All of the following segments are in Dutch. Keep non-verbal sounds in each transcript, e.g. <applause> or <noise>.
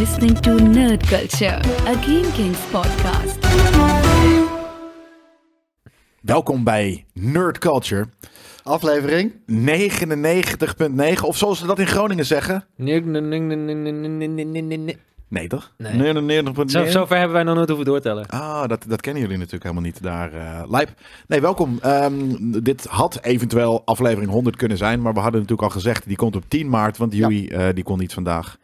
listening to Nerd Culture, a Game Kings podcast. Welkom bij Nerd Culture. Aflevering 99.9, of zoals ze dat in Groningen zeggen. Nee, toch? Nee. 99.9. Zo, zover hebben wij nog nooit hoeven doortellen. Ah, dat, dat kennen jullie natuurlijk helemaal niet daar. Uh, Lijp. Nee, welkom. Um, dit had eventueel aflevering 100 kunnen zijn. Maar we hadden natuurlijk al gezegd, die komt op 10 maart. Want Joey, ja. die kon niet vandaag.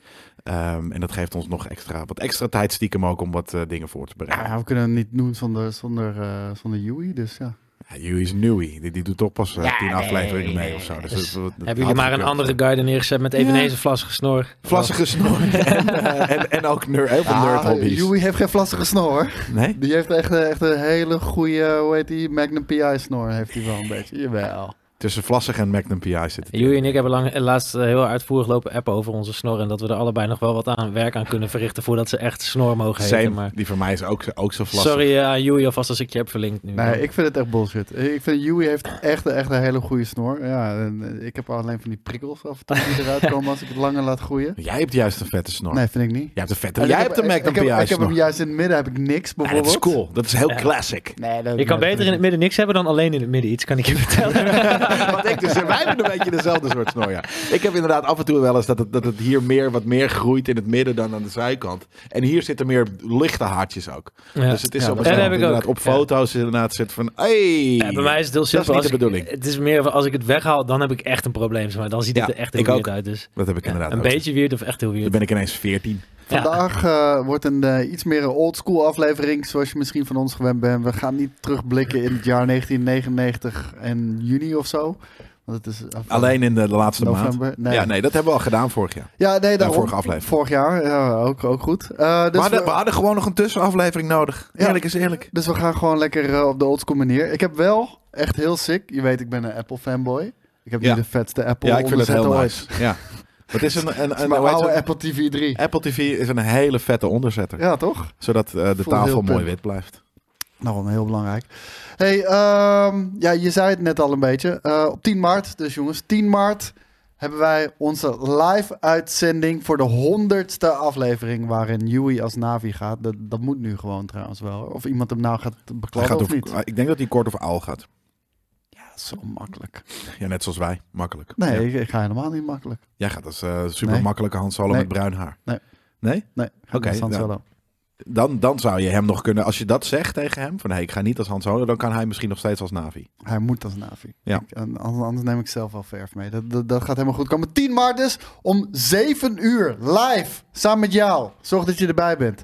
Ehm, en dat geeft ons nog extra, wat extra tijd stiekem ook om wat eh, dingen voor te bereiden. Ja, we kunnen het niet doen zonder, zonder, eh zonder Joey, dus ja. Ja, Joey is nieuwie. Die, die doet toch pas eh, 10 afleveringen mee of zo. Dus, Dus dat- dat- dat Hebben jullie maar een andere er neergezet met eveneens een vlassige snor? Vlassige snor en, en, en ook ner, heel veel nerd hobby's. Heeft geen vlassige snor hoor. Nee? Die heeft echt, echt een hele goede, hoe heet die, Magnum PI snor heeft hij wel een beetje. Jawel. Tussen Vlassig en Magnum PI zitten. Joey en ik hebben lang, laatst eh, heel uitvoerig lopen appen over onze snor. En dat we er allebei nog wel wat aan werk aan kunnen verrichten voordat ze echt snor mogen heten. Same, Maar die van mij is ook, zo- ook zo vlassig. sorry eh, aan Joey alvast als ik je heb verlinkt nu. Nee, ik vind het echt bullshit. Ik vind Joey heeft echt, echt een hele goede snor. Ja, en eh, ik heb alleen van die prikkels af en toe die eruit <laughs> komen als ik het langer laat groeien. Jij hebt juist een vette snor. Nee, vind ik niet. Jij hebt een vette. En Jij ik hebt heb- een Magnum ik heb, PI ik heb hem juist in het midden heb ik niks bijvoorbeeld. dat is cool. Dat is heel Ja. classic. Nee, dat, je kan beter in het midden niks hebben dan alleen in het midden iets, kan ik je vertellen. <laughs> <laughs> Wat ik dus, wij hebben een beetje dezelfde soort snor, ja. Ik heb inderdaad af en toe wel eens dat het, dat het hier meer, wat meer groeit in het midden dan aan de zijkant. En hier zitten meer lichte haartjes ook. Ja. Dus het is Ja, op, dat een heb ik inderdaad ook. op foto's inderdaad zit van, hey. Ja, bij mij is het heel is simpel. niet Als de ik- bedoeling. Het is meer van als ik het weghaal, dan heb ik echt een probleem. Maar dan ziet het er echt heel weird uit. Dus Dat heb ik inderdaad een ook. beetje weird of echt heel Dan weird. ben ik ineens 14. Ja. Vandaag eh, wordt een eh, iets meer een oldschool aflevering, zoals je misschien van ons gewend bent. We gaan niet terugblikken in het jaar 1999 en juni of zo. Want het is Alleen in de, de laatste november. maand. Nee. Ja, nee, dat hebben we al gedaan vorig jaar. Ja, nee, daarom. vorige aflevering. Vorig jaar, ja, ook, ook goed. Eh, dus, we, hadden, we, we hadden gewoon nog een tussenaflevering nodig. Eerlijk is eerlijk. dus we gaan gewoon lekker op de oldschool manier. Ik heb wel echt heel sick. Je weet, ik ben een Apple fanboy. Ik heb nu de vetste Apple Ja, ik vind het heel nice. Ja. <laughs> Het is een, een, een, oude? Apple TV 3. Apple TV is een hele vette onderzetter. Ja, toch? Zodat eh, de tafel mooi wit blijft. Nou, heel belangrijk. Hey, ehm, ja, je zei het net al een beetje. Eh, op 10 maart, dus jongens, 10 maart hebben wij onze live uitzending voor de honderdste aflevering waarin Yui als Navi gaat. Dat, dat moet nu gewoon trouwens wel. Of iemand hem nou gaat gaat of over, niet. ik denk dat hij kort of oud gaat. Zo makkelijk. Ja, net zoals wij. Makkelijk. Nee, Ja. ik, ik ga helemaal niet makkelijk. Jij gaat als eh, super Nee. makkelijke Han Solo Nee. met bruin haar. Nee. Nee? Nee, Oké, niet als Han nou. Solo. Dan, dan zou je hem nog kunnen... Als je dat zegt tegen hem, van hey, ik ga niet als Han Solo, dan kan hij misschien nog steeds als Navi. Hij moet als Navi. Ja. Ik- anders, neem ik zelf wel verf mee. Dat, dat, dat gaat helemaal goed komen. 10 maart dus om 7 uur live. Samen met jou. Zorg dat je erbij bent.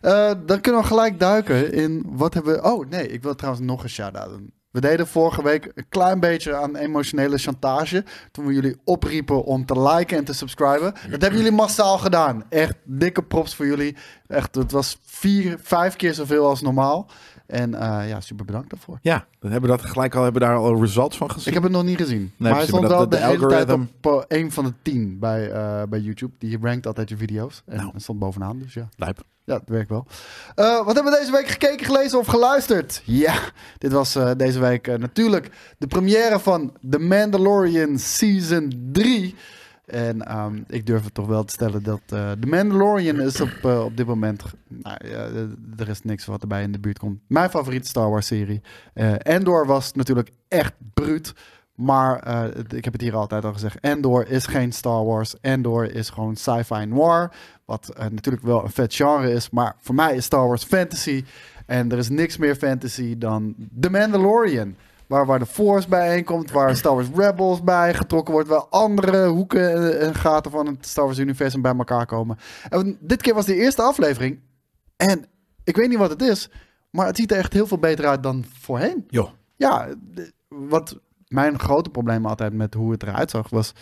Eh, dan kunnen we gelijk duiken in wat hebben we... Oh nee, ik wil trouwens nog een shout-out doen. We deden vorige week een klein beetje aan emotionele chantage. Toen we jullie opriepen om te liken en te subscriben. Dat hebben jullie massaal gedaan. Echt dikke props voor jullie. Echt, het was vier, vijf keer zoveel als normaal. En eh, ja, super bedankt daarvoor. Ja, dan hebben we dat gelijk al, hebben we daar al results van gezien. Ik heb het nog niet gezien. maar hij stond maar dat- wel de- hele tijd op uh, een van de tien bij, eh, bij YouTube. Die rankt altijd je video's. En Nou. stond bovenaan, dus ja. Lijp. Ja, dat werkt wel. Eh, wat hebben we deze week gekeken, gelezen of geluisterd? Ja, dit was eh, deze week eh, natuurlijk de première van The Mandalorian Season 3. En ehm, ik durf het toch wel te stellen dat eh The Mandalorian is op, eh, op dit moment... Nou, eh, er is niks wat erbij in de buurt komt. Mijn favoriete Star Wars serie. Eh Endor was natuurlijk echt bruut. Maar eh, ik heb het hier altijd al gezegd. Endor is geen Star Wars. Endor is gewoon sci-fi noir. Wat eh, natuurlijk wel een vet genre is. Maar voor mij is Star Wars fantasy. En er is niks meer fantasy dan The Mandalorian. Waar, waar de Force bijeenkomt. Waar Star Wars Rebels bij getrokken wordt. Waar andere hoeken en- en gaten van het Star Wars universum bij elkaar komen. En dit keer was de eerste aflevering. En ik weet niet wat het is. Maar het ziet er echt heel veel beter uit dan voorheen. Joh. Ja, wat mijn grote probleem altijd met hoe het eruit zag, was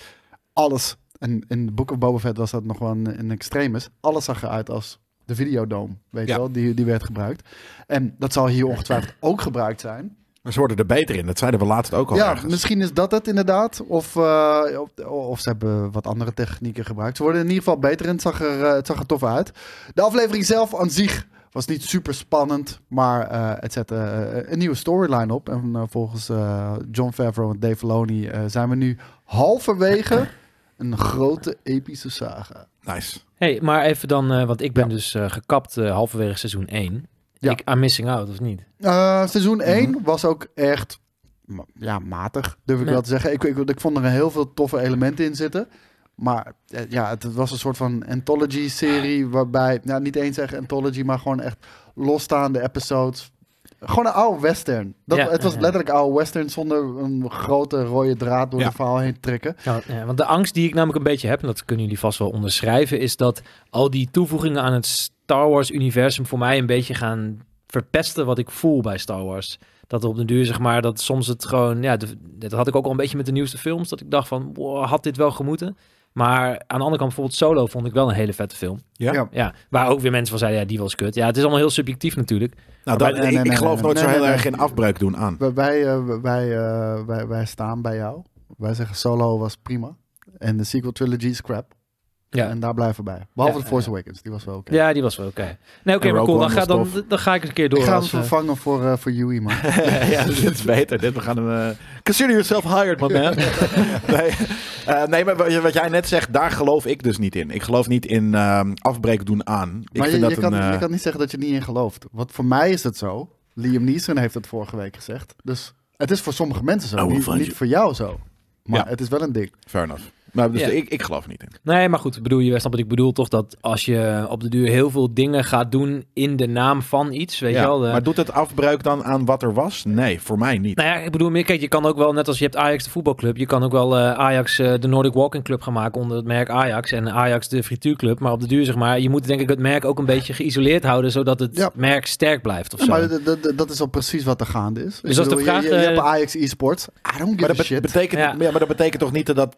alles. En in de Book of Boba Fett was dat nog wel een, een extremis. Alles zag eruit als de videodome, weet Ja. je wel, die, die werd gebruikt. En dat zal hier ongetwijfeld ook gebruikt zijn. Maar ze worden er beter in. Dat zeiden we laatst ook al ja, ergens. misschien is dat het inderdaad. Of, eh, of, ze hebben wat andere technieken gebruikt. Ze worden in ieder geval beter en het zag er, eh, het zag er tof uit. De aflevering zelf aan zich was niet super spannend. Maar eh, het zette een nieuwe storyline op. En volgens eh, John Favreau en Dave Filoni eh, zijn we nu halverwege <laughs> een grote epische saga. Nice. Hey, maar even dan, eh, want ik ben Ja. dus eh, gekapt eh, halverwege seizoen 1. Ja. Ik, I'm missing out, of niet? Eh, seizoen 1 Mhm. was ook echt ja, matig, durf ik wel te zeggen. Ik, ik, ik vond er heel veel toffe elementen in zitten. Maar eh, ja, het was een soort van anthology-serie waarbij, nou niet eens echt anthology, maar gewoon echt losstaande episodes. Gewoon een oude western. Dat, Ja, het was ja, ja. letterlijk oude western zonder een grote rode draad door Ja. het verhaal heen te trekken. Ja, ja, want de angst die ik namelijk een beetje heb, en dat kunnen jullie vast wel onderschrijven, is dat al die toevoegingen aan het Star Wars-universum voor mij een beetje gaan verpesten wat ik voel bij Star Wars. Dat op de duur, zeg maar, dat soms het gewoon, ja, de- dat had ik ook al een beetje met de nieuwste films, dat ik dacht van, wow, had dit wel gemoeten? Maar aan de andere kant, bijvoorbeeld Solo vond ik wel een hele vette film. Ja? Ja. Waar ook weer mensen van zeiden, ja, die was kut. Ja, het is allemaal heel subjectief natuurlijk. Nou, Maar dat, nee, ik, nee, ik nee, geloof nooit nee, zo heel nee, erg in afbreuk doen aan. Wij, wij, eh, wij, eh, wij, wij staan bij jou. Wij zeggen Solo was prima. En de sequel trilogy is crap. Ja. En daar blijven we bij. Behalve The Force. Awakens, die was wel oké. Ja, die was wel oké. Nee, oké, maar cool. Dan ga, dan, dan ga ik eens een keer door. Ik ga hem eh, vervangen voor, eh voor Yui, man. <laughs> ja, dit is beter. Dit, we gaan hem, eh, Consider yourself hired, my man. <laughs> nee, nee, maar wat- jij net zegt, daar geloof ik dus niet in. Ik geloof niet in ehm, afbreek doen aan. Ik maar je, vind je, dat kan, een... eh, je kan niet zeggen dat je er niet in gelooft. Want voor mij is het zo. Liam Neeson heeft het vorige week gezegd. Dus het is voor sommige mensen zo. Will Niet, voor jou zo. Maar Ja. het is wel een ding. Fair enough. Maar dus Ja. ik, ik geloof er niet in. Nee, maar goed, bedoel, je snapt wat ik bedoel toch? Dat als je op de duur heel veel dingen gaat doen in de naam van iets, weet Ja, je wel. de- Maar doet het afbreuk dan aan wat er was? Nee, voor mij niet. Nou ja, ik bedoel meer, kijk, je kan ook wel, net als je hebt Ajax de voetbalclub, je kan ook wel eh, Ajax eh, de Nordic Walking Club gaan maken onder het merk Ajax en Ajax de frituurclub. Maar op de duur, zeg maar, je moet denk ik het merk ook een beetje geïsoleerd houden, zodat het Ja. merk sterk blijft of Ja, zo. maar dat is al precies wat er gaande is. Dus als de je, vraag, je, je eh, hebt Ajax e-sports. I don't give Maar a shit. betekent, Ja. ja. maar dat betekent toch niet dat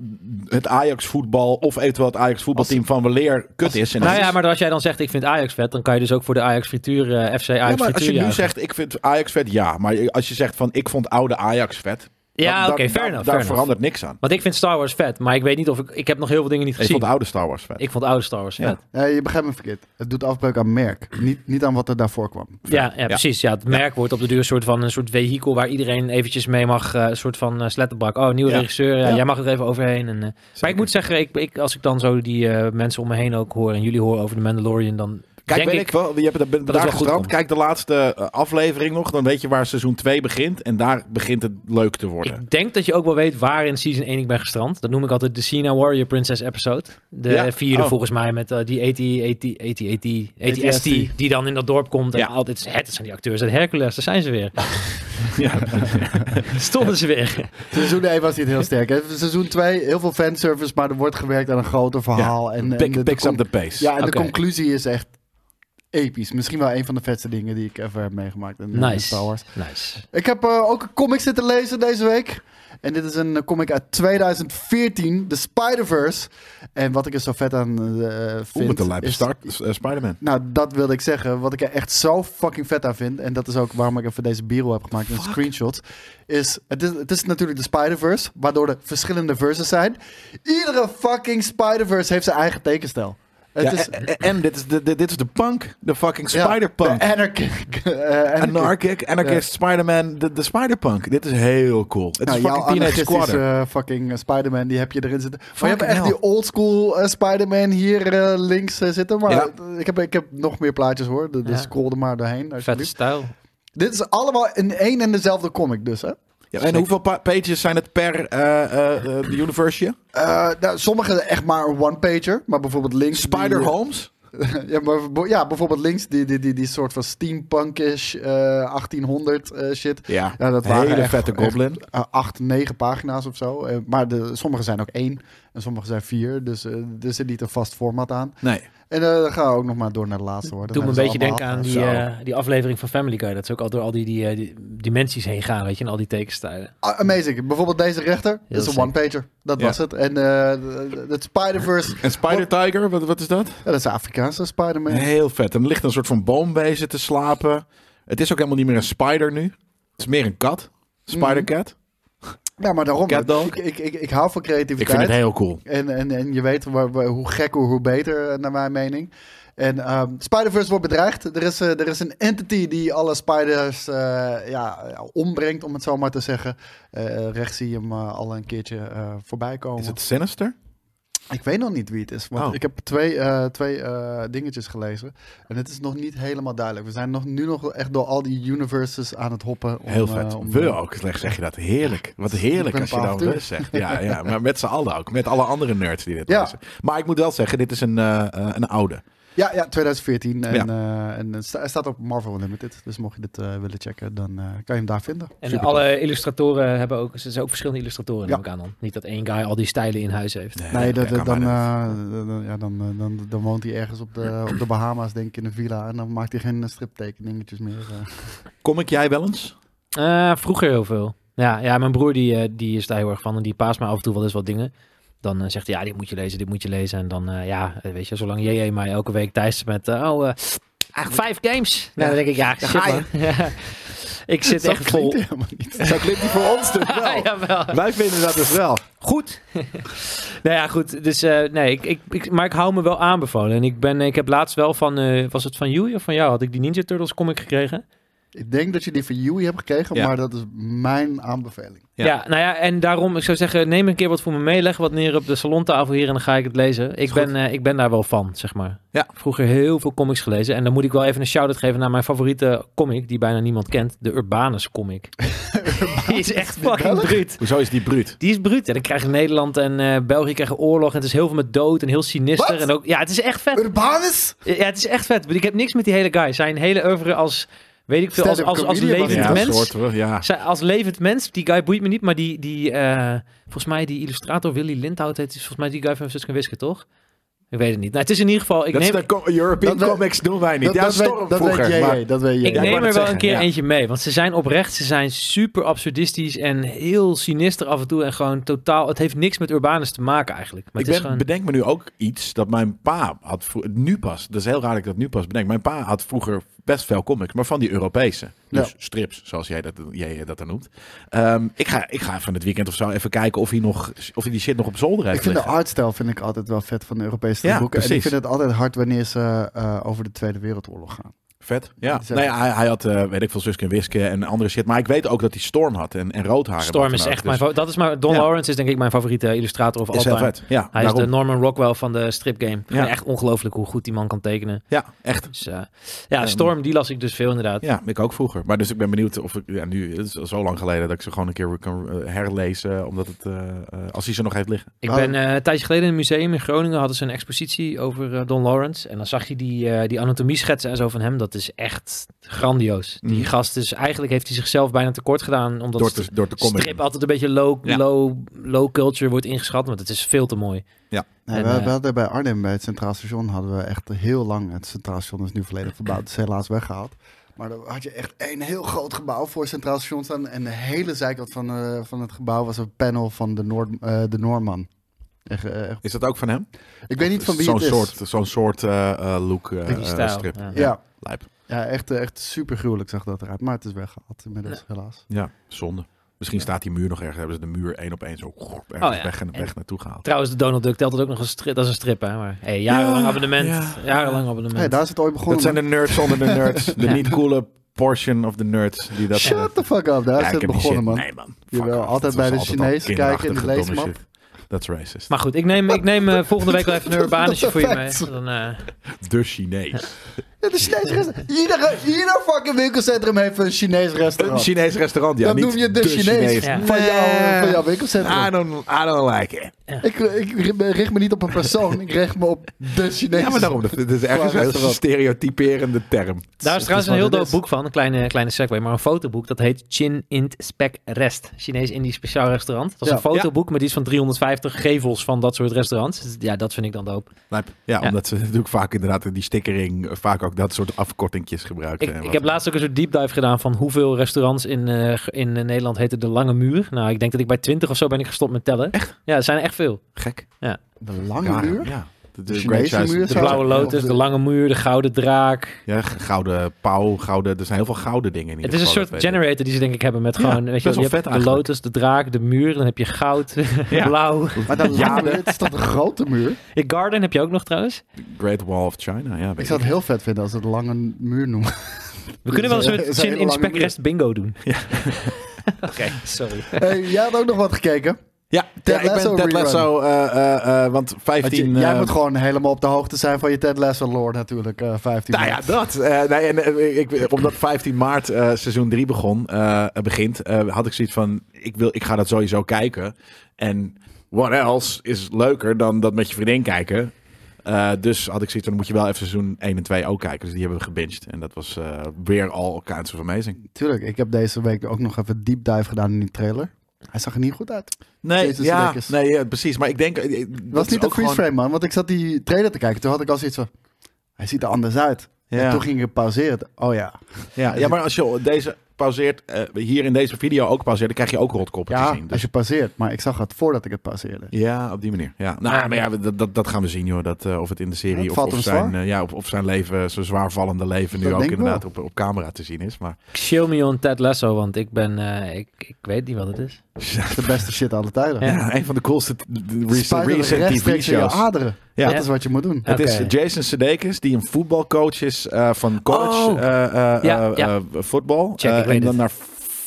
het Ajax voetbal of eventueel het Ajax voetbalteam van weleer kut is. Nou ja, maar als jij dan zegt ik vind Ajax vet, dan kan je dus ook voor de Ajax frituur, eh, FC Ajax Ja, maar als je nu juichen. zegt ik vind Ajax vet, ja. Maar als je zegt van ik vond oude Ajax vet. Ja, oké, dan- fair daar- enough. Daar fair enough. verandert niks aan. Want ik vind Star Wars vet, maar ik weet niet of ik... Ik heb nog heel veel dingen niet Ik gezien. vond de oude Star Wars vet. Ik vond oude Star Wars Ja. vet. Ja, je begrijpt me verkeerd. Het doet afbreuk aan merk. Niet, niet aan wat er daarvoor kwam. Ja, ja, precies. Ja, het merk wordt op de duur een soort van een soort vehikel waar iedereen eventjes mee mag. eh, een soort van uh, slettenbak. Oh, nieuwe Ja. regisseur. Ja, Ja. Jij mag er even overheen. En, eh, maar ik moet zeggen, ik, ik, als ik dan zo die eh, mensen om me heen ook hoor en jullie horen over de Mandalorian, dan Kijk, ik... ik wel. Je hebt het goed gestrand. Kijk de laatste eh, aflevering nog. Dan weet je waar seizoen 2 begint. En daar begint het leuk te worden. Ik denk dat je ook wel weet waar in season 1 ik ben gestrand. Dat noem ik altijd de Cena Warrior Princess episode. De Ja? vierde Oh. volgens mij met eh, die AT, AT, AT, ATST, die dan in dat dorp komt. En Ja. altijd, het zijn die acteurs uit Hercules, daar zijn ze weer. <laughs> Ja. <laughs> Stonden ze weer. Seizoen 1 was niet heel sterk. Hè? Seizoen 2, heel veel fanservice, maar er wordt gewerkt aan een groter verhaal. en, en Pick, de picks up the pace. Ja, en de conclusie is echt episch. Misschien wel een van de vetste dingen die ik ever heb meegemaakt in, in Nice. Star Wars. Nice. Ik heb eh, ook een comic zitten lezen deze week. En dit is een eh, comic uit 2014, The Spider-Verse. En wat ik er zo vet aan eh Oeh, vind... met de lijpe is- start. eh, Spider-Man. Nou, dat wilde ik zeggen. Wat ik er echt zo fucking vet aan vind... en dat is ook waarom ik even deze bureau heb gemaakt... in screenshots... is het, is... het is natuurlijk de Spider-Verse... waardoor er verschillende verses zijn. Iedere fucking Spider-Verse heeft zijn eigen tekenstijl. Het Ja, is... en, dit, is de, dit is de punk. De fucking ja, Spider-punk. de <laughs> Anarchic. eh, anarchic. Anarchic, Anarchist, Spider-Man, de, de Spider-Punk. Dit is heel cool. Het is Nou, jouw fucking Teenage Squadron. eh, fucking eh, Spider-Man, die heb je erin zitten. Maar je hebt echt hell. die oldschool eh, Spider-Man hier links zitten. Maar Ja. ik, heb, ik heb nog meer plaatjes hoor. Dus Ja. scroll er maar doorheen. Vette alsjeblieft. stijl. Dit is allemaal in één en dezelfde comic dus, hè? Ja, en hoeveel pa- pages zijn het per eh eh eh, de universe? Eh, nou, sommige echt maar een one-pager. Maar bijvoorbeeld links... die- Spider-Holmes? <laughs> ja, maar, ja, bijvoorbeeld links die, die, die, die soort van steampunkish eh 1800 eh, shit. Ja, Ja, dat waren hele echt- vette echt, goblin. eh, acht, negen pagina's of zo. Eh, maar de, sommige zijn ook één en sommige zijn vier. Dus eh, er zit niet een vast format aan. Nee. En eh, dan gaan we ook nog maar door naar de laatste worden. Doe me een beetje denken aan die, eh, die aflevering van Family Guy. Dat ze ook al door al die, die, eh, die dimensies heen gaan, weet je, en al die tekenstijlen. Ah, amazing. Bijvoorbeeld deze rechter. Dat is een one-pager. Dat Ja. was het. En eh, het Spider-Verse. En Spider-Tiger, wat, wat is dat? Ja, dat is de Afrikaanse Spider-Man. Heel vet. En er ligt een soort van boomwezen te slapen. Het is ook helemaal niet meer een spider nu. Het is meer een kat. Spider-cat. Ja, maar daarom. Ik, ik, ik, ik hou van Ik creativiteit. vind het heel cool. En, en, en je weet waar, waar- hoe gekker, hoe beter, naar mijn mening. En ehm Spider-Verse wordt bedreigd. Er is, eh, er is een entity die alle spiders eh, ja, ombrengt, om het zo maar te zeggen. Eh rechts zie je hem al een keertje eh, voorbij komen. Is het Sinister? Ik weet nog niet wie het is. Want Oh. ik heb twee, eh, twee eh, dingetjes gelezen. En het is nog niet helemaal duidelijk. We zijn nog, nu nog echt door al die universes aan het hoppen. Om, Heel eh, vet. om, we ook, zeg zeg je dat. Heerlijk. Wat heerlijk als je dan we zegt. Ja, <laughs> ja, maar met z'n allen ook. Met alle andere nerds die dit Ja. lezen. Maar ik moet wel zeggen, dit is een, een oude. Ja, ja, 2014. En, Ja. eh, en het staat op Marvel Unlimited. Dus mocht je dit eh, willen checken, dan eh, kan je hem daar vinden. En Super alle illustratoren hebben ook, er zijn ook verschillende illustratoren Ja. neem ik aan dan. Niet dat één guy al die stijlen in huis heeft. Nee, dat, dan, eh, dan, ja, dan, dan, dan woont hij ergens op de, op de Bahama's, denk ik, in een villa. En dan maakt hij geen striptekeningetjes meer. Kom ik jij wel eens? Eh, vroeger heel veel. Ja, ja mijn broer die, die is daar heel erg van en die paast me af en toe wel eens wat dingen. Dan eh, zegt hij, ja, dit moet je lezen, dit moet je lezen. En dan, eh, ja, eh, weet je, zolang JJ mij elke week thuis met, oh, eigenlijk vijf games. Nou, dan denk ik, ja, shit man. <laughs> Ja. Ik zit echt vol. niet. Zo klinkt voor ons dus <laughs> wel. Jawel. Wij vinden dat dus wel. Goed. <laughs> nou ja, goed. Dus nee, ik, ik, ik, maar ik hou me wel aanbevolen. En ik, ben, ik heb laatst wel van, was het van Joey of van jou? Had ik die Ninja Turtles comic gekregen? Ik denk dat je die van Yui hebt gekregen, Ja. maar dat is mijn aanbeveling. Ja. Ja. nou ja, en daarom, ik zou zeggen, neem een keer wat voor me mee, leg wat neer op de salontafel hier en dan ga ik het lezen. Ik, ben, eh, ik ben daar wel van, zeg maar. Ja. Vroeger heel veel comics gelezen en dan moet ik wel even een shout-out geven naar mijn favoriete comic, die bijna niemand kent, de Urbanus comic. <laughs> die is echt fucking bruut. Hoezo is die bruut? Die is bruut. En dan krijgen Nederland en eh, België krijgen oorlog. En het is heel veel met dood en heel sinister. En ook, ja, het is echt vet. Urbanus? Ja, het is echt vet. Ik heb niks met die hele guy. Zijn hele oeuvre als, weet ik veel, als, als, als levend Ja, mens. ja. Als levend mens, die guy boeit me niet, maar die, die eh, volgens mij die illustrator Willy Lindhout heet, is volgens mij die guy van Suske Wiske, toch? Ik weet het niet. Nou, het is in ieder geval, ik Dat is neem, co- European Dat we- Comics doen wij niet. Dat, ja, dat, Storm weet, dat vroeger. weet maar- jij, dat weet jij. ik Ja, neem er wel een keer ja. eentje mee, want ze zijn oprecht, ze zijn super absurdistisch en heel sinister af en toe en gewoon totaal, het heeft niks met Urbanus te maken eigenlijk. Maar ik het is ben, gewoon, bedenk me nu ook iets dat mijn pa had vro- nu pas. Dat is heel raar dat ik dat nu pas bedenk. Mijn pa had vroeger best veel comics, maar van die Europese. Dus Ja. strips, zoals jij dat, jij dat dan noemt. Ehm, ik, ga, ik ga van het weekend of zo even kijken of hij, nog, of hij die shit nog op zolder heeft Ik vind de artstijl vind ik altijd wel vet van de Europese Ja, boeken. En ik precies. vind het altijd hard wanneer ze eh, over de Tweede Wereldoorlog gaan. Vet. Ja. Zijn- hij, hij had, eh, weet ik veel, Suske en Wiske en andere shit. Maar ik weet ook dat hij Storm had en, en Roodharen. Storm is echt mijn Dus dat is maar Don Ja. Lawrence is denk ik mijn favoriete illustrator of is heel altijd. vet. Ja, Hij daarom. is de Norman Rockwell van de stripgame. Ja. Echt ongelooflijk hoe goed die man kan tekenen. Ja, echt. Dus, eh, ja, Storm, die las ik dus veel inderdaad. Ja, ik ook vroeger. Maar dus ik ben benieuwd of ik, ja, nu het is zo lang geleden dat ik ze gewoon een keer kan eh, herlezen, omdat het, eh, eh, als hij ze nog heeft liggen. Ik Oh. ben eh, een tijdje geleden in een museum in Groningen, hadden ze een expositie over Don Lawrence. En dan zag je die, eh die anatomie-schetsen en zo van hem. Dat is echt grandioos. Die Mhm. gast is, eigenlijk heeft hij zichzelf bijna tekort gedaan. Omdat Door het te, door te strip altijd een beetje low, Ja. low, low culture wordt ingeschat. Want het is veel te mooi. Ja, En, we, eh, we hadden bij Arnhem, bij het Centraal Station, hadden we echt heel lang... Het Centraal Station is nu volledig verbouwd, het is helaas weggehaald. Maar dan had je echt een heel groot gebouw voor het Centraal Station staan. En de hele zijkant van, eh, van het gebouw was een panel van de, Noord, eh, de Noorman. Echt, echt- Is dat ook van hem? ik weet niet van wie Zo'n het is. soort, zo'n soort eh, eh, look strip. ja. Ja, Lijp. ja echt, eh, echt super gruwelijk zag dat eruit. Maar het is weggehaald inmiddels, helaas. Ja, zonde. Misschien staat die muur nog ergens. Hebben ze de muur één op één zo ergens Oh ja. weg, en, weg En- naartoe gehaald. Trouwens, de Donald Duck telt het ook nog een strip. Dat is een strip, hè? Maar hey, jarenlang Ja, abonnement. ja. Jarenlang abonnement. Hey, daar is het ooit begonnen. Dat zijn de nerds onder de nerds. De <laughs> Ja. niet coole portion of the nerds die dat... Shut the fuck up, daar Ja, is het begonnen, man. Nee, man. Jawel, altijd bij de Chinezen kijken in de leesmap. Dat is racist. Maar goed, ik neem, ik neem eh, volgende week wel even een <laughs> urbanusje voor je mee. Dan, eh, De Chinees. Ja, de Chinese restaurant. Iedere, ieder fucking winkelcentrum heeft een Chinees Een restaurant. Chinees restaurant, ja. Dan niet noem je de Chinees Ja. van, jouw, van jouw I winkelcentrum. don't, I don't like it. Ik, ik richt me niet op een persoon, ik richt me op de Chinees. Ja, maar daarom. Dat is ergens een stereotyperende term. daar is is trouwens een heel het dope is. boek van. Een kleine, kleine segue, maar een fotoboek. Dat heet Chin Int Spec Rest. Chinees-Indisch speciaal restaurant. Dat is Ja. een fotoboek met iets van 350 gevels van dat soort restaurants. Dus Ja, dat vind ik dan dope. Lijp. Ja, Ja. omdat ze natuurlijk vaak inderdaad die stickering, vaak ook dat soort afkortingjes gebruiken. Ik, en ik heb laatst ook een soort deep dive gedaan van hoeveel restaurants in, eh, in eh, Nederland heten de Lange Muur. Nou, ik denk dat ik bij 20 of zo ben ik gestopt met tellen. Echt? Ja, er zijn er echt veel. Gek. De lange Ja, muur? Ja. De, De muur Blauwe Lotus, de de- Lange Muur, de Gouden Draak. Ja, gouden pauw, gouden... Er zijn heel veel gouden dingen in ieder Het is een soort ik. generator die ze denk ik hebben met Ja, gewoon, weet je, wel, je vet hebt de lotus, de draak, de muur, dan heb je goud, <laughs> Ja. blauw. Maar lange <laughs> Ja, muur, het is toch een grote muur? Je Garden heb je ook nog trouwens. Great Wall of China, ja. Ik zou het heel vet vinden als ze de lange muur noemen. We kunnen wel een soort <laughs> hele in Spec. Rest bingo doen. Oké, sorry. hey, jij had ook nog wat gekeken. Ja, Ted ik ben Ted rerun. Lasso, eh, eh, eh, want Want 15... je- jij moet gewoon helemaal op de hoogte zijn van je Ted Lasso lore natuurlijk. eh 15 Nou ja, dat. Nee, en, ik, omdat 15 maart seizoen 3 begon, begint, had ik zoiets van, ik, wil, ik ga dat sowieso kijken. En what else is leuker dan dat met je vriendin kijken. Dus had ik zoiets van, dan moet je wel even seizoen 1 en 2 ook kijken. Dus die hebben we gebinged. En dat was eh, weer al kinds of amazing. Tuurlijk, ik heb deze week ook nog even deep dive gedaan in die trailer. Hij zag er niet goed uit. Nee, Jezus, ja, lekkers. nee ja, precies. Maar ik denk... eh, Het dat was is niet een freeze gewoon- frame, man. Want ik zat die trailer te kijken. Toen had ik al zoiets van... Hij ziet er anders uit. En Ja. toen ging ik pauzeren. Oh ja. Ja, <laughs> ja, maar als je deze pauzeert, eh, hier in deze video ook pauzeert, dan krijg je ook rotkoppen te Ja, zien. Dus als je pauzeert. Maar ik zag het voordat ik het pauzeerde. Ja, op die manier. Ja. Nou, maar ja, dat, dat, dat gaan we zien, joh. Dat, eh, of het in de serie of, zijn, eh, ja, of, of zijn leven, zijn zwaarvallende leven, nu Dat ook inderdaad op, op camera te zien is. Maar Chill me on Ted Lasso, want ik ben... eh, ik, ik weet niet wat het is. De beste shit alle tijden. Ja. een van de coolste recent, recent TV-shows. aderen. Ja. Dat is wat je moet doen. Het is. Jason Sudeikis, die een voetbalcoach is eh, van college Oh. eh, eh, Ja, eh, ja. eh, voetbal. Check, ik weet en dan naar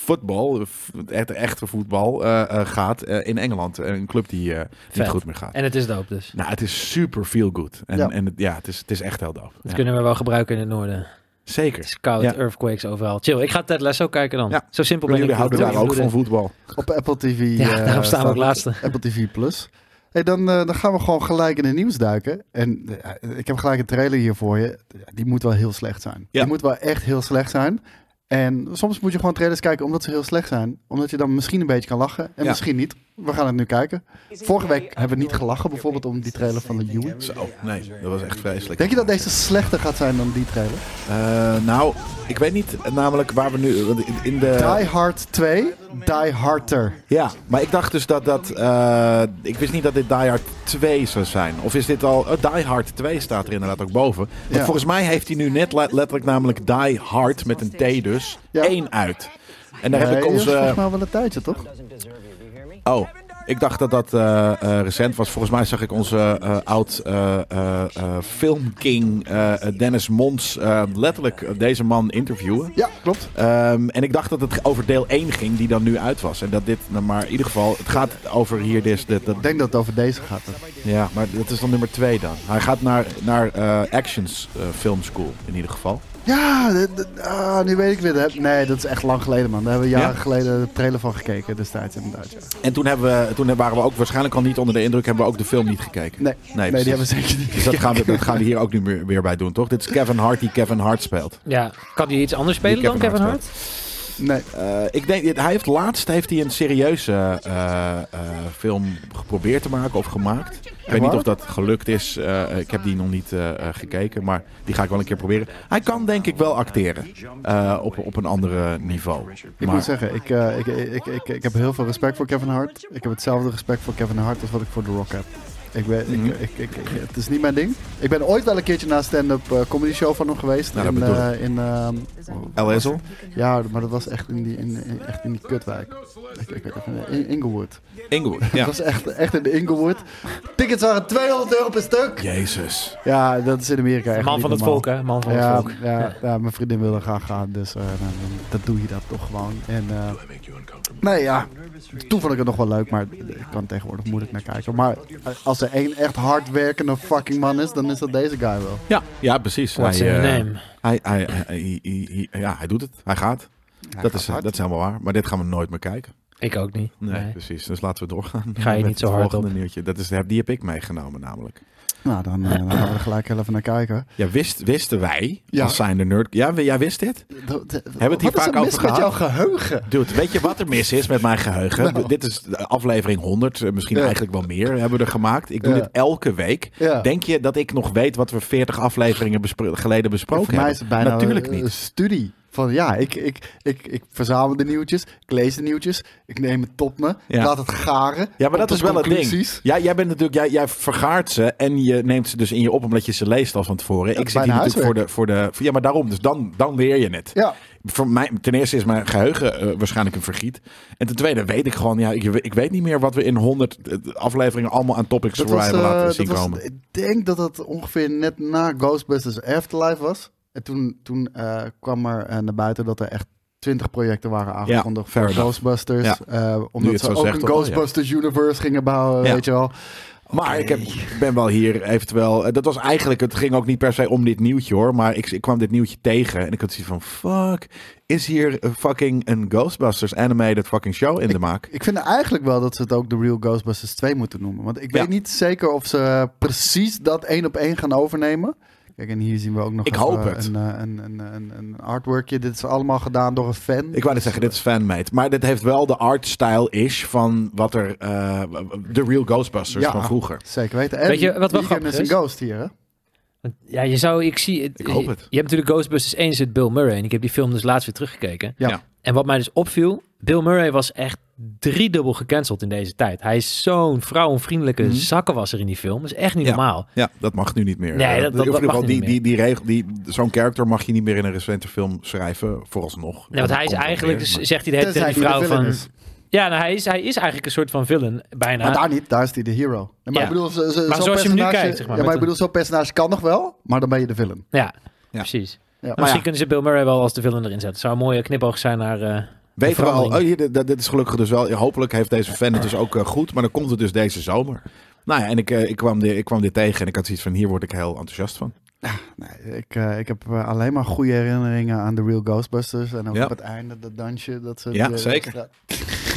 voetbal, echt echte voetbal, eh, eh, gaat eh, in Engeland. Een club die eh, niet goed meer gaat. En het is dope dus. Nou, het is super feel good. En Ja. en het, ja het, is, het is echt heel dope. Dat Ja. kunnen we wel gebruiken in het noorden. Het Zeker. is koud, Ja. earthquakes overal. Chill, ik ga Ted Lasso kijken dan. Ja. Zo simpel ben jullie houden daar ook van voetbal. Op Apple TV. Ja, eh, daarom staan we ook laatste. Apple TV Plus. Hey, dan, eh, dan gaan we gewoon gelijk in het nieuws duiken. En eh, ik heb gelijk een trailer hier voor je. Die moet wel heel slecht zijn. Ja. Die moet wel echt heel slecht zijn. En soms moet je gewoon trailers kijken omdat ze heel slecht zijn. Omdat je dan misschien een beetje kan lachen. En Ja. misschien niet. We gaan het nu kijken. Vorige week hebben we niet gelachen bijvoorbeeld om die trailer van de Yui. Zo, nee, dat was echt vreselijk. Denk je dat deze slechter gaat zijn dan die trailer? Eh, nou, ik weet niet namelijk waar we nu... in- In de, Die Hard 2, Die Harder. ja, maar ik dacht dus dat dat... eh, ik wist niet dat dit Die Hard 2 zou zijn. Of is dit al... oh, Die Hard 2 staat er inderdaad ook boven. Want Ja. volgens mij heeft hij nu net le- letterlijk namelijk Die Hard met een T dus, Ja. één uit. En daar heb Nee, ik die is onze... volgens mij wel een tijdje, toch? Oh, ik dacht dat dat eh, eh, recent was. Volgens mij zag ik onze eh, oud filmking Dennis Mons letterlijk deze man interviewen. Ja, klopt. Ehm, en ik dacht dat het over deel 1 ging, die dan nu uit was. En dat dit, nou, maar in ieder geval, het gaat over hier dus... Dit, dat, Ik denk dat het over deze gaat. ja, maar dat is dan nummer 2 dan. Hij gaat naar, naar Actions Film School, in ieder geval. Ja, ah, nu weet ik weer. Nee, dat is echt lang geleden, man. Daar hebben we jaren Ja? geleden de trailer van gekeken destijds inderdaad. Ja. En toen, hebben we, toen waren we ook waarschijnlijk al niet onder de indruk, hebben we ook de film niet gekeken. Nee, Nee, die hebben we zeker niet Dus dat gaan, we, dat gaan we hier ook nu weer, weer bij doen, toch? Dit is Kevin Hart die Kevin Hart speelt. Ja, kan hij iets anders spelen dan Kevin Kevin Hart Hart? Nee, Eh, ik denk, hij heeft laatst heeft hij een serieuze eh, eh, film geprobeerd te maken of gemaakt. Ik weet niet of dat gelukt is. Ik heb die nog niet gekeken, maar die ga ik wel een keer proberen. Hij kan denk ik wel acteren op, op een andere niveau. ik Maar- moet zeggen, ik, ik, ik, ik, ik heb heel veel respect voor Kevin Hart. Ik heb hetzelfde respect voor Kevin Hart als wat ik voor The Rock heb. Ik ben, Mhm. ik, ik, ik, ik- het is niet mijn ding. Ik ben ooit wel een keertje naar een stand-up eh, comedy show van hem geweest. Nou, dat in, eh, in, ehm, ja, maar dat was echt in die, in, in- echt in die kutwijk. Ik, ik weet even, in Inglewood. Inglewood. <laughs> Dat Ja. was echt, echt in de Inglewood. Tickets waren 200 euro per stuk. Jezus. Ja, dat is in Amerika echt Man van het volk, hè? Man van het Ja, volk. ja, ja, mijn vriendin wilde graag gaan, dus eh, dan, dan- dat doe je dat toch gewoon. En, eh, nee, ja, toen vond ik het nog wel leuk, maar ik kan tegenwoordig moeilijk naar kijken. Maar als er één echt hardwerkende fucking man is, dan is dat deze guy wel. Ja, ja precies. What's hij, eh, name? hij, hij, hij, hij- hij- ja, hij doet het. Hij gaat. Hij dat, gaat is, hard. dat is helemaal waar. Maar dit gaan we nooit meer kijken. Ik ook niet. Nee, Nee. precies. Dus laten we doorgaan. Ga je niet zo hard op. nieuwtje. Dat is, die heb ik meegenomen namelijk. Nou, dan, eh, dan gaan we er gelijk even naar kijken. Ja, wist, wisten wij, Ja. als zijn de nerd... Ja, jij wist dit? Hebben het hier Wat is vaak er mis over met jouw gehad? geheugen? Dude, weet je wat er mis is met mijn geheugen? Nou. Dit is de aflevering 100, eh, misschien Ja. eigenlijk wel meer, hebben we er gemaakt. Ik doe Ja. dit elke week. Denk je dat ik nog weet wat we 40 afleveringen bespro- geleden besproken mij is hebben? het bijna Natuurlijk niet. een studie. Van ja, ik, ik, ik, ik verzamel de nieuwtjes, ik lees de nieuwtjes, ik neem het tot me, Ja. laat het garen. Ja, maar dat is wel het ding. Ja, jij bent natuurlijk, jij, jij vergaart ze en je neemt ze dus in je op omdat je ze leest al van tevoren. Ja, ik zit hier natuurlijk voor de, voor de, ja, maar daarom, dus dan, dan leer je het. Ja, Voor mij, ten eerste is mijn geheugen eh, waarschijnlijk een vergiet. En ten tweede weet ik gewoon, ja, ik, ik weet niet meer wat we in 100 afleveringen allemaal aan topics dat voor was, hebben eh, laten dat zien was- komen. ik denk dat het ongeveer net na Ghostbusters Afterlife was. En toen, toen eh, kwam er eh, naar buiten dat er echt twintig projecten waren aangekondigd fair voor. Ghostbusters. Ja. Eh, het omdat ze ook een ja. Ghostbusters universe gingen bouwen, Ja. weet je wel. Maar ik heb, ben wel hier eventueel. Dat was eigenlijk. Het ging ook niet per se om dit nieuwtje hoor. Maar ik, ik kwam dit nieuwtje tegen. En ik had zoiets van: fuck. Is hier fucking een Ghostbusters animated fucking show in de maak? Ik vind eigenlijk wel dat ze het ook de Real Ghostbusters 2 moeten noemen. Want ik Ja. weet niet zeker of ze precies dat één op één gaan overnemen. Kijk, en hier zien we ook nog Ik hoop het. Een, eh, een, een, een, een artworkje. Dit is allemaal gedaan door een fan. Ik wou net zeggen, dit is fanmade. Maar dit heeft wel de artstyle-ish van wat er. eh, de real Ghostbusters Ja. van vroeger. Zeker weten. En Weet je wat wel grappig is een ghost hier, hè? Want, Ja, je zou, ik zie het. Ik hoop het. Je hebt natuurlijk Ghostbusters 1 zit Bill Murray. En ik heb die film dus laatst weer teruggekeken. Ja. Ja. En wat mij dus opviel, Bill Murray was echt driedubbel gecanceld in deze tijd. Hij is zo'n vrouwenvriendelijke Mhm. zakkenwasser in die film. Dat is echt niet Ja. normaal. Ja, dat mag nu niet meer. Nee, Eh, dat- mag die, niet die, die regel, die, zo'n character mag je niet meer in een recente film schrijven, vooralsnog. Nee, want hij is eigenlijk, weer, dus maar- zegt hij de hele die de vrouw van... is. Ja, nou, hij, is, hij is eigenlijk een soort van villain, bijna. Maar daar niet, daar is hij de hero. Maar Ja. ik bedoel, zo, zo, Maar zo'n zoals je hem nu kijkt, zeg maar, Ja, maar ik bedoel, zo'n personage kan nog wel, maar dan ben je de villain. Ja, Ja. precies. Ja. Maar misschien kunnen ze Bill Murray wel als de villain erin zetten. Zou een mooie knipoog zijn naar... Weten we al, oh, hier, dit, is gelukkig dus wel. Hopelijk heeft deze fan het dus ook eh, goed, maar dan komt het dus deze zomer. Nou ja, en ik, eh, ik, kwam dit, ik kwam dit tegen en ik had zoiets van: hier word ik heel enthousiast van. Nee, ik, eh, ik heb alleen maar goede herinneringen aan de Real Ghostbusters. En ook Ja. op het einde, dat dansje. Dat ze Ja, die- zeker.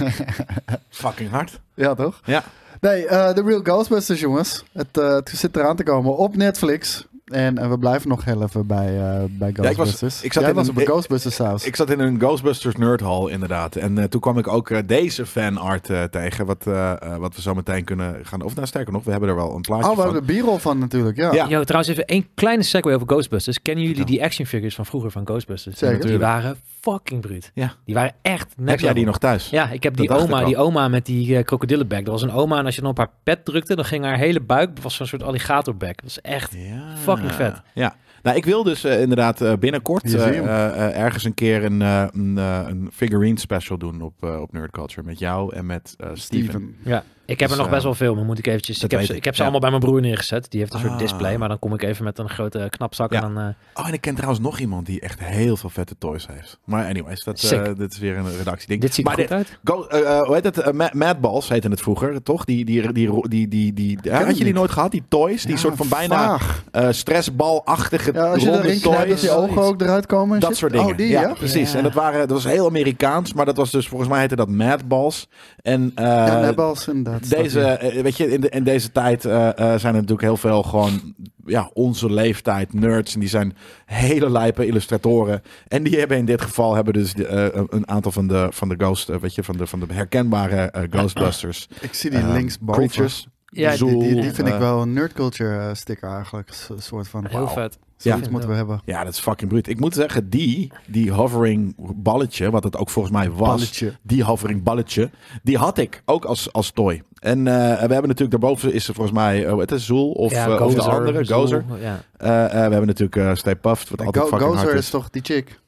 <laughs> Fucking hard. Ja, toch? Ja. Nee, de Real Ghostbusters, jongens. Het, het zit eraan te komen op Netflix. En we blijven nog heel even bij, eh, bij ik was- Ghostbusters. ik zat Jij in was een- op een ik- Ghostbusters saus. Ik zat in een Ghostbusters Nerd Hall inderdaad. En eh, toen kwam ik ook eh, deze fanart eh tegen, wat, eh, eh, wat we zo meteen kunnen gaan. Of nou, sterker nog, we hebben er wel een plaatje oh, we van. hebben de b-roll van natuurlijk, ja. Ja. Yo, trouwens even één kleine segue over Ghostbusters. Kennen jullie Ja. die action figures van vroeger van Ghostbusters? Zeker. Die waren fucking bruut. Ja. Die waren echt next Heb jij die nog thuis? Ja, ik heb die Dat oma, die oma met die uh, krokodillenbek. Dat was een oma en als je dan op haar pet drukte, dan ging haar hele buik, was zo'n soort alligatorbek. Dat was echt... Ja. Fucking vet. Ja. Nou, ik wil dus eh, inderdaad eh, binnenkort eh, ergens een keer een, eh, een, eh, een figurine special doen op, op Nerd Culture. Met jou en met eh Steven. Steven. Ja, ik heb Dus, er nog eh, best wel veel, maar moet ik eventjes... Ik heb, ze, ik, ik heb ze ja. allemaal bij mijn broer neergezet. Die heeft een soort Ah. display, maar dan kom ik even met een grote knapzak Ja. en dan... eh, Oh, en ik ken trouwens nog iemand die echt heel veel vette toys heeft. Maar anyways, dat, eh, dit is weer een redactieding. dit ziet maar er goed uit. Go, eh, eh, hoe heet het? Eh, Ma- Madballs heette het vroeger, toch? Die, die, die, die, die, die, ja, het had je die nooit gehad? Die toys? Die Ja, soort van bijna eh, stressbalachtige Ja, als je ronde erin knijpt, dat ogen ook eruit komen. en Dat shit. soort dingen. Oh, die, ja, ja? precies. En dat, waren, dat was heel Amerikaans, maar dat was dus volgens mij heette dat Madballs. En eh, Ja, netballs inderdaad. Deze, eh, weet je, in, de, in deze tijd eh, eh, zijn er natuurlijk heel veel gewoon, ja, onze leeftijd nerds. En die zijn hele lijpe illustratoren. En die hebben in dit geval hebben dus de, eh, een aantal van de, van de ghost, weet je, van de, van de herkenbare Ghostbusters. <clears throat> Ik zie die eh, linksboven. Creatures. Ja, die, die, vind ik wel een nerd culture eh, sticker eigenlijk. Een soort van, Heel vet. Zoiets Ja. moeten we hebben. Ja, dat is fucking bruut. Ik moet zeggen, die, die hovering balletje, wat het ook volgens mij was, Balletje. die hovering balletje, die had ik ook als, als toy. En eh, we hebben natuurlijk daarboven is er volgens mij, uh, het is Zool of, ja, eh, of de andere, Zool, Gozer. Ja. Eh, eh, we hebben natuurlijk eh Stay Puft, wat En altijd Go- fucking Gozer hard is is. toch die chick?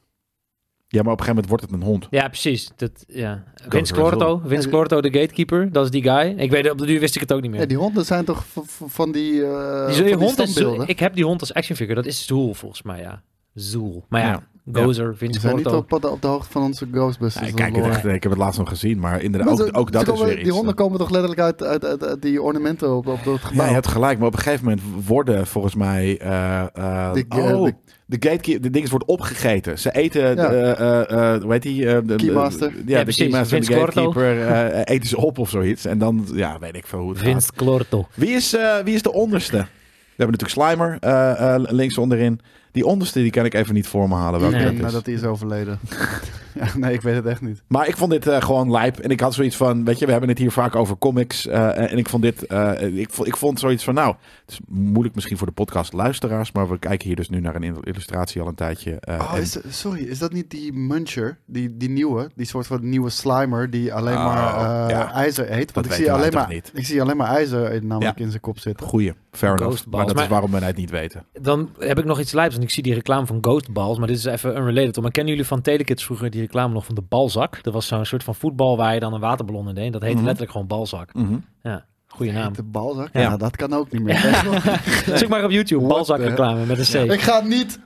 Ja, maar op een gegeven moment wordt het een hond. Ja, precies. Dat, ja. Vince Clorto. Vince Clorto, de gatekeeper, dat is die guy. Ik weet, op de duur wist ik het ook niet meer. Ja, die honden zijn toch van die, eh die, van die hond is, ik heb die hond als actionfigure, dat is Zool volgens mij, ja. Zool. Maar ja, Ja. Gozer, Die Vince zijn niet op, op de hoogte van onze Ghostbusters. Ja, ik, kijk het lore. echt, ik heb het laatst nog gezien, maar inderdaad, Maar ook, ze- ook dat is weer iets. Die honden eh. komen toch letterlijk uit, uit, uit, uit die ornamenten op, op het gebouw? Ja, je hebt gelijk, maar op een gegeven moment worden volgens mij. eh, eh, De- oh, de- de gatekeeper, de dingen wordt opgegeten. Ze eten, Ja. eh, eh, eh, hoe heet die? de, de- Keymaster. ja, Ja, de precies. keymaster en de gatekeeper eten ze op of zoiets. En dan, ja, weet ik veel hoe het gaat. Vince Clorto. Wie is, wie is de onderste? We hebben natuurlijk Slimer eh, eh, links onderin. Die onderste die kan ik even niet voor me halen. Welke Nee. dat nou is. dat hij is overleden. <laughs> <laughs> ja, nee, ik weet het echt niet. Maar ik vond dit eh, gewoon lijp. En ik had zoiets van, weet je, we hebben het hier vaak over comics. eh, en ik vond dit, eh, ik, vond, ik vond zoiets van, nou, het is moeilijk misschien voor de podcast luisteraars. Maar we kijken hier dus nu naar een il- illustratie al een tijdje. eh, Oh, en- is, sorry, is dat niet die Muncher? Die, die nieuwe? Die soort van nieuwe Slimer die alleen Oh, maar eh, ja. ijzer eet? Want ik zie, alleen maar, niet? ik zie alleen maar ijzer in- namelijk Ja. in zijn kop zitten. Goeie, fair enough. Maar dat is waarom wij het niet weten. Dan heb ik nog iets lijps, want ik zie die reclame van Ghostballs, maar dit is even unrelated. Maar kennen jullie van Telekids vroeger die reclame nog van de balzak? Dat was zo'n soort van voetbal waar je dan een waterballon in deed. Dat heette Mhm. letterlijk gewoon balzak. Ja, goede naam. De balzak? Ja. Ja. dat kan ook niet meer. <laughs> Zoek maar op YouTube, What balzak the- reclame met een C. Ik ga niet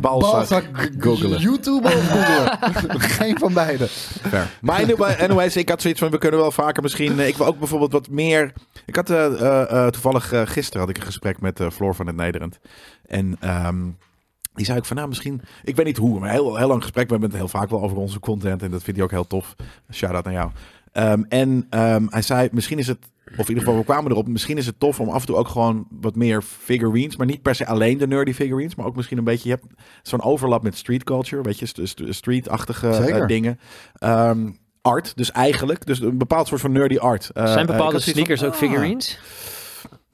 Balzak Balzak googelen. YouTube of googelen. <laughs> Geen van beide. Fair. Maar anyway, anyways, ik had zoiets van, we kunnen wel vaker misschien... eh, ik wil ook bijvoorbeeld wat meer... Ik had eh, eh, toevallig gisteren had ik een gesprek met eh, Floor van het Nederland. En ehm, die zei ik van, nou misschien... Ik weet niet hoe, maar heel, heel lang gesprek. We hebben het heel vaak wel over onze content. En dat vindt hij ook heel tof. Shout-out naar jou. Ehm, en ehm, hij zei, misschien is het... Of in ieder geval, we kwamen erop. Misschien is het tof om af en toe ook gewoon wat meer figurines. Maar niet per se alleen de nerdy figurines. Maar ook misschien een beetje... Je hebt zo'n overlap met street culture. Weet je, st- st- street-achtige eh, dingen. Ehm, art, dus eigenlijk. Dus een bepaald soort van nerdy art. Eh, Zijn eh, bepaalde ik sneakers van, ook ah, figurines?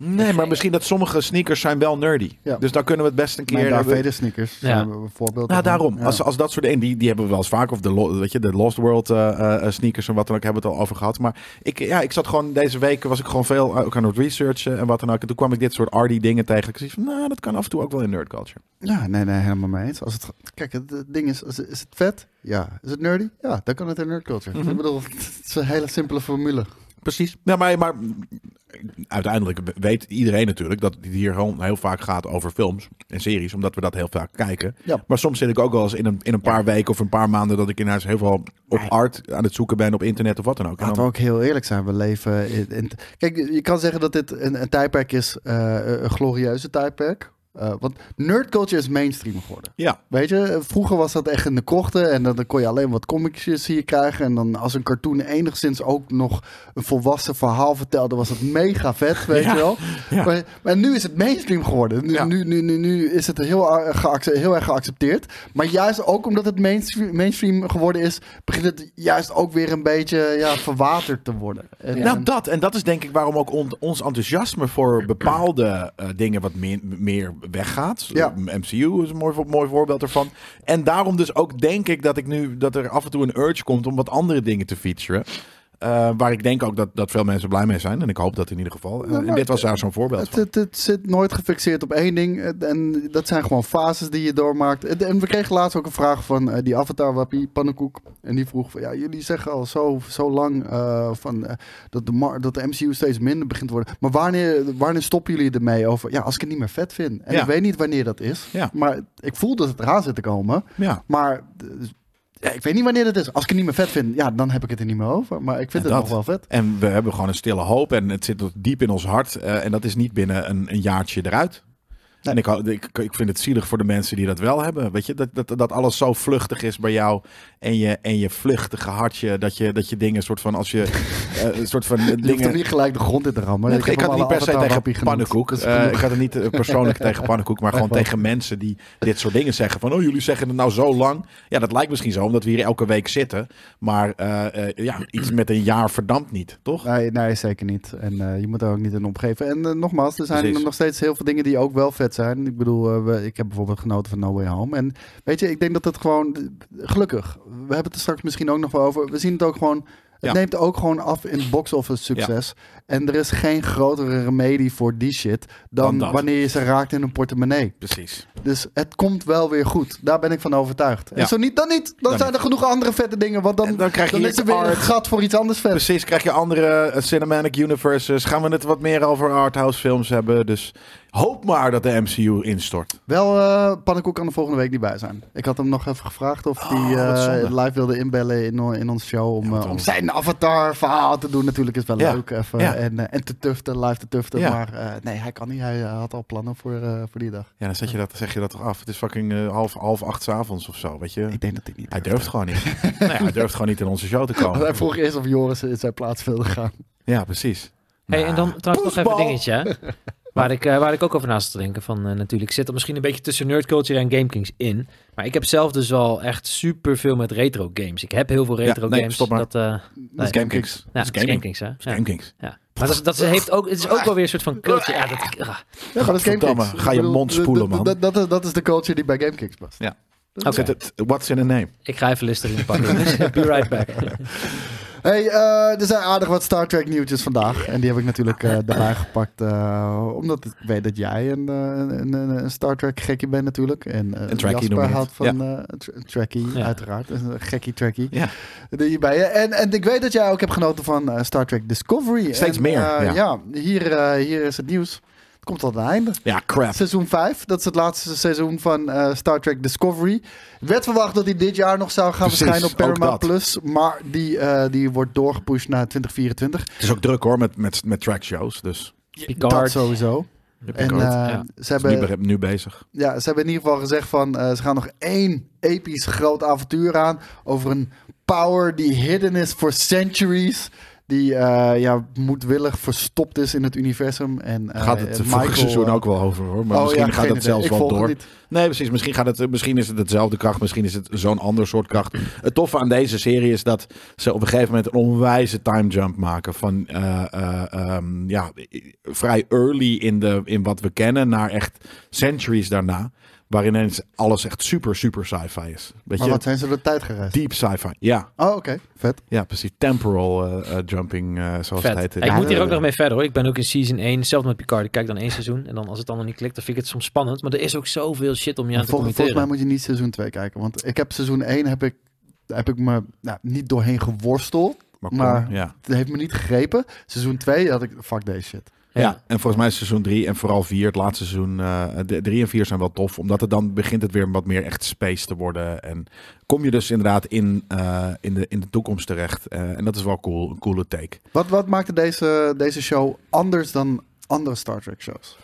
Nee, maar misschien dat sommige sneakers zijn wel nerdy. Ja. Dus dan kunnen we het best een Mijn keer... Darth Vader sneakers. Ja. zijn een voorbeeld. nou, daarom. Ja. Als, als dat soort dingen, die, die hebben we wel eens vaak. Of de, weet je, de Lost World eh, eh, eh, sneakers en wat dan ook, hebben we het al over gehad. Maar ik, ja, ik zat gewoon deze week, was ik gewoon veel ook aan het researchen en wat dan ook. En toen kwam ik dit soort arty dingen tegen. Ik zei van, nou, dat kan af en toe ook wel in nerd culture. Ja, nee, nee, helemaal mee eens. Als het, kijk, het, het ding is, is, is het vet? Ja. Is het nerdy? Ja, dan kan het in nerd culture. Mhm. Ik bedoel, <laughs> het is een hele simpele formule. Precies. Ja, maar, maar uiteindelijk weet iedereen natuurlijk dat het hier gewoon heel vaak gaat over films en series, omdat we dat heel vaak kijken. Ja. Maar soms zit ik ook wel eens in een, in een paar weken of een paar maanden dat ik in huis heel veel op art aan het zoeken ben op internet of wat dan ook. En Laten we ook heel eerlijk zijn. We leven in... in- kijk, je kan zeggen dat dit een, een tijdperk is, eh, een glorieuze tijdperk. Eh, want nerdculture is mainstream geworden. ja, Weet je, vroeger was dat echt in de krochten en dan, kon je alleen wat comicjes hier krijgen. En dan als een cartoon enigszins ook nog een volwassen verhaal vertelde, was het mega vet, <laughs> weet Ja, je wel. ja. Maar, maar nu is het mainstream geworden. Nu, Ja. nu, nu, nu, nu is het heel, erg geacce- heel erg geaccepteerd. Maar juist ook omdat het mainstream, mainstream geworden is, begint het juist ook weer een beetje ja, verwaterd te worden. En, Nou, dat. En dat is denk ik waarom ook on- ons enthousiasme voor bepaalde eh, dingen wat meer, meer weggaat. Ja. MCU is een mooi, mooi voorbeeld ervan. En daarom dus ook denk ik dat ik nu dat er af en toe een urge komt om wat andere dingen te featuren. Eh, waar ik denk ook dat, dat veel mensen blij mee zijn. En ik hoop dat in ieder geval. En, Ja, en maar dit was daar zo'n voorbeeld Het, van. het, het zit nooit gefixeerd op één ding. En dat zijn gewoon fases die je doormaakt. En- we kregen laatst ook een vraag van eh, die avatar-wappie, Pannenkoek. En die vroeg van, ja, jullie zeggen al zo, zo lang eh, van, eh, dat, de mar- dat de MCU steeds minder begint te worden. Maar wanneer, wanneer stoppen jullie ermee over? Ja, als ik het niet meer vet vind. En Ja. ik weet niet wanneer dat is. Ja. Maar ik voel dat het eraan zit te komen. Ja. Maar eh, ja, ik weet niet wanneer dat is. Als ik het niet meer vet vind, ja, dan heb ik het er niet meer over. Maar ik vind En het dat. nog wel vet. En we hebben gewoon een stille hoop. En het zit diep in ons hart. eh, en dat is niet binnen een, een jaartje eruit. En ik, ik, ik vind het zielig voor de mensen die dat wel hebben. Weet je, dat, dat, dat alles zo vluchtig is bij jou. En je, en je vluchtige hartje. Dat je, dat je dingen soort van als je. <laughs> eh, een soort van Je hoeft dingen. hem niet gelijk de grond in te rammen. Nee, Ik ik, heb had het niet per se tegen pannenkoek. Eh, ik had het niet eh, persoonlijk <laughs> tegen pannenkoek, maar gewoon tegen mensen die dit soort dingen zeggen. Van, oh, jullie zeggen het nou zo lang. Ja, dat lijkt misschien zo, omdat we hier elke week zitten. Maar eh, eh, ja, iets met een jaar verdampt niet, toch? Nee, nee, zeker niet. En eh, je moet er ook niet in opgeven. En eh, nogmaals, er zijn Precies. nog steeds heel veel dingen die ook wel vet zijn. Ik bedoel, eh, we, ik heb bijvoorbeeld genoten van No Way Home. En weet je, ik denk dat het gewoon... Gelukkig, we hebben het er straks misschien ook nog wel over. We zien het ook gewoon... Het Ja. neemt ook gewoon af in box office succes. En er is geen grotere remedie voor die shit... dan, wanneer je ze raakt in een portemonnee. Precies. Dus het komt wel weer goed. Daar ben ik van overtuigd. En Ja. zo niet, dan niet. Dan, Dan zijn er genoeg andere vette dingen. Want dan, En dan krijg je dan is er weer een gat voor iets anders vet. Precies, krijg je andere eh, cinematic universes. Gaan we het wat meer over arthouse films hebben. Dus hoop maar dat de MCU instort. Wel, eh Pannenkoek kan er volgende week niet bij zijn. Ik had hem nog even gevraagd of hij Oh, eh, live wilde inbellen in, in onze show. Om, Ja, om zijn avatar verhaal te doen. Natuurlijk is wel Ja. leuk. Even, Ja. En, eh, en te tuften, live te tuften. Ja. Maar eh, nee, hij kan niet. Hij eh, had al plannen voor, eh, voor die dag. Ja, dan zeg je dat, zeg je dat toch af. Het is fucking eh, half, half acht 's avonds of zo, weet je. Ik denk dat hij niet Hij durft gewoon niet. <laughs> nee, hij durft gewoon niet in onze show te Want Hij komen. vroeg eerst of Joris in zijn plaats wilde gaan. Ja, precies. Hey, en dan Nou, trouwens nog even een dingetje. <laughs> Waar ik, eh, waar ik ook over na zat te denken. Van, eh, natuurlijk, ik zit er misschien een beetje tussen Nerd Culture en Game Kings in. Maar ik heb zelf dus wel echt super veel met retro games. Ik heb heel veel retro nee, games. stop maar. Dat, eh, Dat is Game Kings. ja, Dat is het is Game gaming. Kings, hè? Ja. Game Kings. Ja. Maar dat, dat heeft ook, het is ook wel weer een soort van culture. Ja, dat, ah. Ja, maar dat is Game Gadverdamme, Kings. ga je mond spoelen, man. Dat, dat, is- dat is de culture die bij Game Kings past. Ja. Het, what's in a name? Ik ga even Listerine pakken. <laughs> Be right back. <laughs> Hey, eh, er zijn aardig wat Star Trek nieuwtjes vandaag. En die heb ik natuurlijk eh erbij gepakt. eh, omdat ik weet dat jij een, eh, een, een, een Star Trek gekkie bent natuurlijk. En eh, Een Jasper je houdt van eh, tra- trekkie, Ja. uiteraard. Een gekkie trekkie. Ja. Hierbij. En, en ik weet dat jij ook hebt genoten van Star Trek Discovery. Steeds En, meer, ja. ja, hier, eh, hier is het nieuws. Het komt tot een einde. Ja, crap. Seizoen 5, dat is het laatste seizoen van eh, Star Trek Discovery. werd verwacht dat hij dit jaar nog zou gaan Precies, verschijnen op Paramount dat. Plus. Maar die, eh, die wordt doorgepusht naar 2024. Het is ook druk hoor, met, met, met trackshows. Dus Dat Picard. sowieso. En eh, ja. ze, hebben, be- nu bezig. ja, ze hebben in ieder geval gezegd van... eh, ze gaan nog één episch groot avontuur aan... over een power die hidden is for centuries... die eh, ja, moedwillig verstopt is in het universum. En, eh, gaat het volgende seizoen eh, ook wel over hoor. Maar oh, misschien ja, gaat het zelfs wel het door. Nee, precies. Misschien, gaat het, misschien is het hetzelfde kracht. Misschien is het zo'n ander soort kracht. Het toffe aan deze serie is dat ze op een gegeven moment een onwijze time jump maken. Van eh, eh, ehm, ja, vrij early in, de, in wat we kennen naar echt centuries daarna. Waarin ineens alles echt super, super sci-fi is. Weet Maar je? wat zijn ze de tijd gereisd? Deep sci-fi. Ja, Oh, oké. Vet. ja, precies. Temporal eh, jumping, eh, zoals Vet. het heet. ik moet hier Ja, ook nog mee verder hoor. Ik ben ook in season 1, hetzelfde met Picard. Ik kijk dan één seizoen en dan als het allemaal niet klikt, dan vind ik het soms spannend. Maar er is ook zoveel shit om je aan te Vol- volgens mij committeren. moet je niet seizoen 2 kijken. Want ik heb seizoen 1 heb ik, heb ik me nou, niet doorheen geworsteld. Maar, maar- ja. Het heeft me niet gegrepen. Seizoen 2 had ik, fuck deze shit. Ja. en volgens mij is seizoen 3 en vooral 4, het laatste seizoen, eh 3 en 4 zijn wel tof. Omdat het dan begint het weer wat meer echt space te worden. En kom je dus inderdaad in, eh, in, de, in de toekomst terecht. Eh, en dat is wel cool, een coole take. Wat, wat maakte deze, deze show anders dan andere Star Trek shows?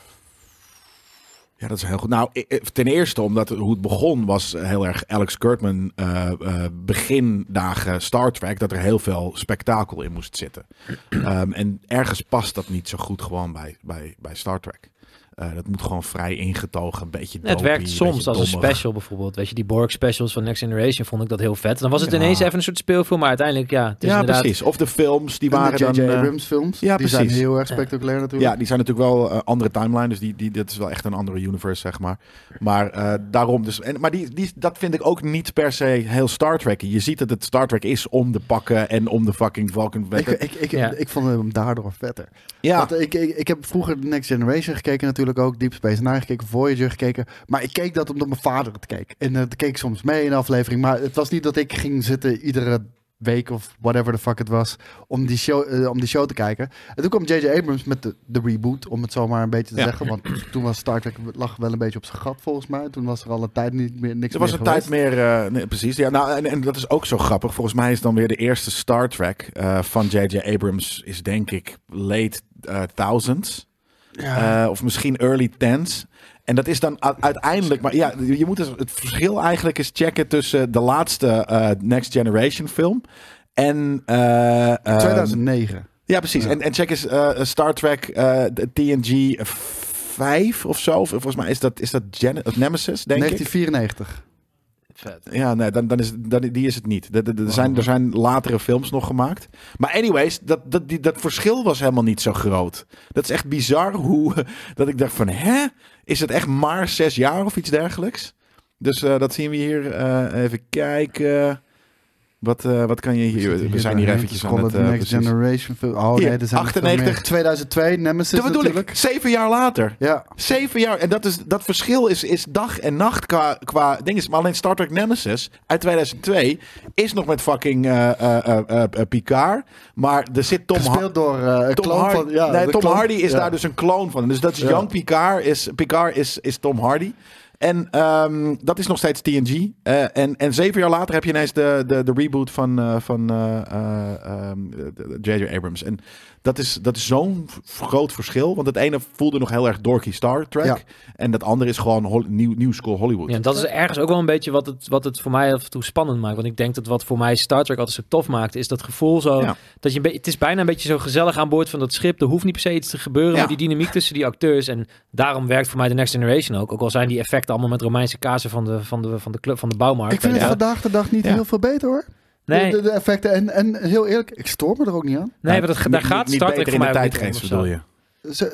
Ja, dat is heel goed. Nou, ten eerste omdat hoe het begon was heel erg Alex Kurtman eh, eh, begindagen Star Trek. Dat er heel veel spektakel in moest zitten. <clears throat> Ehm, en ergens past dat niet zo goed gewoon bij, bij, bij Star Trek. Eh, dat moet gewoon vrij ingetogen, een beetje Het werkt soms als een special bijvoorbeeld. Weet je, die Borg specials van Next Generation vond ik dat heel vet. Dan was het Ja. ineens even een soort speelfilm, maar uiteindelijk ja. Het is Ja, inderdaad, precies. Of de films, die En waren de dan... J.J. eh, Abrams films. ja, die zijn precies. heel erg spectaculair natuurlijk. Ja, die zijn natuurlijk wel eh, andere timeline, dus die, die, dat is wel echt een andere universe, zeg maar. Maar eh, daarom, dus, en, maar die, die, dat vind ik ook niet per se heel Star Trek. Je ziet dat het Star Trek is om de pakken en om de fucking Vulcan. Ik, ik, ik, Ja. ik vond hem daardoor vetter. ja, Want ik, ik, ik heb vroeger de Next Generation gekeken natuurlijk ook. Deep Space Nine gekeken, Voyager gekeken. Maar ik keek dat omdat mijn vader het keek. En uh, keek ik soms mee in de aflevering. Maar het was niet dat ik ging zitten iedere week of whatever the fuck het was. Om die show, uh, om die show te kijken. En toen kwam J.J. Abrams met de, de reboot. Om het zo maar een beetje te Ja. zeggen. Want <clears throat> toen was Star Trek lag wel een beetje op zijn gat volgens mij. Toen was er al een tijd niet meer niks er was meer een tijd meer, eh, nee, precies. Ja, nou, en, en dat is ook zo grappig. Volgens mij is dan weer de eerste Star Trek eh, van J.J. Abrams is denk ik late eh, thousands. Ja. Eh, of misschien early tens. En dat is dan uiteindelijk, maar ja, je moet dus het verschil eigenlijk eens checken tussen de laatste eh, Next Generation film en eh, ehm, 2009. ja, precies. Ja. En, en check eens eh, Star Trek eh, TNG 5 of zo. Volgens mij is dat, is dat Gen Nemesis, denk ik. 1994. Ja, nee, dan, dan is, dan, die is het niet. Er zijn, er zijn latere films nog gemaakt. Maar anyways, dat, dat, die, dat verschil was helemaal niet zo groot. Dat is echt bizar hoe... <laughs> Dat ik dacht van, hè? Is het echt maar zes jaar of iets dergelijks? Dus eh, dat zien we hier. eh, even kijken. Wat, eh, wat kan je hier... We zijn hier eventjes aan het... de eh, Next. Generation. Oh Hier, nee, er zijn er veel 98. meer. 2002, Nemesis Dat bedoel natuurlijk. ik. Zeven jaar later. Ja, Zeven jaar. En dat, is, dat verschil is, is dag en nacht qua, qua dingen. Maar alleen Star Trek Nemesis uit 2002 is nog met fucking eh, Picard. Maar er zit Tom, gespeeld door een Tom, Hardy. van... Ja, nee, Tom Hardy is ja. daar dus een kloon van. Dus dat is Ja. Young Picard. Is, Picard is, is Tom Hardy. En ehm, dat is nog steeds TNG. Eh, en, en zeven jaar later heb je ineens de, de, de reboot van van eh, de J.J. Abrams. En dat is, dat is zo'n groot verschil. Want het ene voelde nog heel erg dorky Star Trek. Ja. En dat andere is gewoon hol- nieuw, nieuw school Hollywood. Ja, en dat is ergens ook wel een beetje wat het, wat het voor mij af en toe spannend maakt. Want ik denk dat wat voor mij Star Trek altijd zo tof maakt, is dat gevoel zo. Ja. Dat je een beetje, het is bijna een beetje zo gezellig aan boord van dat schip. Er hoeft niet per se iets te gebeuren, Ja. maar die dynamiek tussen die acteurs. En daarom werkt voor mij de Next Generation ook. Ook al zijn die effecten allemaal met Romeinse kazen van de, van de, van de, club, van de bouwmarkt. Ik vind het vandaag de dag niet Ja. heel veel beter hoor. Nee, De, de, de effecten. En, en heel eerlijk, ik stoor me er ook niet aan. nee, maar dat, Niet- daar gaat niet Star Trek beter voor mij in de niet of zo. bedoel je?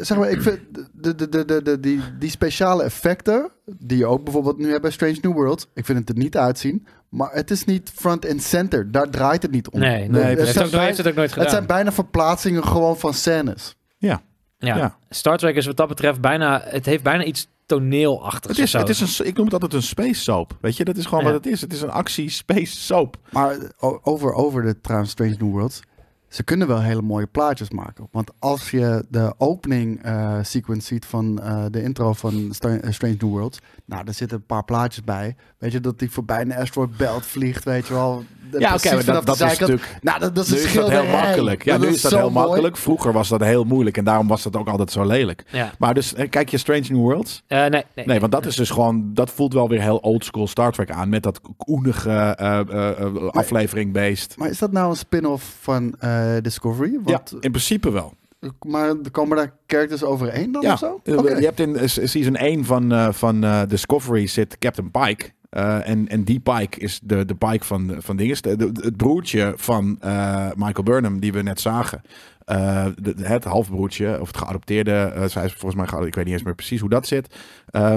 Zeg maar, ik vind de, de, de, de, de, die, die speciale effecten, die je ook bijvoorbeeld nu hebt bij Strange New Worlds, ik vind het er niet uitzien, maar het is niet front and center. Daar draait het niet om. Nee, Het- nee, het, zijn heeft het ook nooit gedaan. het zijn bijna verplaatsingen gewoon van scènes. Ja. ja. ja. Star Trek is wat dat betreft bijna, het heeft bijna iets toneelachtigs. Het is, het is een, ik noem het altijd een space soap. Weet je, dat is gewoon Ja. wat het is. Het is een actie space soap. Maar over, over de trouwens Strange New Worlds, ze kunnen wel hele mooie plaatjes maken. Want als je de opening eh, sequence ziet van eh, de intro van eh, Strange New Worlds, nou, daar zitten een paar plaatjes bij. Weet je, dat die voorbij een asteroid belt vliegt, weet je wel. Ja, precies oké, maar vanaf dat, de dat is natuurlijk... Nou, dat, dat is Nu is dat heel makkelijk. Ja, nu is dat heel mooi. makkelijk. Vroeger was dat heel moeilijk en daarom was dat ook altijd zo lelijk. Ja. Maar dus, eh, kijk je Strange New Worlds? Eh, nee, nee, Nee, want dat is dus gewoon, dat voelt wel weer heel oldschool Star Trek aan. Met dat koenige eh, aflevering beest. Maar is dat nou een spin-off van eh, Discovery? Want, ja, in principe wel. Maar er komen daar characters overeen dan Ja, of zo? Oké. je hebt in season 1 van, eh, van eh, Discovery zit Captain Pike. Eh, en, en die Pike is de, de Pike van, van dinges. Het broertje van eh, Michael Burnham, die we net zagen. De- het halfbroertje, of het geadopteerde. zij is volgens mij geadopteerd. Ik weet niet eens meer precies hoe dat zit.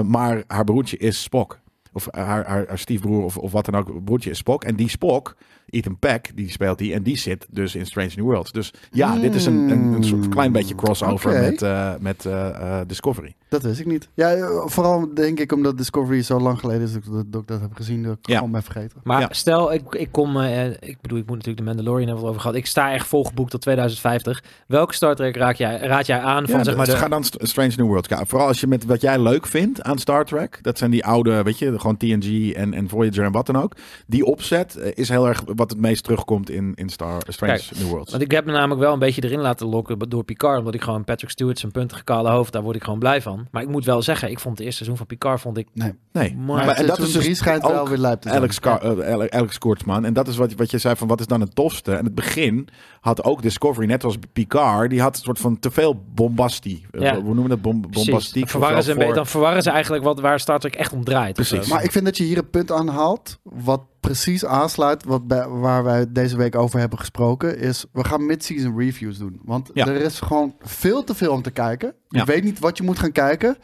Maar haar broertje is Spock. Of haar, haar, haar stiefbroer of, of wat dan ook. Broertje is Spock. En die Spock, Ethan Peck, die speelt die. En die zit dus in Strange New Worlds. Dus ja, dit is een, een, een soort klein beetje crossover Oké. met, eh, met eh, eh, Discovery. Dat wist ik niet. Ja, vooral denk ik omdat Discovery zo lang geleden is dat ik dat, dat ik dat heb gezien. Dat ik Ja. gewoon ben vergeten. Maar Ja. stel, ik, ik kom, ik bedoel, ik moet natuurlijk de Mandalorian hebben over gehad. Ik sta echt volgeboekt tot 2050. Welke Star Trek raad jij, raad jij aan van Ja, zeg maar dus de... Ga dan St- Strange New Worlds kijken. Vooral als je met wat jij leuk vindt aan Star Trek. Dat zijn die oude, weet je, gewoon TNG en, en Voyager en wat dan ook. Die opzet is heel erg wat het meest terugkomt in, in Star, Strange Kijk, New Worlds. Want ik heb me namelijk wel een beetje erin laten lokken door Picard. Omdat ik gewoon Patrick Stewart zijn puntige kale hoofd, daar word ik gewoon blij van. Maar ik moet wel zeggen, ik vond het eerste seizoen van Picard vond ik... Nee. nee, Maar- Maar en dat is dus schijnt wel weer lijp te zijn. Alex, Car- eh, Ale- Alex Kurtzman. En dat is wat, wat je zei van wat is dan het tofste. En het begin had ook Discovery, net als Picard, die had een soort van te veel bombastie. Eh, Ja. Hoe noemen we dat? Bom, bombastiek. Dan verwarren, ze een wel beetje- voor- dan verwarren ze eigenlijk wat, waar Star Trek echt om draait. Precies. Maar ik vind dat je hier een punt aanhaalt. Wat precies aansluit wat bij, waar wij deze week over hebben gesproken. Is we gaan mid-season reviews doen. Want Ja. er is gewoon veel te veel om te kijken. Je Ja. weet niet wat je moet gaan kijken.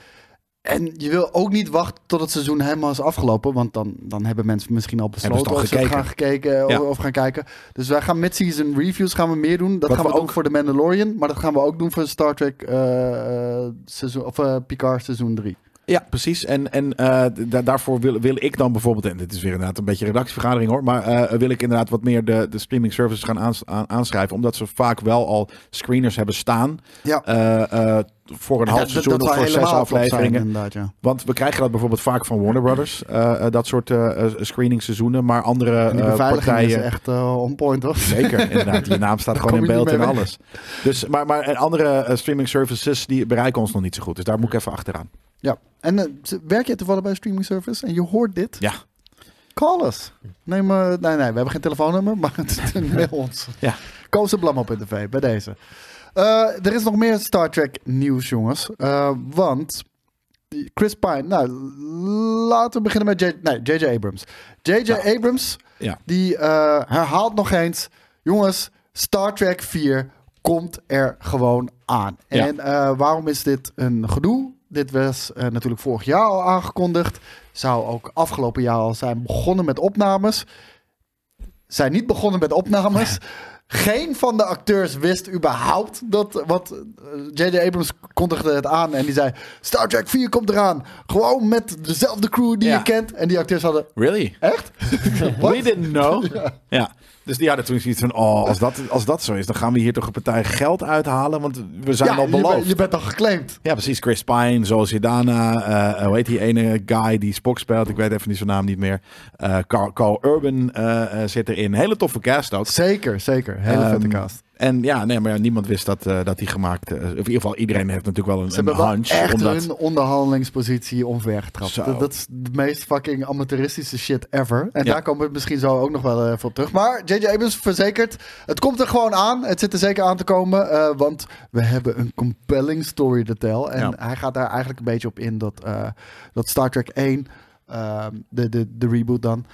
En je wil ook niet wachten tot het seizoen helemaal is afgelopen. Want dan, dan hebben mensen misschien al besloten of ze gaan gekeken Ja. of, gaan kijken. Dus wij gaan mid-season reviews gaan we meer doen. Dat Wat gaan we, doen ook- voor The Mandalorian. Maar dat gaan we ook doen voor Star Trek eh, eh, seizoen, of eh, Picard seizoen 3. Ja, precies. En, en eh, da- daarvoor wil, wil ik dan bijvoorbeeld, en dit is weer inderdaad een beetje redactievergadering hoor, maar eh, wil ik inderdaad wat meer de, de streaming services gaan aans- aan, aanschrijven, omdat ze vaak wel al screeners hebben staan Ja. eh, voor een half seizoen of voor zes afleveringen. inderdaad, ja. Want we krijgen dat bijvoorbeeld vaak van Warner Brothers, dat soort eh eh, screeningsseizoenen, maar andere partijen... is echt on point, hoor. Zeker, inderdaad. Je naam staat <laughs> gewoon in beeld en alles. Dus, maar, maar en andere streaming services die bereiken ons nog niet zo goed. Dus daar moet ik even achteraan. Ja. En eh, werk je toevallig bij een streaming service en je hoort dit? Ja. Call us. Neem, eh, nee, nee, we hebben geen telefoonnummer, maar mail ons. Ja. Koos Blam op tv, bij deze. Eh, er is nog meer Star Trek nieuws, jongens. Want Chris Pine, nou, laten we beginnen met J- nee, J.J. Abrams. J.J. Abrams, Ja. die herhaalt nog eens, jongens, Star Trek 4 komt er gewoon aan. Ja. En waarom is dit een gedoe? Dit was eh, natuurlijk vorig jaar al aangekondigd. Zou ook afgelopen jaar al zijn begonnen met opnames. Zijn niet begonnen met opnames. <laughs> Geen van de acteurs wist überhaupt dat. Wat eh, J.J. Abrams kondigde het aan en die zei: Star Trek 4 komt eraan. Gewoon met dezelfde crew die Ja. je kent. En die acteurs hadden. Really? Echt? <laughs> We didn't know. <laughs> Ja. Dus die hadden toen zoiets van, oh, als dat, als dat zo is, dan gaan we hier toch een partij geld uithalen, want we zijn Ja, al je, beloofd. je bent al geclaimd. Ja, precies. Chris Pine, zoals Zidana, eh hoe heet die ene guy die Spock speelt? Ik weet even niet zijn naam niet meer. Eh Carl, Carl Urban eh, eh, zit erin. Hele toffe cast ook. Zeker, zeker. Hele vette Ehm, cast. En ja, nee, maar ja, niemand wist dat, eh, dat die gemaakt... eh, of in ieder geval, iedereen heeft natuurlijk wel een, Ze een hebben hunch. echt omdat, hun onderhandelingspositie omvergetrapt. Dat, dat is de meest fucking amateuristische shit ever. En Ja. daar komen we misschien zo ook nog wel even op terug. Maar J.J. Abrams verzekert, het komt er gewoon aan. Het zit er zeker aan te komen. eh, want we hebben een compelling story te tell. En Ja. hij gaat daar eigenlijk een beetje op in dat, eh, dat Star Trek 1, ehm, de, de, de reboot dan,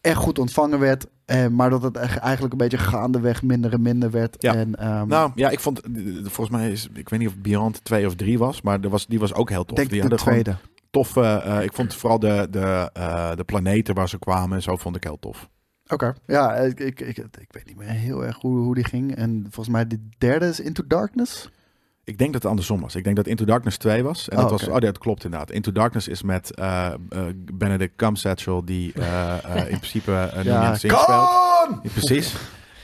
echt goed ontvangen werd. Eh, maar dat het eigenlijk een beetje gaandeweg minder en minder werd. Ja. En, ehm, Nou ja, ik vond, volgens mij is, ik weet niet of Beyond 2 of 3 was, maar er was, die was ook heel tof. denk die de tweede. toffe, eh, ik vond vooral de, de, eh, de planeten waar ze kwamen en zo vond ik heel tof. Oké. Ja, ik, ik, ik, ik weet niet meer heel erg hoe, hoe die ging. En volgens mij de derde is Into Darkness. Ik denk dat het andersom was. Ik denk dat Into Darkness 2 was. En Oh, dat was, oh, dat klopt inderdaad. Into Darkness is met eh, eh, Benedict Cumberbatch die eh, in principe <laughs> uh, Ja, speelt. Ja, precies.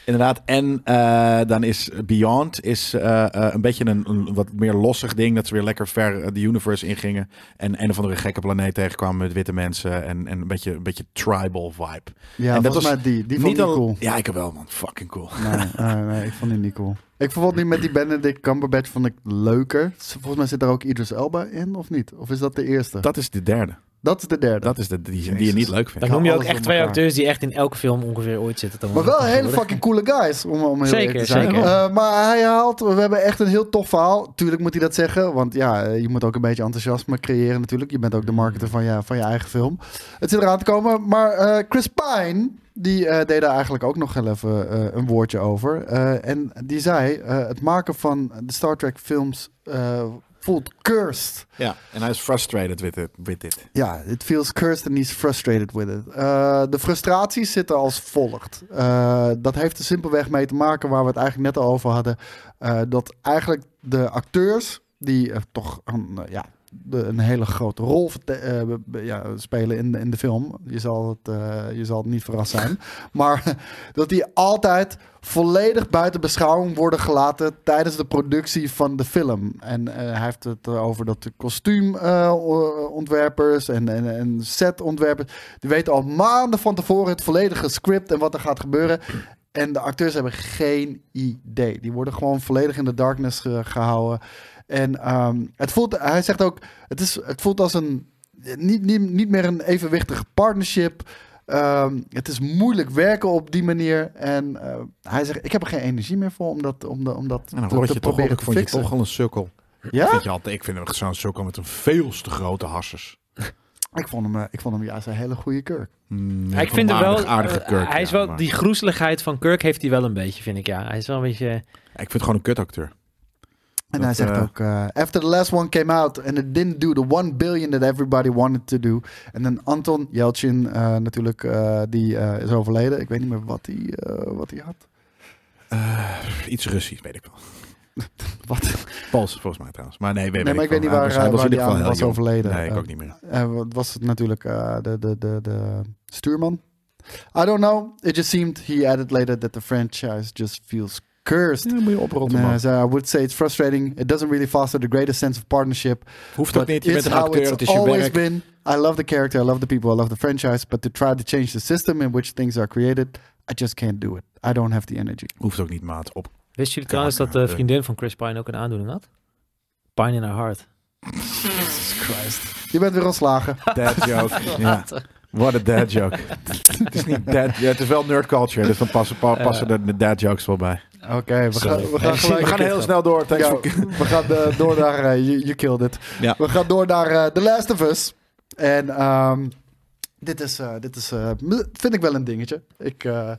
Inderdaad. En eh, dan is Beyond is, eh, eh, een beetje een, een wat meer lossig ding. Dat ze weer lekker ver de universe ingingen. En een of andere gekke planeet tegenkwamen met witte mensen. En, en een, beetje, een beetje tribal vibe. Ja, En dat volgens was mij die. Die vond ik al- cool. Ja, ik wel man. Fucking cool. <laughs> Nee, nee, ik vond die niet cool. Ik vond die met die Benedict Cumberbatch vond ik leuker. Volgens mij zit er ook Idris Elba in, of niet? Of is dat de eerste? Dat is de derde. Is de derde. Dat is de die, die je niet leuk vindt. Dan noem je ook echt twee acteurs die echt in elke film ongeveer ooit zitten. te maar wel hele fucking coole guys, om, om heel Zeker, te zijn. zeker. Eh, maar hij haalt, we hebben echt een heel tof verhaal. Tuurlijk moet hij dat zeggen, want ja, eh, je moet ook een beetje enthousiasme creëren natuurlijk. Je bent ook de marketer van je, van je eigen film. Het zit eraan te komen, maar eh, Chris Pine, die eh, deed daar eigenlijk ook nog heel even eh, een woordje over. Eh, en die zei, eh, het maken van de Star Trek films eh, voelt cursed. Ja, en hij is frustrated with it. With it. Ja, it feels cursed and he's frustrated with it. Eh, de frustraties zitten als volgt. Eh, dat heeft er simpelweg mee te maken waar we het eigenlijk net al over hadden. eh, dat eigenlijk de acteurs die toch een, ja, een hele grote rol eh, ja, spelen in in de film. Je zal, het, eh, je zal het niet verrast zijn. <laughs> maar <laughs> dat die altijd volledig buiten beschouwing worden gelaten tijdens de productie van de film. En eh, hij heeft het over dat de kostuumontwerpers en, en, en setontwerpers, die weten al maanden van tevoren het volledige script en wat er gaat gebeuren. En de acteurs hebben geen idee. Die worden gewoon volledig in de darkness ge- gehouden. En ehm, het voelt, hij zegt ook, het, is, het voelt als een, niet, niet, niet meer een evenwichtige partnership. Ehm, het is moeilijk werken op die manier. En eh, hij zegt, ik heb er geen energie meer voor om dat, om de, om dat En dan te, word te je toch, proberen ik te vond je toch al een sukkel. Ja? Vind je altijd, ik vind hem echt zo'n sukkel met een veel te grote hassers. <laughs> Ik vond hem, eh, ik vond hem juist een hele goede Kirk. Mm, Ja, ik vind hem wel, aardig- aardige eh, Kirk, hij is ja, wel, maar- die groezeligheid van Kirk heeft hij wel een beetje, vind ik. Ja, hij is wel een beetje... Ja, ik vind het gewoon een kutacteur. En Dat, hij zegt eh, ook, eh, after the last one came out and it didn't do the one billion that everybody wanted to do. En dan Anton Yelchin eh, natuurlijk, die is overleden. Ik weet niet meer wat hij wat hij had. Iets Russisch, weet ik wel. <laughs> Wat? Pools, volgens mij trouwens. Maar nee, weet, Nee, maar ik weet niet waar, Hij was- hij waar die aan was overleden. Nee, ik ook niet meer. Wat was het natuurlijk de, de, de, de stuurman? I don't know. It just seemed he added later that the franchise just feels cursed. Ja, moet je oprotten, En, eh, man. zei, I would say it's frustrating. It doesn't really foster the greatest sense of partnership. Hoeft ook niet. Je bent een acteur, het is je always werk. been. I love the character, I love the people, I love the franchise. But to try to change the system in which things are created, I just can't do it. I don't have the energy. Hoeft ook niet, maat. Op. Wist jullie trouwens dat de vriendin van Chris Pine ook een aandoening had? Pine in haar hart. <laughs> Jesus Christ. Je bent weer ontslagen. Dad joke. <laughs> ja. What a dad joke. <laughs> het is niet dad. Ja, het is wel nerd culture, dus dan passen, pa- passen er de dad jokes wel bij. Oké, we, gaan, we gaan gelijk... We gaan heel snel door. Thanks Ja, for- we gaan eh, door naar... you, you killed it. Ja. We gaan door naar eh, The Last of Us. En ehm, dit is, eh, dit is eh, vind ik wel een dingetje. Ik, eh,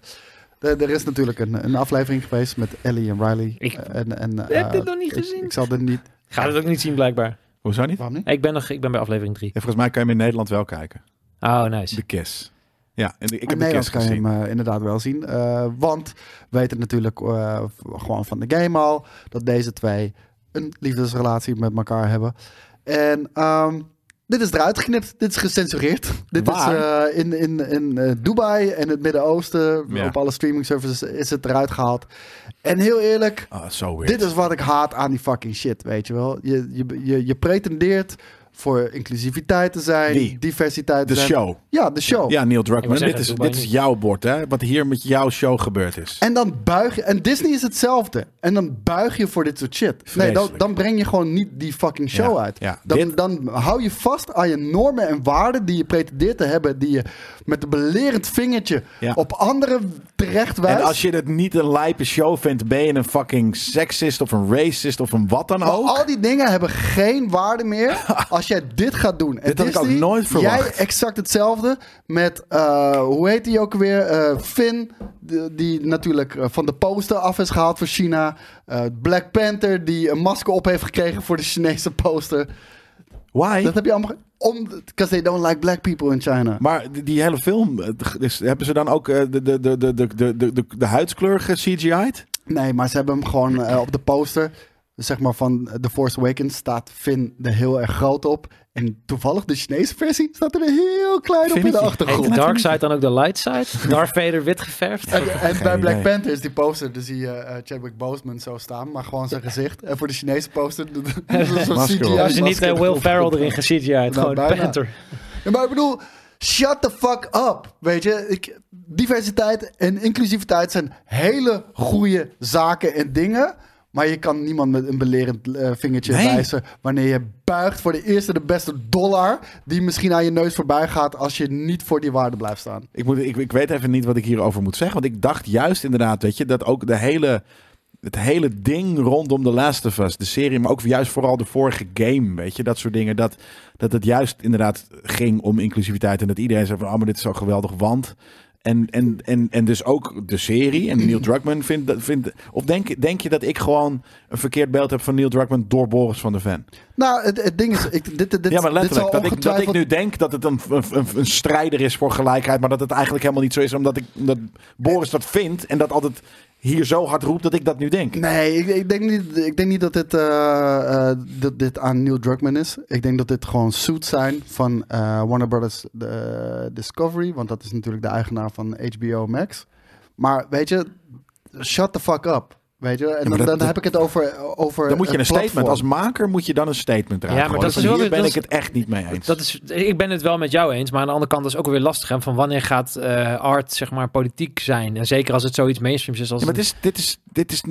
er is natuurlijk een, een aflevering geweest met Ellie en Riley. Ik en, heb dit nog niet gezien. Ik, zal er niet... Gaat het ook niet zien, blijkbaar. Hoezo niet? Waarom niet? Ik ben, nog, ik ben bij aflevering 3. Ja, volgens mij kan je hem in Nederland wel kijken. Oh, nice. De Kiss. Ja, en ik In heb de Kiss kan je gezien. hem eh, inderdaad wel zien. Eh, want we weten natuurlijk eh, gewoon van de game al... dat deze twee een liefdesrelatie met elkaar hebben. En ehm, dit is eruit geknipt. Dit is gecensureerd. <laughs> Dit Waar? is eh, in, in, in eh, Dubai en het Midden-Oosten. Ja. Op alle streaming services is het eruit gehaald. En heel eerlijk... Ah, zo weird. Dit is wat ik haat aan die fucking shit, weet je wel. Je, je, je, je pretendeert voor inclusiviteit te zijn, Wie? diversiteit te de zijn. show. Ja, de show. Ja, Neil Druckmann. Dit is, dit is jouw bord, hè? Wat hier met jouw show gebeurd is. En dan buig je. En Disney is hetzelfde. En dan buig je voor dit soort shit. Nee, dan, dan breng je gewoon niet die fucking show Ja, uit. ja. Dan, Dit- dan hou je vast aan je normen en waarden die je pretendeert te hebben. Die je met een belerend vingertje Ja. op anderen terecht wijst. En als je het niet een lijpe show vindt, ben je een fucking sexist of een racist of een wat dan Maar ook. al die dingen hebben geen waarde meer <laughs> als als jij dit gaat doen. En dit had ik ook nooit verwacht. Jij exact hetzelfde met, eh, hoe heet die ook weer? Eh, Finn, die, natuurlijk eh, van de poster af is gehaald voor China. Black Panther, die een masker op heeft gekregen voor de Chinese poster. Why? Dat heb je allemaal. Because they don't like black people in China. Maar die, hele film, hebben ze dan ook de, de, de, de, de, de, de, de huidskleur CGI'd? Nee, maar ze hebben hem gewoon op de poster zeg maar van The Force Awakens, staat Finn er heel erg groot op. En toevallig de Chinese versie staat er heel klein op in de je? Heet achtergrond. de dark side dan ook de light side? <laughs> Darth Vader wit geverfd? En, bij Black idee. Panther is die poster, dus zie je eh, Chadwick Boseman zo staan, maar gewoon zijn gezicht. En voor de Chinese poster, zo'n CGI. Hebben ze niet eh, Will. Ferrell erin het Nou, gewoon bijna. Panther. Ja, maar ik bedoel, shut the fuck up. Weet je, ik, diversiteit en inclusiviteit zijn hele goede zaken en dingen. Maar je kan niemand met een belerend eh, vingertje Nee. wijzen wanneer je buigt voor de eerste, de beste dollar. die misschien aan je neus voorbij gaat als je niet voor die waarde blijft staan. Ik, moet, ik, ik weet even niet wat ik hierover moet zeggen. Want ik dacht juist inderdaad, weet je, dat ook de hele, het hele ding rondom The Last of Us, de serie, maar ook juist vooral de vorige game, weet je, dat soort dingen. Dat, dat het juist inderdaad ging om inclusiviteit. En dat iedereen zei van, oh, maar dit is zo geweldig, want... En, en, en, en dus ook de serie en Neil Druckmann vindt... dat- vindt of denk, denk je dat ik gewoon een verkeerd beeld heb van Neil Druckmann door Boris van der Ven? Nou, het, het ding is, ik, dit, dit, ja, maar dit letterlijk. Dat ik, dat ik nu denk dat het een, een strijder is voor gelijkheid. Maar dat het eigenlijk helemaal niet zo is. Omdat, ik, omdat Boris dat vindt. En dat altijd hier zo hard roept dat ik dat nu denk. Nee, ik, ik, denk niet, ik denk niet dat dit, eh, eh, dat dit aan Neil Druckmann is. Ik denk dat dit gewoon suits zijn van eh, Warner Brothers Discovery. Want dat is natuurlijk de eigenaar van HBO Max. Maar weet je, shut the fuck up. Weet je, en dan, dat- dan heb ik het over. over Dan moet je een statement. Als maker moet je dan een statement dragen. Ja, maar dat is wel hier ben dat ik is- het echt niet mee eens. Dat is, ik ben het wel met jou eens, maar aan de andere kant is het ook weer lastig. Hè, van wanneer gaat eh, art zeg maar politiek zijn? En zeker als het zoiets mainstreams is als... Ja, maar dit is, dit, is, dit, is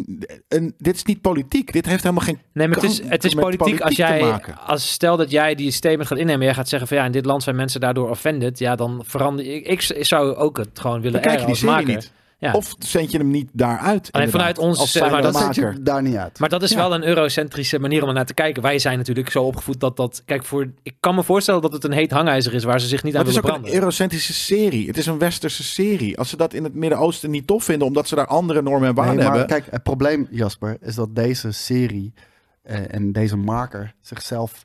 een, dit is niet politiek. Dit heeft helemaal geen... Nee, maar het is, het is politiek als jij, maken. als stel dat jij die statement gaat innemen, jij gaat zeggen van ja, in dit land zijn mensen daardoor offended, ja, dan verander ik, ik zou ook het gewoon willen Dan kijk je airen die als serie maker. niet. Ja. Of zend je hem niet daaruit. Alleen vanuit ons, als eh, maar Dat je daar niet uit. Maar dat is Ja. wel een eurocentrische manier om er naar te kijken. Wij zijn natuurlijk zo opgevoed dat dat... Kijk, voor, ik kan me voorstellen dat het een heet hangijzer is waar ze zich niet Maar aan het is willen ook een branden. eurocentrische serie. Het is een westerse serie. Als ze dat in het Midden-Oosten niet tof vinden, omdat ze daar andere normen en waarden Nee, hebben. kijk, het probleem, Jasper, is dat deze serie eh, en deze maker zichzelf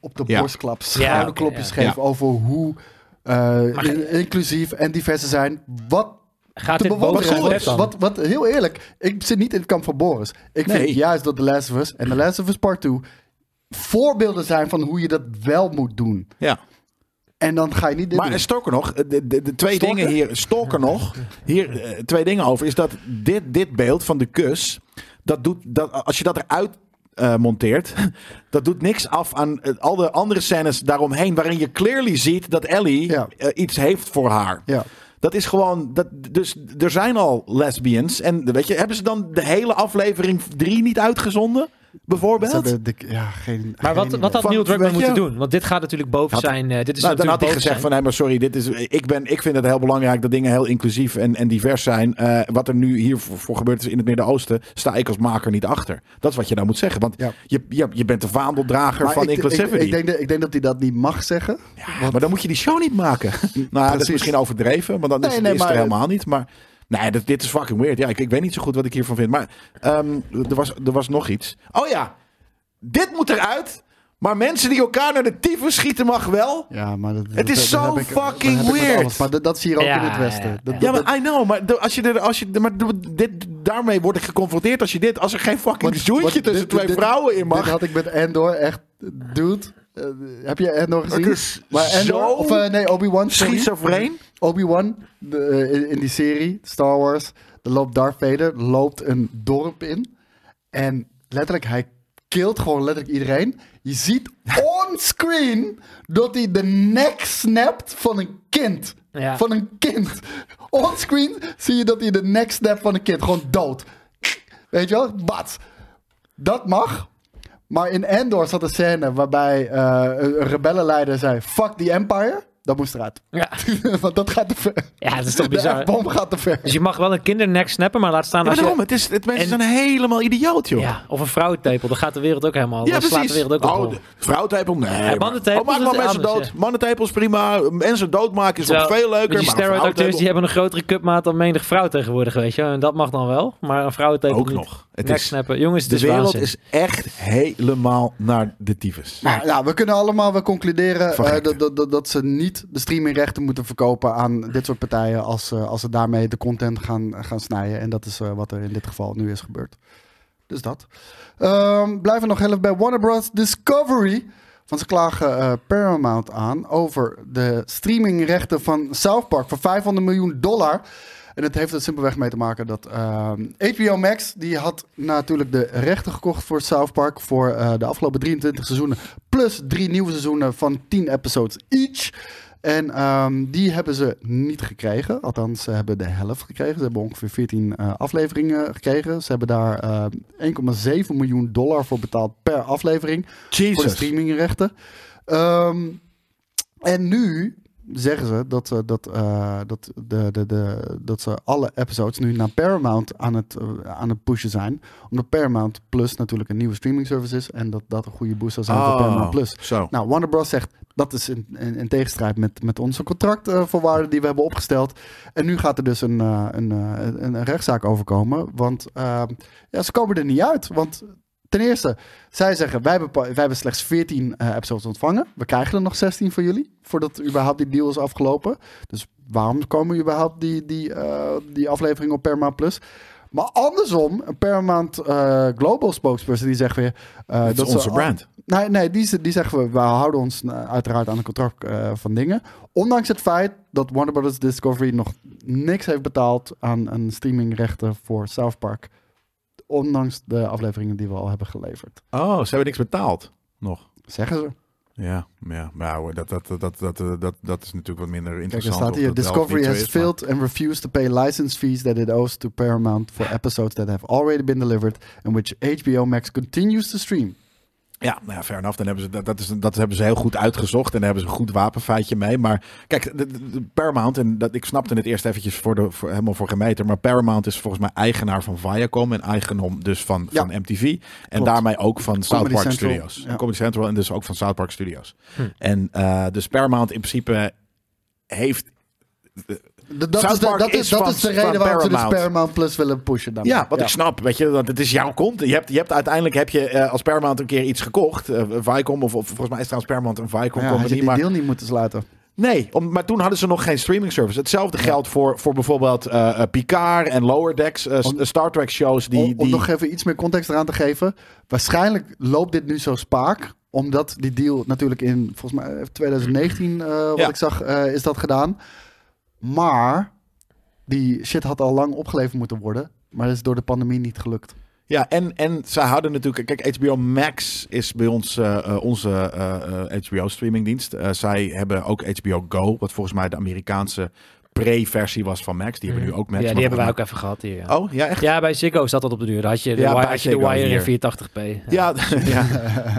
op de Ja. borstklap Ja, schouderklopjes ja. geven over hoe eh, Maar- inclusief en divers ze zijn. Wat Gaat dit boven bewonderen het is. web dan? Wat, wat, heel eerlijk, ik zit niet in het kamp van Boris. Ik Nee. vind juist dat The Last of Us en The Last of Us Part 2 voorbeelden zijn van hoe je dat wel moet doen. Ja. En dan ga je niet dit Maar doen. en Stalker nog, de, de, de twee dingen hier, Stalker nog, hier eh, twee dingen over, is dat dit, dit beeld van de kus, dat doet, dat, als je dat eruit eh, monteert, <laughs> dat doet niks af aan eh, al de andere scènes daaromheen, waarin je clearly ziet dat Ellie Ja. iets heeft voor haar. Ja. Dat is gewoon, dat, dus er zijn al lesbians. En weet je, hebben ze dan de hele aflevering 3 niet uitgezonden? Bijvoorbeeld? Ze hebben de- ja, geen, Maar wat, geen wat had Van- Neil Druckmann moeten doen? Want dit gaat natuurlijk boven Had- zijn... eh, dit is Nou, dan had hij gezegd zijn- van, nee, maar sorry, dit is, ik, ben, ik vind het heel belangrijk dat dingen heel inclusief en, en divers zijn. Eh, wat er nu hier voor, voor gebeurd is in het Midden-Oosten, sta ik als maker niet achter. Dat is wat je nou moet zeggen, want Ja. je, je, je bent de vaandeldrager Maar van ik, ik, inclusivity. ik, denk dat, ik denk dat hij dat niet mag zeggen. Ja, maar dan moet je die show niet maken. <laughs> nou, ja, dat is misschien overdreven, maar dan is, Nee, nee, is het maar- er helemaal niet. Maar nee, dit is fucking weird. Ja, ik, ik weet niet zo goed wat ik hiervan vind. Maar ehm, er, was, er was nog iets. Oh ja, dit moet eruit. Maar mensen die elkaar naar de tyfus schieten mag wel. Ja, maar dat, Het is dat- zo ik- fucking weird. alles. Maar dat, dat is hier ook Ja, in het Westen. ja, Dat- ja. Maar I know, maar als je er, als je, maar dit, daarmee word ik geconfronteerd als je dit, als er geen fucking zoentje want tussen dit- twee dit- vrouwen in Dit mag. had ik met Endor echt... Dude, heb je Endor gezien? Het is maar Endor, zo of eh, nee, Obi-Wan. Schizofreen. Obi-Wan, de, eh, in, in die serie, Star Wars, er loopt Darth Vader, loopt een dorp in. En letterlijk, hij killt gewoon letterlijk iedereen. Je ziet onscreen dat hij de nek snapt van een kind. Ja. Van een kind. Onscreen zie je dat hij de nek snapt van een kind. Gewoon dood. Weet je wel? Bats. Dat mag. Maar in Endor zat een scène waarbij eh, een rebellenleider zei: Fuck the Empire. Dat moest eruit. Ja. <laughs> Want dat gaat te ver. ja, dat is toch De bizar. F-bom gaat te ver. Dus je mag wel een kindernek snappen, maar laat staan Ja, maar als daarom, je... het is, het, mensen En- zijn helemaal idioot, joh. Ja, of een vrouwentepel, dan gaat de wereld ook helemaal... Ja, dan slaat de precies. wereld ook Oh, de- vrouwentepel, nee. maar- mannentepel oh, maak is maar mensen anders, dood. ja. Mannentepel is prima. Mensen doodmaken is nog veel leuker. Die steroid-acteurs die hebben een grotere cupmaat dan menig vrouw tegenwoordig, weet je. En dat mag dan wel, maar een vrouwentepel Ook niet. nog. Het Nek is, snappen. Jongens, het de is wereld waanzin. is echt helemaal naar de tyfus. Maar ja, we kunnen allemaal wel concluderen eh, dat, dat, dat, dat ze niet de streamingrechten moeten verkopen aan dit soort partijen als, eh, als ze daarmee de content gaan, gaan snijden. En dat is eh, wat er in dit geval nu is gebeurd. Dus dat. Ehm, blijven nog even bij Warner Bros. Discovery. Want ze klagen eh, Paramount aan over de streamingrechten van South Park voor 500 miljoen dollar. En het heeft er simpelweg mee te maken dat ehm, HBO Max, die had natuurlijk de rechten gekocht voor South Park voor de afgelopen 23 seizoenen. Plus drie nieuwe seizoenen van 10 episodes each. En ehm, die hebben ze niet gekregen. Althans, ze hebben de helft gekregen. Ze hebben ongeveer 14 eh, afleveringen gekregen. Ze hebben daar eh 1,7 miljoen dollar voor betaald per aflevering voor de streamingrechten. Ehm, en nu zeggen ze dat, ze- dat, eh, dat, de, de, de, dat ze alle episodes nu naar Paramount aan het, eh, aan het pushen zijn. Omdat Paramount Plus natuurlijk een nieuwe streaming service is. En dat dat een goede boost zou zijn voor Paramount Oh, Plus. zo. Nou, Warner Bros. zegt dat is in, in, in tegenstrijd met, met onze contractvoorwaarden die we hebben opgesteld. En nu gaat er dus een, eh, een, eh, een, een rechtszaak overkomen. Want eh, ja, ze komen er niet uit. Want ten eerste, zij zeggen wij hebben, wij hebben slechts 14 eh, episodes ontvangen. We krijgen er nog 16 voor jullie. Voordat überhaupt die deal is afgelopen. Dus waarom komen überhaupt die, die, die afleveringen op Paramount Plus? Maar andersom, een eh, Global spokesperson die zegt weer... Dat is ze onze al- brand. Nee, nee die, ze- die zeggen we, we houden ons eh, uiteraard aan een contract eh, van dingen. Ondanks het feit dat Warner Brothers Discovery nog niks heeft betaald aan een streamingrechten voor South Park. Ondanks de afleveringen die we al hebben geleverd. Oh, ze hebben niks betaald. Nog. Zeggen ze. Ja, ja, maar dat, dat, dat, dat, dat, dat, dat is natuurlijk wat minder Kijk, er interessant. staat hier: Discovery has is, maar- failed and refused to pay license fees that it owes to Paramount for episodes that have already been delivered and which HBO Max continues to stream. Ja, nou ja, fair enough. Dan hebben ze, dat, dat, is, dat hebben ze heel goed uitgezocht. En daar hebben ze een goed wapenfeitje mee. Maar kijk, de, de- de Paramount, en dat, ik snapte het eerst eventjes voor de, voor, helemaal voor gemeten. Maar Paramount is volgens mij eigenaar van Viacom. En eigendom dus van, Ja. van MTV. En Klopt. daarmee ook van South Comedy Park Central, Studios. ja. Comedy Central en dus ook van South Park Studios. Hm. En eh, dus Paramount in principe heeft... De- dat, South is de, dat, is, dat van- is de reden waarom ze dus Paramount. Plus willen pushen. Dan. Ja, wat ik snap, weet je, want het is jouw content. Je hebt, je hebt uiteindelijk heb je eh, als Paramount een keer iets gekocht, eh, Viacom of, of volgens mij is trouwens Paramount een Viacom Ja, company, die maar deal niet moeten sluiten. nee, om, maar toen hadden ze nog geen streaming service. Hetzelfde geldt voor, voor bijvoorbeeld eh, Picard en Lower Decks, Om- Star Trek shows die, om, om die nog even iets meer context eraan te geven. Waarschijnlijk loopt dit nu zo spaak. Omdat die deal natuurlijk in, volgens mij, eh, 2019, eh, wat Ja. ik zag, is dat gedaan. Maar die shit had al lang opgeleverd moeten worden. Maar dat is door de pandemie niet gelukt. Ja, en, en zij hadden natuurlijk... Kijk, HBO Max is bij ons eh, eh, onze HBO-streamingdienst. Eh, zij hebben ook HBO Go, wat volgens mij de Amerikaanse pre-versie was van Max. Die hebben we nu ook met. Ja, die hebben wij ook even gehad hier. Ja. Oh, ja, echt? Ja, bij Ziggo zat dat op de duur. Had je de, Ja, wire, had je de wire in 480p. Ja, <laughs> ja,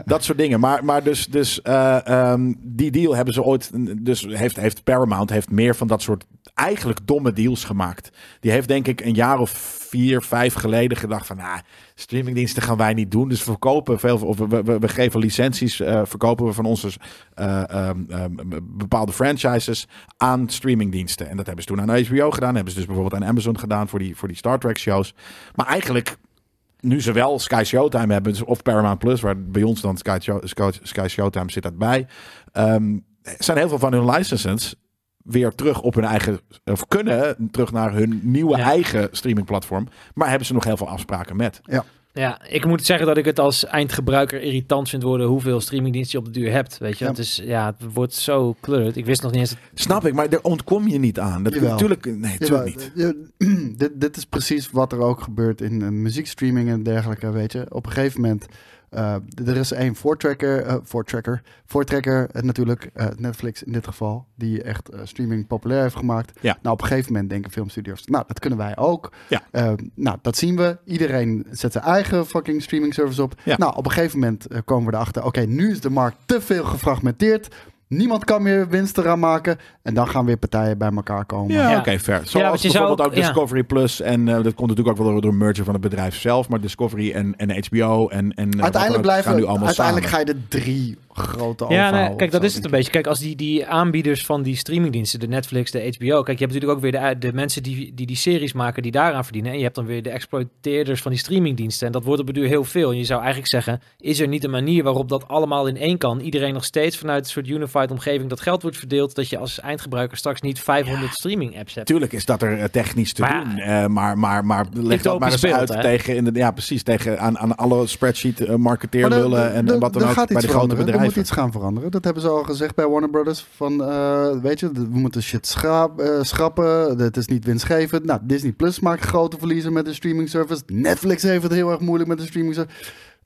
dat soort dingen. Maar, maar dus, dus eh, ehm, die deal hebben ze ooit. Dus heeft, heeft Paramount heeft meer van dat soort eigenlijk domme deals gemaakt. Die heeft denk ik een jaar of vier, vijf geleden gedacht van, nou, streamingdiensten gaan wij niet doen. Dus we verkopen veel, of we, we, we geven licenties, eh, verkopen we van onze eh, ehm, ehm, bepaalde franchises aan streamingdiensten. En dat hebben ze toen aan HBO gedaan, hebben ze dus bijvoorbeeld aan Amazon gedaan voor die, voor die Star Trek shows. Maar eigenlijk nu ze wel Sky Showtime hebben, dus of Paramount Plus, waar bij ons dan Sky, Show, Sky, Sky Showtime zit dat bij, ehm, zijn heel veel van hun licenses weer terug op hun eigen, of kunnen terug naar hun nieuwe Ja. eigen streamingplatform. Maar hebben ze nog heel veel afspraken met. Ja, ik moet zeggen dat ik het als eindgebruiker irritant vind worden hoeveel streamingdiensten je op de duur hebt. Weet je, Ja. het is ja, het wordt zo kleur. Ik wist nog niet eens. Snap ik, maar daar ontkom je niet aan. Dat, Jawel. natuurlijk, nee, natuurlijk Jawel, niet. <clears throat> dit, dit is precies wat er ook gebeurt in, eh, muziekstreaming en dergelijke, weet je. Op een gegeven moment, eh, er is één voortrekker, eh voortrekker, voortrekker eh, natuurlijk, Netflix in dit geval, die echt streaming populair heeft gemaakt. Ja. Nou, op een gegeven moment denken filmstudios, nou, dat kunnen wij ook. Ja. Nou, dat zien we. Iedereen zet zijn eigen fucking streaming service op. Ja. Nou, op een gegeven moment komen we erachter, oké, nu is de markt te veel gefragmenteerd. Niemand kan meer winst eraan maken. En dan gaan weer partijen bij elkaar komen. Ja, Ja. oké, fair. Zoals bijvoorbeeld ook, ook- ja. Discovery Plus. En eh, dat komt natuurlijk ook wel door een merger van het bedrijf zelf. Maar Discovery en, en HBO en, en eh, Uiteindelijk, blijven, gaan nu allemaal uiteindelijk samen. ga je de drie grote Ja, overhouden nee, kijk, dat is het een beetje. Kijk, als die, die aanbieders van die streamingdiensten, de Netflix, de HBO. Kijk, je hebt natuurlijk ook weer de, de mensen die, die die series maken, die daaraan verdienen. En je hebt dan weer de exploiteerders van die streamingdiensten. En dat wordt op de duur heel veel. En je zou eigenlijk zeggen, is er niet een manier waarop dat allemaal in één kan? Iedereen nog steeds vanuit een soort unified omgeving dat geld wordt verdeeld. Dat je als eindgebruiker straks niet 500 streaming apps hebt. Tuurlijk is dat er eh, technisch te Maar- doen. eh, maar, maar, maar leg dat maar eens uit hè? tegen, in de, ja, precies, tegen aan, aan alle spreadsheet eh, marketeer Maar er- lullen en, en wat dan er ook bij de grote veranderen. schrijven. iets gaan veranderen. Dat hebben ze al gezegd bij Warner Brothers. Van, eh, weet je, we moeten shit eh, schrappen. Het is niet winstgevend. Nou, Disney Plus maakt grote verliezen met de streaming service. Netflix heeft het heel erg moeilijk met de streaming service.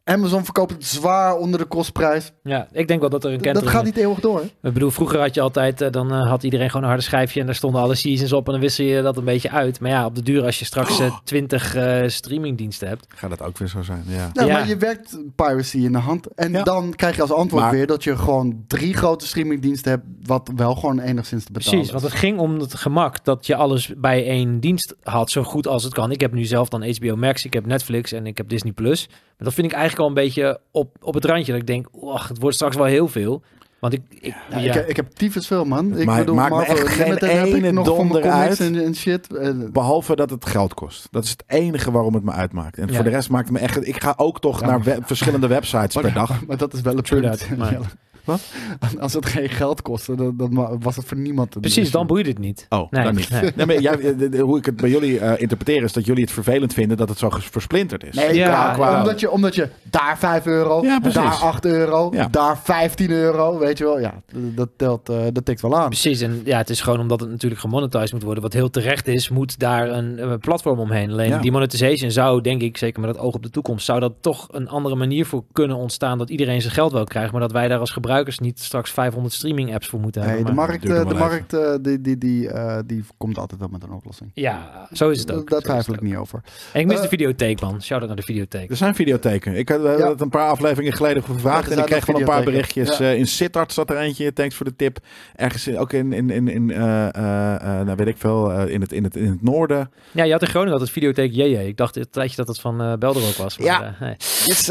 Amazon verkoopt het zwaar onder de kostprijs. Ja, ik denk wel dat er een Dat kentering gaat niet eeuwig door. hè? Ik bedoel, vroeger had je altijd, eh, dan eh, had iedereen gewoon een harde schijfje en daar stonden alle seasons op en dan wissel je dat een beetje uit. Maar ja, op de duur als je straks Oh. eh, twintig eh, streamingdiensten hebt. Gaat dat ook weer zo zijn, ja. Nou, Ja. maar je werkt piracy in de hand. En Ja. dan krijg je als antwoord Maar- weer dat je gewoon drie grote streamingdiensten hebt. Wat wel gewoon enigszins te betalen Precies, want het ging om het gemak dat je alles bij één dienst had, zo goed als het kan. Ik heb nu zelf dan HBO Max, ik heb Netflix en ik heb Disney Plus. Maar dat vind ik eigenlijk al een beetje op, op het randje. Dat ik denk, wacht, het wordt straks wel heel veel. Want ik, ik, Ja, ja, Ik, ik heb tyfus veel, man. Ik Maar bedoel, maakt me Marvel echt geen ene nog donder uit. en, en shit. Eh, Behalve dat het geld kost. Dat is het enige waarom het me uitmaakt. En Ja. voor de rest maakt het me echt... Ik ga ook toch Ja, naar we- verschillende websites per dag. <laughs> Maar dat is wel een punt. <laughs> Wat? <laughs> Als het geen geld kostte, dan, dan wa- was het voor niemand. een precies, issue. dan boeit het niet. Oh, Nee, dan niet. nee. Nee, maar jij, eh, de- de- hoe ik het bij jullie eh, interpreteer is dat jullie het vervelend vinden dat het zo versplinterd is. Nee, Ja, qua- qua- omdat, je, omdat je daar 5 euro, Ja, daar 8 euro, Ja. daar 15 euro, weet je wel. Ja, dat telt, eh, dat tikt wel aan. Precies, en ja, het is gewoon omdat het natuurlijk gemonetized moet worden. Wat heel terecht is, moet daar een, een platform omheen. Alleen Ja. die monetization zou, denk ik, zeker met het oog op de toekomst, zou dat toch een andere manier voor kunnen ontstaan. Dat iedereen zijn geld wel krijgt, maar dat wij daar als gebruikers niet straks 500 streaming apps voor moeten Nee, hebben. de markt, eh, de markt eh, die, die, die, eh, die komt altijd wel met een oplossing. Ja, zo is het ook. Daar twijfel het ik niet over. En ik mis Eh, de videotheek, man. Shout-out naar de videotheek. Er zijn videotheken. Ik had eh, Ja. dat een paar afleveringen geleden Ja, gevraagd en ik kreeg van een paar berichtjes. Ja. Eh, in Sittard zat er eentje, thanks voor de tip. Ergens in, ook in, in, in, in eh, eh, eh, nou weet ik veel, eh, in, het, in, het, in het noorden. Ja, je had in Groningen altijd videotheek JJ. Ik dacht een tijdje dat het van eh Belder ook was. Maar, Ja. eh, nee. Is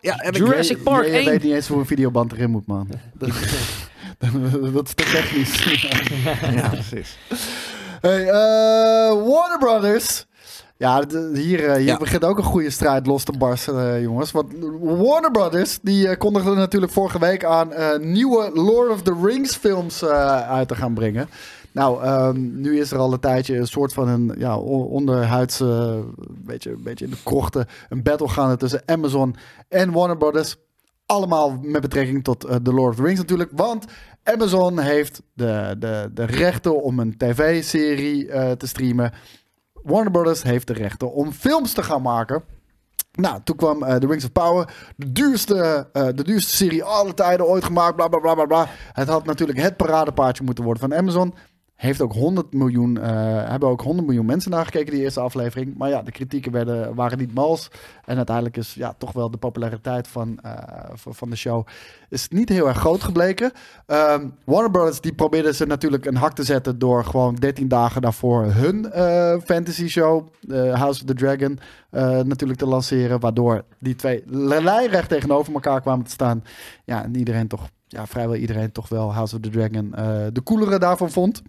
Ja, heb. Jurassic Park je, je 1. weet niet eens hoe een videoband erin moet, man. <laughs> Dat, is te technisch. <laughs> Ja, precies. Hey, eh, Warner Brothers. Ja, hier, eh, hier Ja. begint ook een goede strijd los te barsten, eh, jongens. Want Warner Brothers, die kondigde natuurlijk vorige week aan eh, nieuwe Lord of the Rings films eh, uit te gaan brengen. Nou, ehm, nu is er al een tijdje een soort van een ja, onderhuidse, beetje, beetje in de krochten, een battle gaande tussen Amazon en Warner Brothers. Allemaal met betrekking tot eh, The Lord of the Rings natuurlijk. Want Amazon heeft de, de, de rechten om een tv-serie eh, te streamen. Warner Brothers heeft de rechten om films te gaan maken. Nou, toen kwam eh The Rings of Power. De duurste, eh, de duurste serie alle tijden ooit gemaakt. Bla, bla, bla, bla. Het had natuurlijk het paradepaardje moeten worden van Amazon. Heeft ook 100 miljoen, eh, hebben ook 100 miljoen mensen naar gekeken, die eerste aflevering. Maar ja, de kritieken werden, waren niet mals. En uiteindelijk is ja, toch wel de populariteit van, eh, van de show is niet heel erg groot gebleken. Ehm, Warner Brothers die probeerde ze natuurlijk een hak te zetten door gewoon 13 dagen daarvoor hun eh, fantasy show, House of the Dragon, natuurlijk te lanceren. Waardoor die twee lijnrecht tegenover elkaar kwamen te staan. Ja, en iedereen toch, ja, vrijwel iedereen toch wel House of the Dragon eh, de coolere daarvan vond.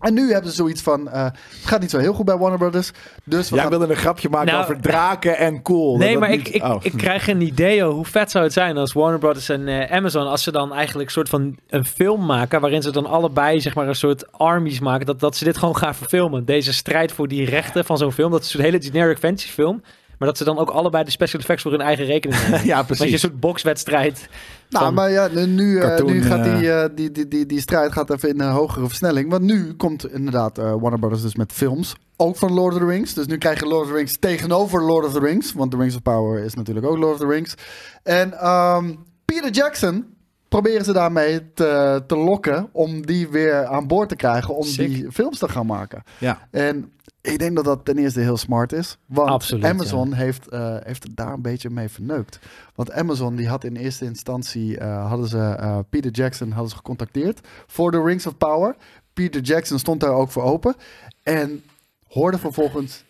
En nu hebben ze zoiets van, eh, het gaat niet zo heel goed bij Warner Brothers. Dus we Jij gaan wilde een grapje maken Nou, over draken en cool. Nee, maar ik, niet- ik, oh. ik krijg een idee hoe vet zou het zijn als Warner Brothers en eh, Amazon, als ze dan eigenlijk een soort van een film maken, waarin ze dan allebei zeg maar een soort armies maken, dat, dat ze dit gewoon gaan verfilmen. Deze strijd voor die rechten van zo'n film, dat is een hele generic fantasy film, maar dat ze dan ook allebei de special effects voor hun eigen rekening <laughs> nemen. ja, Dat je een precies. soort bokswedstrijd. Nou, maar ja, nu, nu, eh, Cartoon, nu gaat eh, die, eh, die, die, die, die strijd gaat even in een hogere versnelling. Want nu komt inderdaad Warner Brothers dus met films. Ook van Lord of the Rings. Dus nu krijg je Lord of the Rings tegenover Lord of the Rings. Want The Rings of Power is natuurlijk ook Lord of the Rings. En ehm, Peter Jackson proberen ze daarmee te, te lokken om die weer aan boord te krijgen. Om Sick. die films te gaan maken. Ja. En ik denk dat dat ten eerste heel smart is. Want Absoluut, Amazon heeft, eh, heeft het daar een beetje mee verneukt. Want Amazon die had in eerste instantie eh, hadden ze eh, Peter Jackson hadden ze gecontacteerd voor de Rings of Power. Peter Jackson stond daar ook voor open. En hoorde vervolgens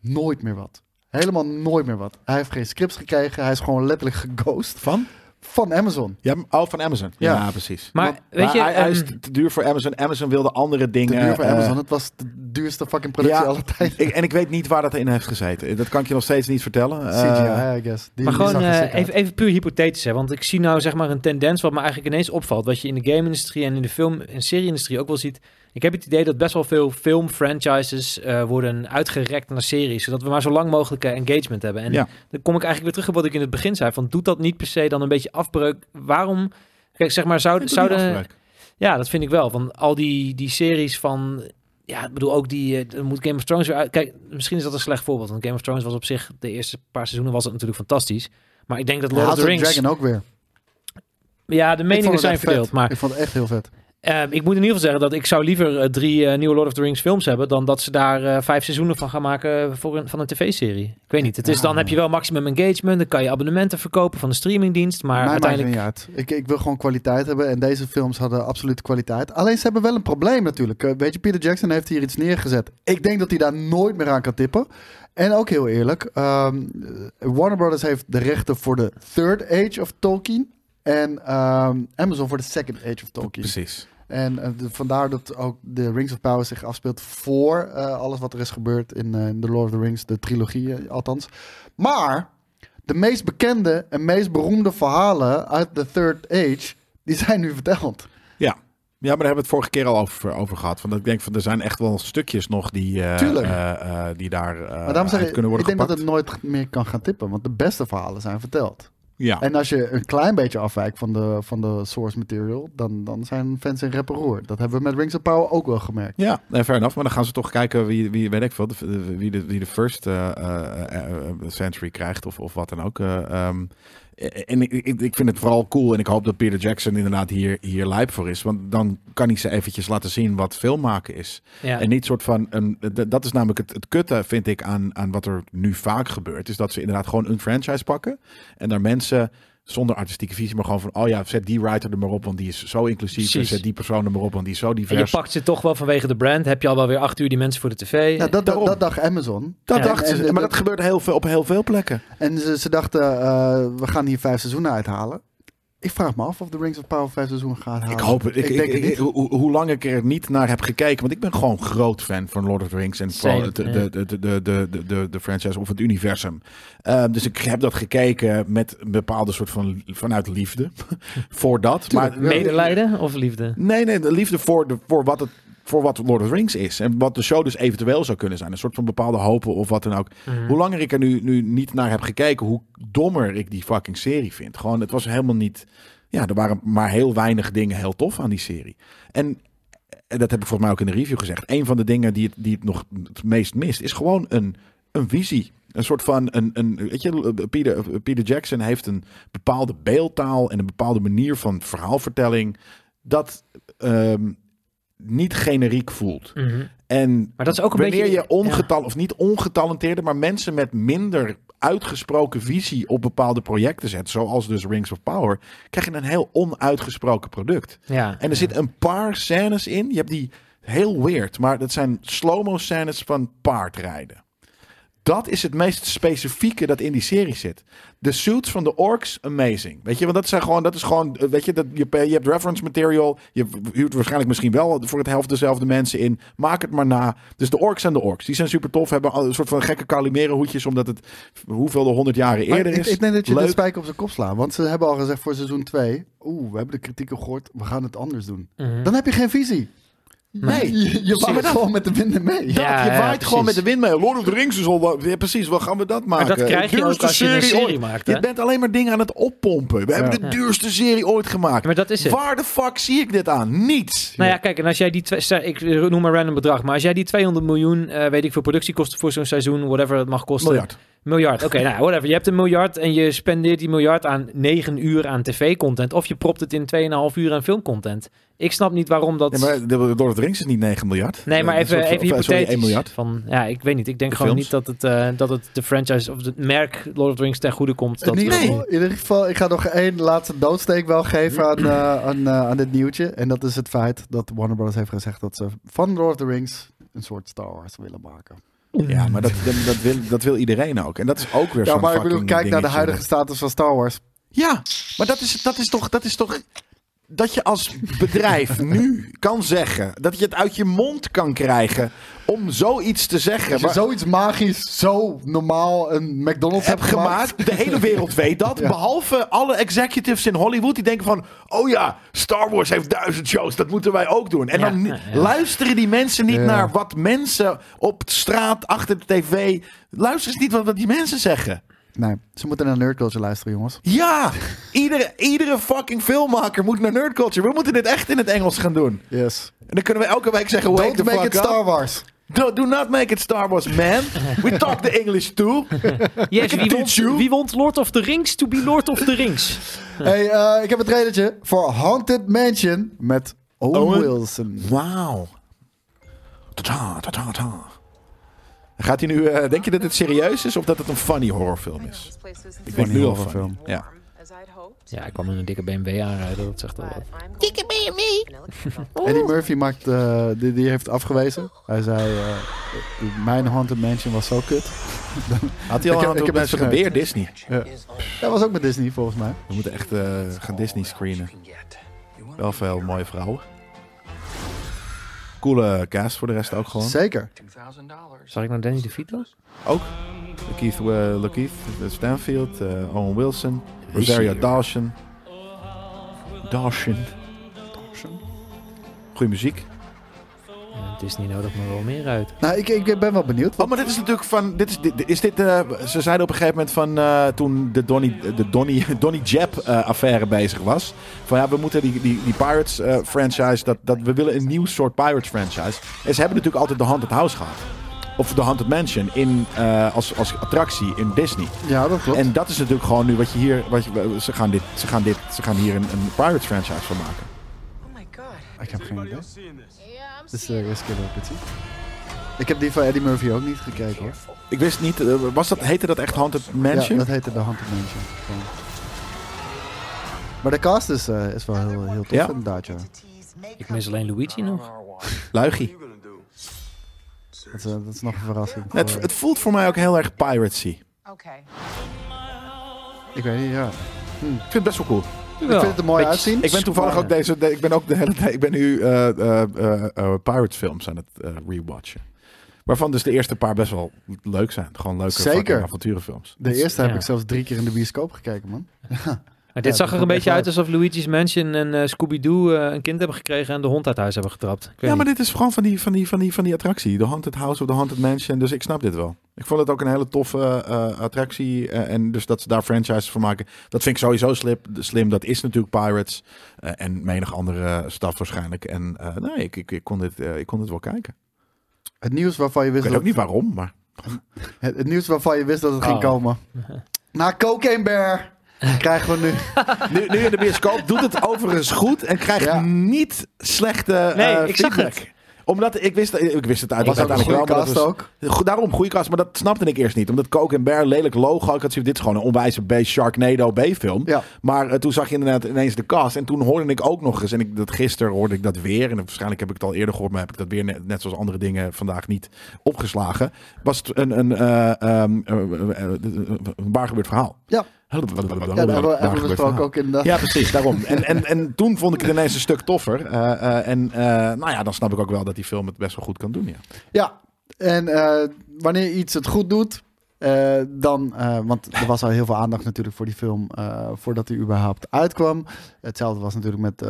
nooit meer wat. Helemaal nooit meer wat. Hij heeft geen scripts gekregen. Hij is gewoon letterlijk <laughs> geghost Van? Van Amazon. Ja, oh, van Amazon. Ja, Ja. precies. Maar weet je, hij, hij is ehm, te te duur voor Amazon. Amazon wilde andere Te dingen. duur voor eh, Amazon. Het was de duurste fucking productie Ja, aller tijden. Ik, en ik weet niet waar dat in heeft gezeten. Dat kan ik je nog steeds niet vertellen. CGI, Eh, I guess. Die, Maar gewoon eh, even, even puur hypothetisch, hè? want ik zie nou zeg maar een tendens wat me eigenlijk ineens opvalt. Wat je in de game-industrie en in de film- en serie-industrie ook wel ziet. Ik heb het idee dat best wel veel film-franchises eh, worden uitgerekt naar series, zodat we maar zo lang mogelijk engagement hebben. En Ja. dan kom ik eigenlijk weer terug op wat ik in het begin zei, van doet dat niet per se dan een beetje afbreuk? Waarom, kijk zeg maar, zou, zouden... Ja, dat vind ik wel. Van al die, die series van. Ja, ik bedoel ook die. eh, moet Game of Thrones weer uit. Kijk, misschien is dat een slecht voorbeeld. Want Game of Thrones was op zich. De eerste paar seizoenen was het natuurlijk fantastisch. Maar ik denk dat Lord of the Rings. Dragon ook weer. Ja, de meningen zijn verdeeld. vet. Maar Ik vond het echt heel vet. Eh, ik moet in ieder geval zeggen dat ik zou liever eh, drie eh, nieuwe Lord of the Rings films hebben. dan dat ze daar eh, vijf seizoenen van gaan maken voor een, van een tv-serie. Ik weet niet. Het is, dan heb je wel maximum engagement. Dan kan je abonnementen verkopen van de streamingdienst. Maar Mij maakt het uiteindelijk. niet uit. Ik, ik wil gewoon kwaliteit hebben. En deze films hadden absolute kwaliteit. Alleen ze hebben wel een probleem natuurlijk. Weet je, Peter Jackson heeft hier iets neergezet. Ik denk dat hij daar nooit meer aan kan tippen. En ook heel eerlijk. ehm, Warner Brothers heeft de rechten voor de Third Age of Tolkien. En ehm, Amazon voor de Second Age of Tolkien. Precies. En eh, de- vandaar dat ook de Rings of Power zich afspeelt voor eh, alles wat er is gebeurd in eh, The Lord of the Rings, de trilogie althans. Maar de meest bekende en meest beroemde verhalen uit de Third Age, die zijn nu verteld. Ja. Ja, maar daar hebben we het vorige keer al over, over gehad. Want ik denk van er zijn echt wel stukjes nog die, eh, eh, die daar maar daarom zeg ik, kunnen ik worden denk dat het nooit meer kan gaan tippen, want de beste verhalen zijn verteld. Ja. En als je een klein beetje afwijkt van de, van de source material, dan, dan zijn fans in rep en roer. Dat hebben we met Rings of Power ook wel gemerkt. Ja, nee, fair enough. Maar dan gaan ze toch kijken wie, wie weet ik veel, de- wie de, wie de first eh, eh, eh, century krijgt of, of wat dan ook. ehm. En ik, ik, ik vind het vooral cool en ik hoop dat Peter Jackson inderdaad hier, hier lijp voor is. Want dan kan hij ze eventjes laten zien wat film maken is. Ja. En niet soort van, een, dat is namelijk het, het kutte vind ik aan, aan wat er nu vaak gebeurt. Is dat ze inderdaad gewoon een franchise pakken en daar mensen zonder artistieke visie, maar gewoon van, oh ja, zet die writer er maar op, want die is zo inclusief. Precies. Zet die persoon er maar op, want die is zo En je divers. pakt ze toch wel vanwege de brand. Heb je al wel weer acht uur die mensen voor de tv. Ja, dat, dat, dacht Amazon. Dat Ja, en- ze, en- maar dat gebeurt heel veel, op heel veel plekken. En ze, ze dachten, eh, we gaan hier vijf seizoenen uithalen. Ik vraag me af of de Rings of Power vijf seizoenen gaat halen. Ik hoop het. Ik, ik, denk het ik- niet. hoe, hoe lang ik er niet naar heb gekeken, want ik ben gewoon groot fan van Lord of the Rings en Same, de, de, de, de, de, de, franchise of het universum. Uh, dus ik heb dat gekeken met een bepaalde soort van vanuit liefde <laughs> voor dat. Maar Medelijden of liefde? Nee, nee, de liefde voor, de, voor, wat het, voor wat Lord of the Rings is. En wat de show dus eventueel zou kunnen zijn. Een soort van bepaalde hopen of wat dan ook. Mhm. Hoe langer ik er nu, nu niet naar heb gekeken, hoe dommer ik die fucking serie vind. Gewoon, het was helemaal niet... Ja, er waren maar heel weinig dingen heel tof aan die serie. En, en dat heb ik volgens mij ook in de review gezegd. Een van de dingen die het, die het nog het meest mist, is gewoon een, een visie. Een soort van, een, een, weet je, Peter, Peter Jackson heeft een bepaalde beeldtaal en een bepaalde manier van verhaalvertelling. Dat ehm, niet generiek voelt. Mhm. En Maar dat is ook een wanneer beetje- je ongetal of niet ongetalenteerde, maar mensen met minder uitgesproken visie op bepaalde projecten zet, zoals dus Rings of Power, krijg je een heel onuitgesproken product. Ja. En er zitten een paar scènes in. Je hebt die heel weird, maar dat zijn slow-mo scènes van paardrijden. Dat is het meest specifieke dat in die serie zit. De suits van de orks, amazing. Weet je, want dat zijn gewoon, dat is gewoon, eh, weet je, dat, je, je hebt reference material. Je huurt waarschijnlijk misschien wel voor het helft dezelfde mensen in. Maak het maar na. Dus de orks zijn de orks. Die zijn super tof. Hebben al een soort van gekke Calimere hoedjes, omdat het hoeveel de honderd jaren Maar eerder ik, is. ik denk dat je Leuk. de spijker op zijn kop slaat. Want ze hebben al gezegd voor seizoen 2... Oeh, we hebben de kritieken gehoord. We gaan het anders doen. Mhm. Dan heb je geen visie. Nee. Je, je waait gewoon met de winden mee. Dat, Ja, je ja, waait gewoon met de wind mee. Lord of the Rings is al... Ja, precies, wat gaan we dat maken? Maar dat krijg je ook Duurste als je een serie ooit. maakt. Hè? Je bent alleen maar dingen aan het oppompen. We hebben de Ja. duurste serie ooit gemaakt. Maar dat is het. Waar de fuck zie ik dit aan? Niets. Nou ja, kijk, en als jij die twee, ik noem maar random bedrag, maar als jij die 200 miljoen, eh, weet ik veel, productiekosten voor zo'n seizoen, whatever het mag kosten. Miljard. Miljard, oké, nou, whatever. Je hebt een miljard en je spendeert die miljard aan 9 uur aan tv-content, of je propt het in 2,5 uur aan filmcontent. Ik snap niet waarom dat... Ja, maar de Lord of the Rings is niet 9 miljard. Nee, maar Eh, even, soort even eh, hypothetisch. Sorry, 1 miljard. Van, ja, ik weet niet. Ik denk De gewoon films. niet dat het, eh, dat het de franchise of het merk Lord of the Rings ten goede komt. In Dat ieder, Nee. geval, in ieder geval, ik ga nog één laatste doodsteek wel geven aan, eh, aan, eh, aan dit nieuwtje. En dat is het feit dat Warner Bros. heeft gezegd dat ze van Lord of the Rings een soort Star Wars willen maken. Ja, maar dat, dat, dat wil, dat wil iedereen ook. En dat is ook weer Ja, zo'n maar ik bedoel, kijk naar de huidige status van Star Wars. Ja, maar dat is, dat is toch... Dat is toch dat je als bedrijf <laughs> nu kan zeggen, dat je het uit je mond kan krijgen om zoiets te zeggen. Je waar- zoiets magisch, zo normaal een McDonald's heb hebt gemaakt. gemaakt. De hele wereld weet dat. <laughs> Ja. Behalve alle executives in Hollywood die denken van... Oh ja, Star Wars heeft duizend shows. Dat moeten wij ook doen. En Ja, dan ja, luisteren die mensen niet Ja. naar wat mensen op straat, achter de tv... Luisteren ze niet wat, wat die mensen zeggen. Nee, ze moeten naar Nerd Culture luisteren, jongens. Ja, iedere, iedere fucking filmmaker moet naar Nerd Culture. We moeten dit echt in het Engels gaan doen. Yes. En dan kunnen we elke week zeggen... Wake Don't the make fuck it up. Star Wars. Do, do not make it Star Wars, man. We talk the English too. <laughs> Yes, wie, won, wie won Lord of the Rings to be Lord of the Rings? <laughs> hey, eh, ik heb een trailertje voor Haunted Mansion met Owen, Owen? Wilson. Wauw. Ta-ta, ta-ta, ta. Gaat hij nu, eh, denk je dat het serieus is of dat het een funny horrorfilm is? Ik denk Funny nu al horrorfilm. funny. Ja. Ja, ik kwam in een dikke BMW aanrijden, dat zegt al wat. Dikke <laughs> Eddie Murphy maakt, eh, die, die heeft afgewezen. Hij zei, eh, mijn Haunted Mansion was zo kut. <laughs> Had hij al Ik heb- een ik heb mensen het weer Disney? Ja. Dat was ook met Disney, volgens mij. We moeten echt eh, gaan Disney screenen. Wel veel mooie vrouwen. Coole cast voor de rest ook gewoon. Zeker. Zag ik nou Danny DeVito? Ook. Lakeith, uh, Lakeith Stanfield, eh, Owen Wilson, Rosario Dawson. Dawson. Goeie muziek. Ja, Disney nodigt me wel meer uit. Nou, ik, ik ben wel benieuwd. Oh, maar dit is natuurlijk van. Dit is, dit, is dit, eh, ze zeiden op een gegeven moment van. eh, toen de Donnie, de Donnie, <laughs> Donnie Jeb eh, affaire bezig was. Van ja, we moeten die, die, die Pirates eh, franchise. Dat, dat, we willen een nieuw soort Pirates franchise. En ze hebben natuurlijk altijd de Haunted House gehad. Of de Haunted Mansion in, eh, als, als attractie in Disney. Ja, dat klopt. En dat is natuurlijk gewoon nu wat je hier. Wat je, ze, gaan dit, ze, gaan dit, ze gaan hier een, een Pirates franchise van maken. Oh my god. ik heb geen idee. Yeah, I'm Dit is de eerste keer dat ik het zie. Ik heb die van Eddie Murphy ook niet gekeken hoor. Ik wist niet. eh, was dat, heette dat echt Haunted Mansion? Ja, dat heette de Haunted Mansion. Gewoon. Maar de cast is, eh, is wel heel, heel tof Ja. inderdaad, ja. Ik mis alleen Luigi nog. Luigie. Dat, is, eh, dat is nog een verrassing. Het, het voelt voor mij ook heel erg piracy. Okay. ik weet niet, ja. Ik vind het best wel cool. Ik vind het er mooi uitzien. Ik ben toevallig ook deze. de- ik ben ook de hele tijd. Ik ben nu eh eh, eh, eh, Pirates films aan het eh, rewatchen. Waarvan dus de eerste paar best wel leuk zijn. Gewoon leuke Zeker. avonturenfilms. De eerste heb Ja. ik zelfs drie keer in de bioscoop gekeken, man. <laughs> Maar dit Ja, zag er een ik beetje uit alsof Luigi's Mansion en eh, Scooby-Doo eh, een kind hebben gekregen en de hond uit huis hebben getrapt. Ik weet Ja, maar dit is gewoon van die, van, die, van, die, van die attractie. The Haunted House of the Haunted Mansion. Dus ik snap dit wel. Ik vond het ook een hele toffe eh, attractie. eh, en dus dat ze daar franchises van maken. Dat vind ik sowieso slim. slim. Dat is natuurlijk Pirates. eh, en menig andere staf waarschijnlijk. En eh, nee, ik, ik, ik, kon dit, eh, ik kon dit wel kijken. Het nieuws waarvan je Ik wist, weet dat, ook niet waarom, maar... het, het nieuws waarvan je wist dat het ging Oh. komen. <laughs> Na Cocaine Bear krijgen we nu... <laughs> Nu, nu in de bioscoop doet het overigens goed en krijgt Ja. niet slechte Nee, eh, ik zag feedback. het. Omdat ik wist, ik wist het Was ook een uiteindelijk goede dat ook. was, daarom, goede cast. Maar dat snapte ik eerst niet. Omdat Coke en Bear, lelijk logo. Ik had zoiets, dit is gewoon een onwijze B Sharknado B-film. Ja. Maar eh, toen zag je inderdaad ineens de cast. En toen hoorde ik ook nog eens. En ik, dat, gisteren hoorde ik dat weer. En waarschijnlijk heb ik het al eerder gehoord. Maar heb ik dat weer net, net zoals andere dingen vandaag niet opgeslagen. Was het een, een, eh, ehm, eh, eh, eh, een waar gebeurd verhaal. Ja. Ja, hebben we, ook inderdaad. ja, precies, daarom. <laughs> En, en, en toen vond ik het ineens een stuk toffer. Eh, eh, en eh, nou ja, dan snap ik ook wel dat die film het best wel goed kan doen. Ja. Ja, en wanneer iets het goed doet, eh, dan, eh, want er was al heel veel aandacht natuurlijk voor die film eh, voordat hij überhaupt uitkwam. Hetzelfde was natuurlijk met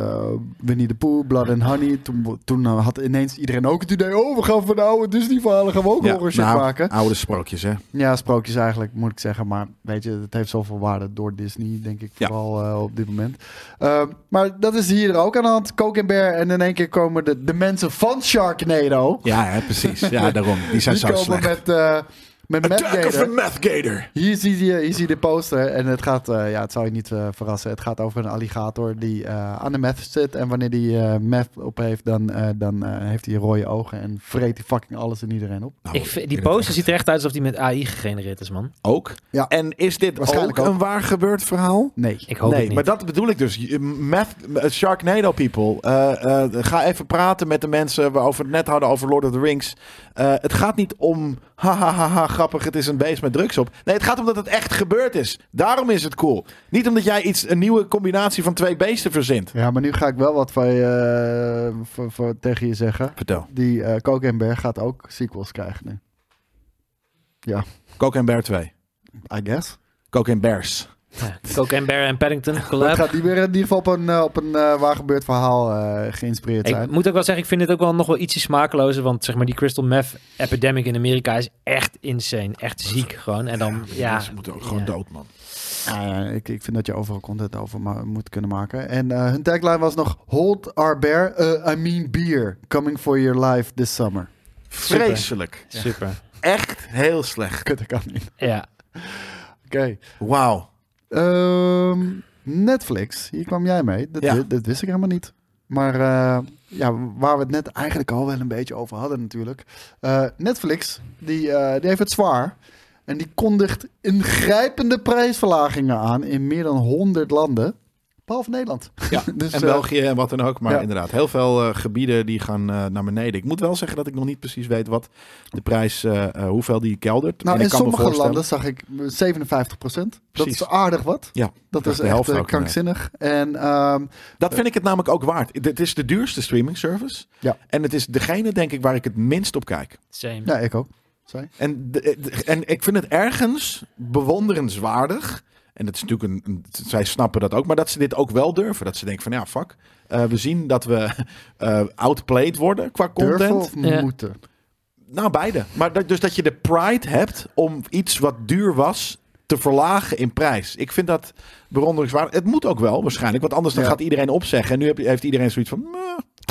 Winnie the Pooh, Blood and Honey. Toen, toen had ineens iedereen ook het idee, oh, we gaan van de oude Disney-verhalen gaan we ook Ja, horror shit nou, maken. Oude sprookjes, hè? Ja, sprookjes eigenlijk, moet ik zeggen. Maar weet je, het heeft zoveel waarde door Disney, denk ik, vooral op dit moment. Uh, maar dat is hier ook aan de hand. Coke en Bear. En in één keer komen de, de mensen van Sharknado. Ja, hè, precies. Ja, <laughs> daarom. Die zijn Die zo komen slecht. met, met Matt Attack of Gator. the Meth Gator. Hier zie je, hier zie je de poster en het gaat, eh, ja, het zou je niet eh, verrassen. Het gaat over een alligator die eh, aan de meth zit. En wanneer die eh meth op heeft, dan, eh, dan eh, heeft hij rode ogen en vreet hij fucking alles en iedereen op. Nou, Ik vind- in die poster ziet er echt uit alsof die met AI gegenereerd is, man. Ook? Ja. En is dit ook, Waarschijnlijk ook. een waar gebeurd verhaal? Nee. Ik hoop nee, het niet. maar dat bedoel ik dus. Meth, Sharknado people. eh, eh, ga even praten met de mensen waarover we het net hadden over Lord of the Rings. Eh, het gaat niet om ha ha ha ha grappig, het is een beest met drugs op. Nee, het gaat om dat het echt gebeurd is. Daarom is het cool. Niet omdat jij iets, een nieuwe combinatie van twee beesten verzint. Ja, maar nu ga ik wel wat van je, eh, voor, voor, tegen je zeggen. Vertel. Die eh Coke Bear gaat ook sequels krijgen nu. Ja, Coke Bear 2. I guess. Coke Bears. Ja, Coke Bear en Paddington Maar het collab. gaat niet meer in ieder geval op een, eh, op een eh, waar gebeurd verhaal eh, geïnspireerd zijn. Ik moet ook wel zeggen, ik vind dit ook wel nog wel ietsje smakelozer. Want zeg maar, die crystal meth epidemic in Amerika is echt insane. Echt ziek gewoon. En dan, ja... Ze moeten ook gewoon ja. dood, man. Ja, ik, ik vind dat je overal content over ma- moet kunnen maken. En eh, hun tagline was nog... Hold our bear, I mean beer. Coming for your life this summer. Vreselijk. Super. Echt heel slecht. Kut, ik kan niet. Ja. Oké. Wauw. Ehm, Netflix, hier kwam jij mee. Dat, Ja. dat wist ik helemaal niet. Maar eh, ja, waar we het net eigenlijk al wel een beetje over hadden natuurlijk. Eh, Netflix, die, eh, die heeft het zwaar. En die kondigt ingrijpende prijsverlagingen aan in meer dan 100 landen. Behalve Nederland. Ja, <laughs> Dus, en eh, België en wat dan ook. Maar ja. inderdaad, heel veel eh, gebieden die gaan eh, naar beneden. Ik moet wel zeggen dat ik nog niet precies weet wat de prijs, hoeveel die keldert. Nou, En in ik kan me sommige landen zag ik 57% Dat Precies. is aardig wat. Ja, Dat dat is is de helft echt krankzinnig. En ehm, Dat vind ik het namelijk ook waard. Het is de duurste streaming service. Ja. En het is degene, denk ik, waar ik het minst op kijk. Same. ja, ik ook. Sorry. En, de- de- en ik vind het ergens bewonderenswaardig. En dat is natuurlijk een, een- Zij snappen dat ook. Maar dat ze dit ook wel durven. Dat ze denken van ja, fuck. eh, we zien dat we <laughs> eh outplayed worden qua content. Durven of Ja. moeten? Nou, beide. Maar dat, dus dat je de pride hebt om iets wat duur was te verlagen in prijs. Ik vind dat bewonderenswaardig. Het moet ook wel, waarschijnlijk. Want anders dan Ja. gaat iedereen opzeggen. En nu heeft iedereen zoiets van... "Meh."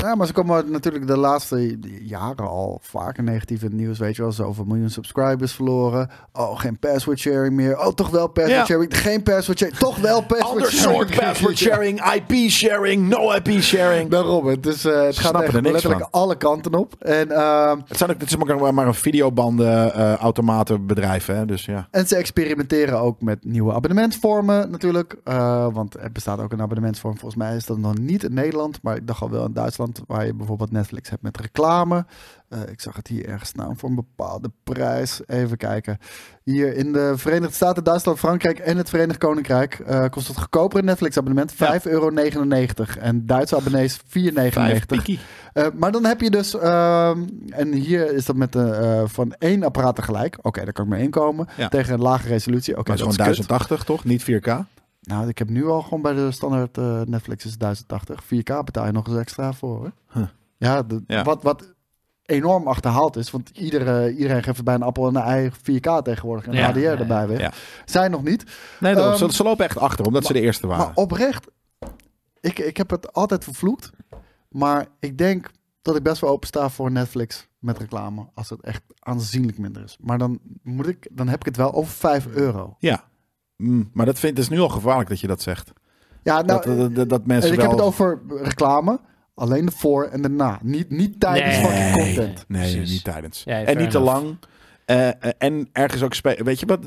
Ja, maar ze komen natuurlijk de laatste jaren al vaker negatief in het nieuws. Weet je wel, zoveel miljoen subscribers verloren. Oh, geen password sharing meer. Oh, toch wel password Ja. sharing. Geen password sharing. Toch wel password Ander sharing. soort password <laughs> sharing, IP sharing, no IP sharing. Daarom, het, is, eh, het gaat echt er letterlijk alle kanten op. En, ehm, Het, zijn ook, het is maar, maar een videobanden eh automatenbedrijf, hè? Dus ja. en ze experimenteren ook met nieuwe abonnementsvormen natuurlijk. Eh, want er bestaat ook een abonnementsvorm. Volgens mij is dat nog niet in Nederland. Maar ik dacht al wel in Duitsland. Waar je bijvoorbeeld Netflix hebt met reclame. Eh, ik zag het hier ergens staan voor een bepaalde prijs. Even kijken. Hier in de Verenigde Staten, Duitsland, Frankrijk en het Verenigd Koninkrijk eh, kost het goedkopere Netflix abonnement 5,99 euro. En Duitse abonnees 4,99 Piki. Eh, maar dan heb je dus, ehm, en hier is dat met de, van één apparaat tegelijk. Oké, daar kan ik mee inkomen. Ja. Tegen een lage resolutie. Oké, dat is gewoon kut. 1080, toch? Niet 4K? Nou, ik heb nu al gewoon bij de standaard eh, Netflix is 1080. 4K betaal je nog eens extra voor. Hoor. Huh. Ja, de- Ja. Wat, wat enorm achterhaald is. Want iedere, iedereen geeft bij een appel en een ei 4K tegenwoordig. En Ja, HDR ja, erbij weer. ja. Zij nog niet. Nee. Ehm, ze, ze lopen echt achter, omdat ze de eerste waren. Maar oprecht, ik, ik heb het altijd vervloekt. Maar ik denk dat ik best wel open sta voor Netflix met reclame. Als het echt aanzienlijk minder is. Maar dan, moet ik, dan heb ik het wel over 5 euro. Ja. Mm, maar dat vind het is nu al gevaarlijk dat je dat zegt. Ja, nou, dat, dat, dat, dat mensen en ik wel... heb het over reclame. Alleen de voor en de na. Niet, niet tijdens Nee. fucking content. Nee, Precies. niet tijdens. Ja, en niet te lang. Eh, en ergens ook spelen. Weet je wat?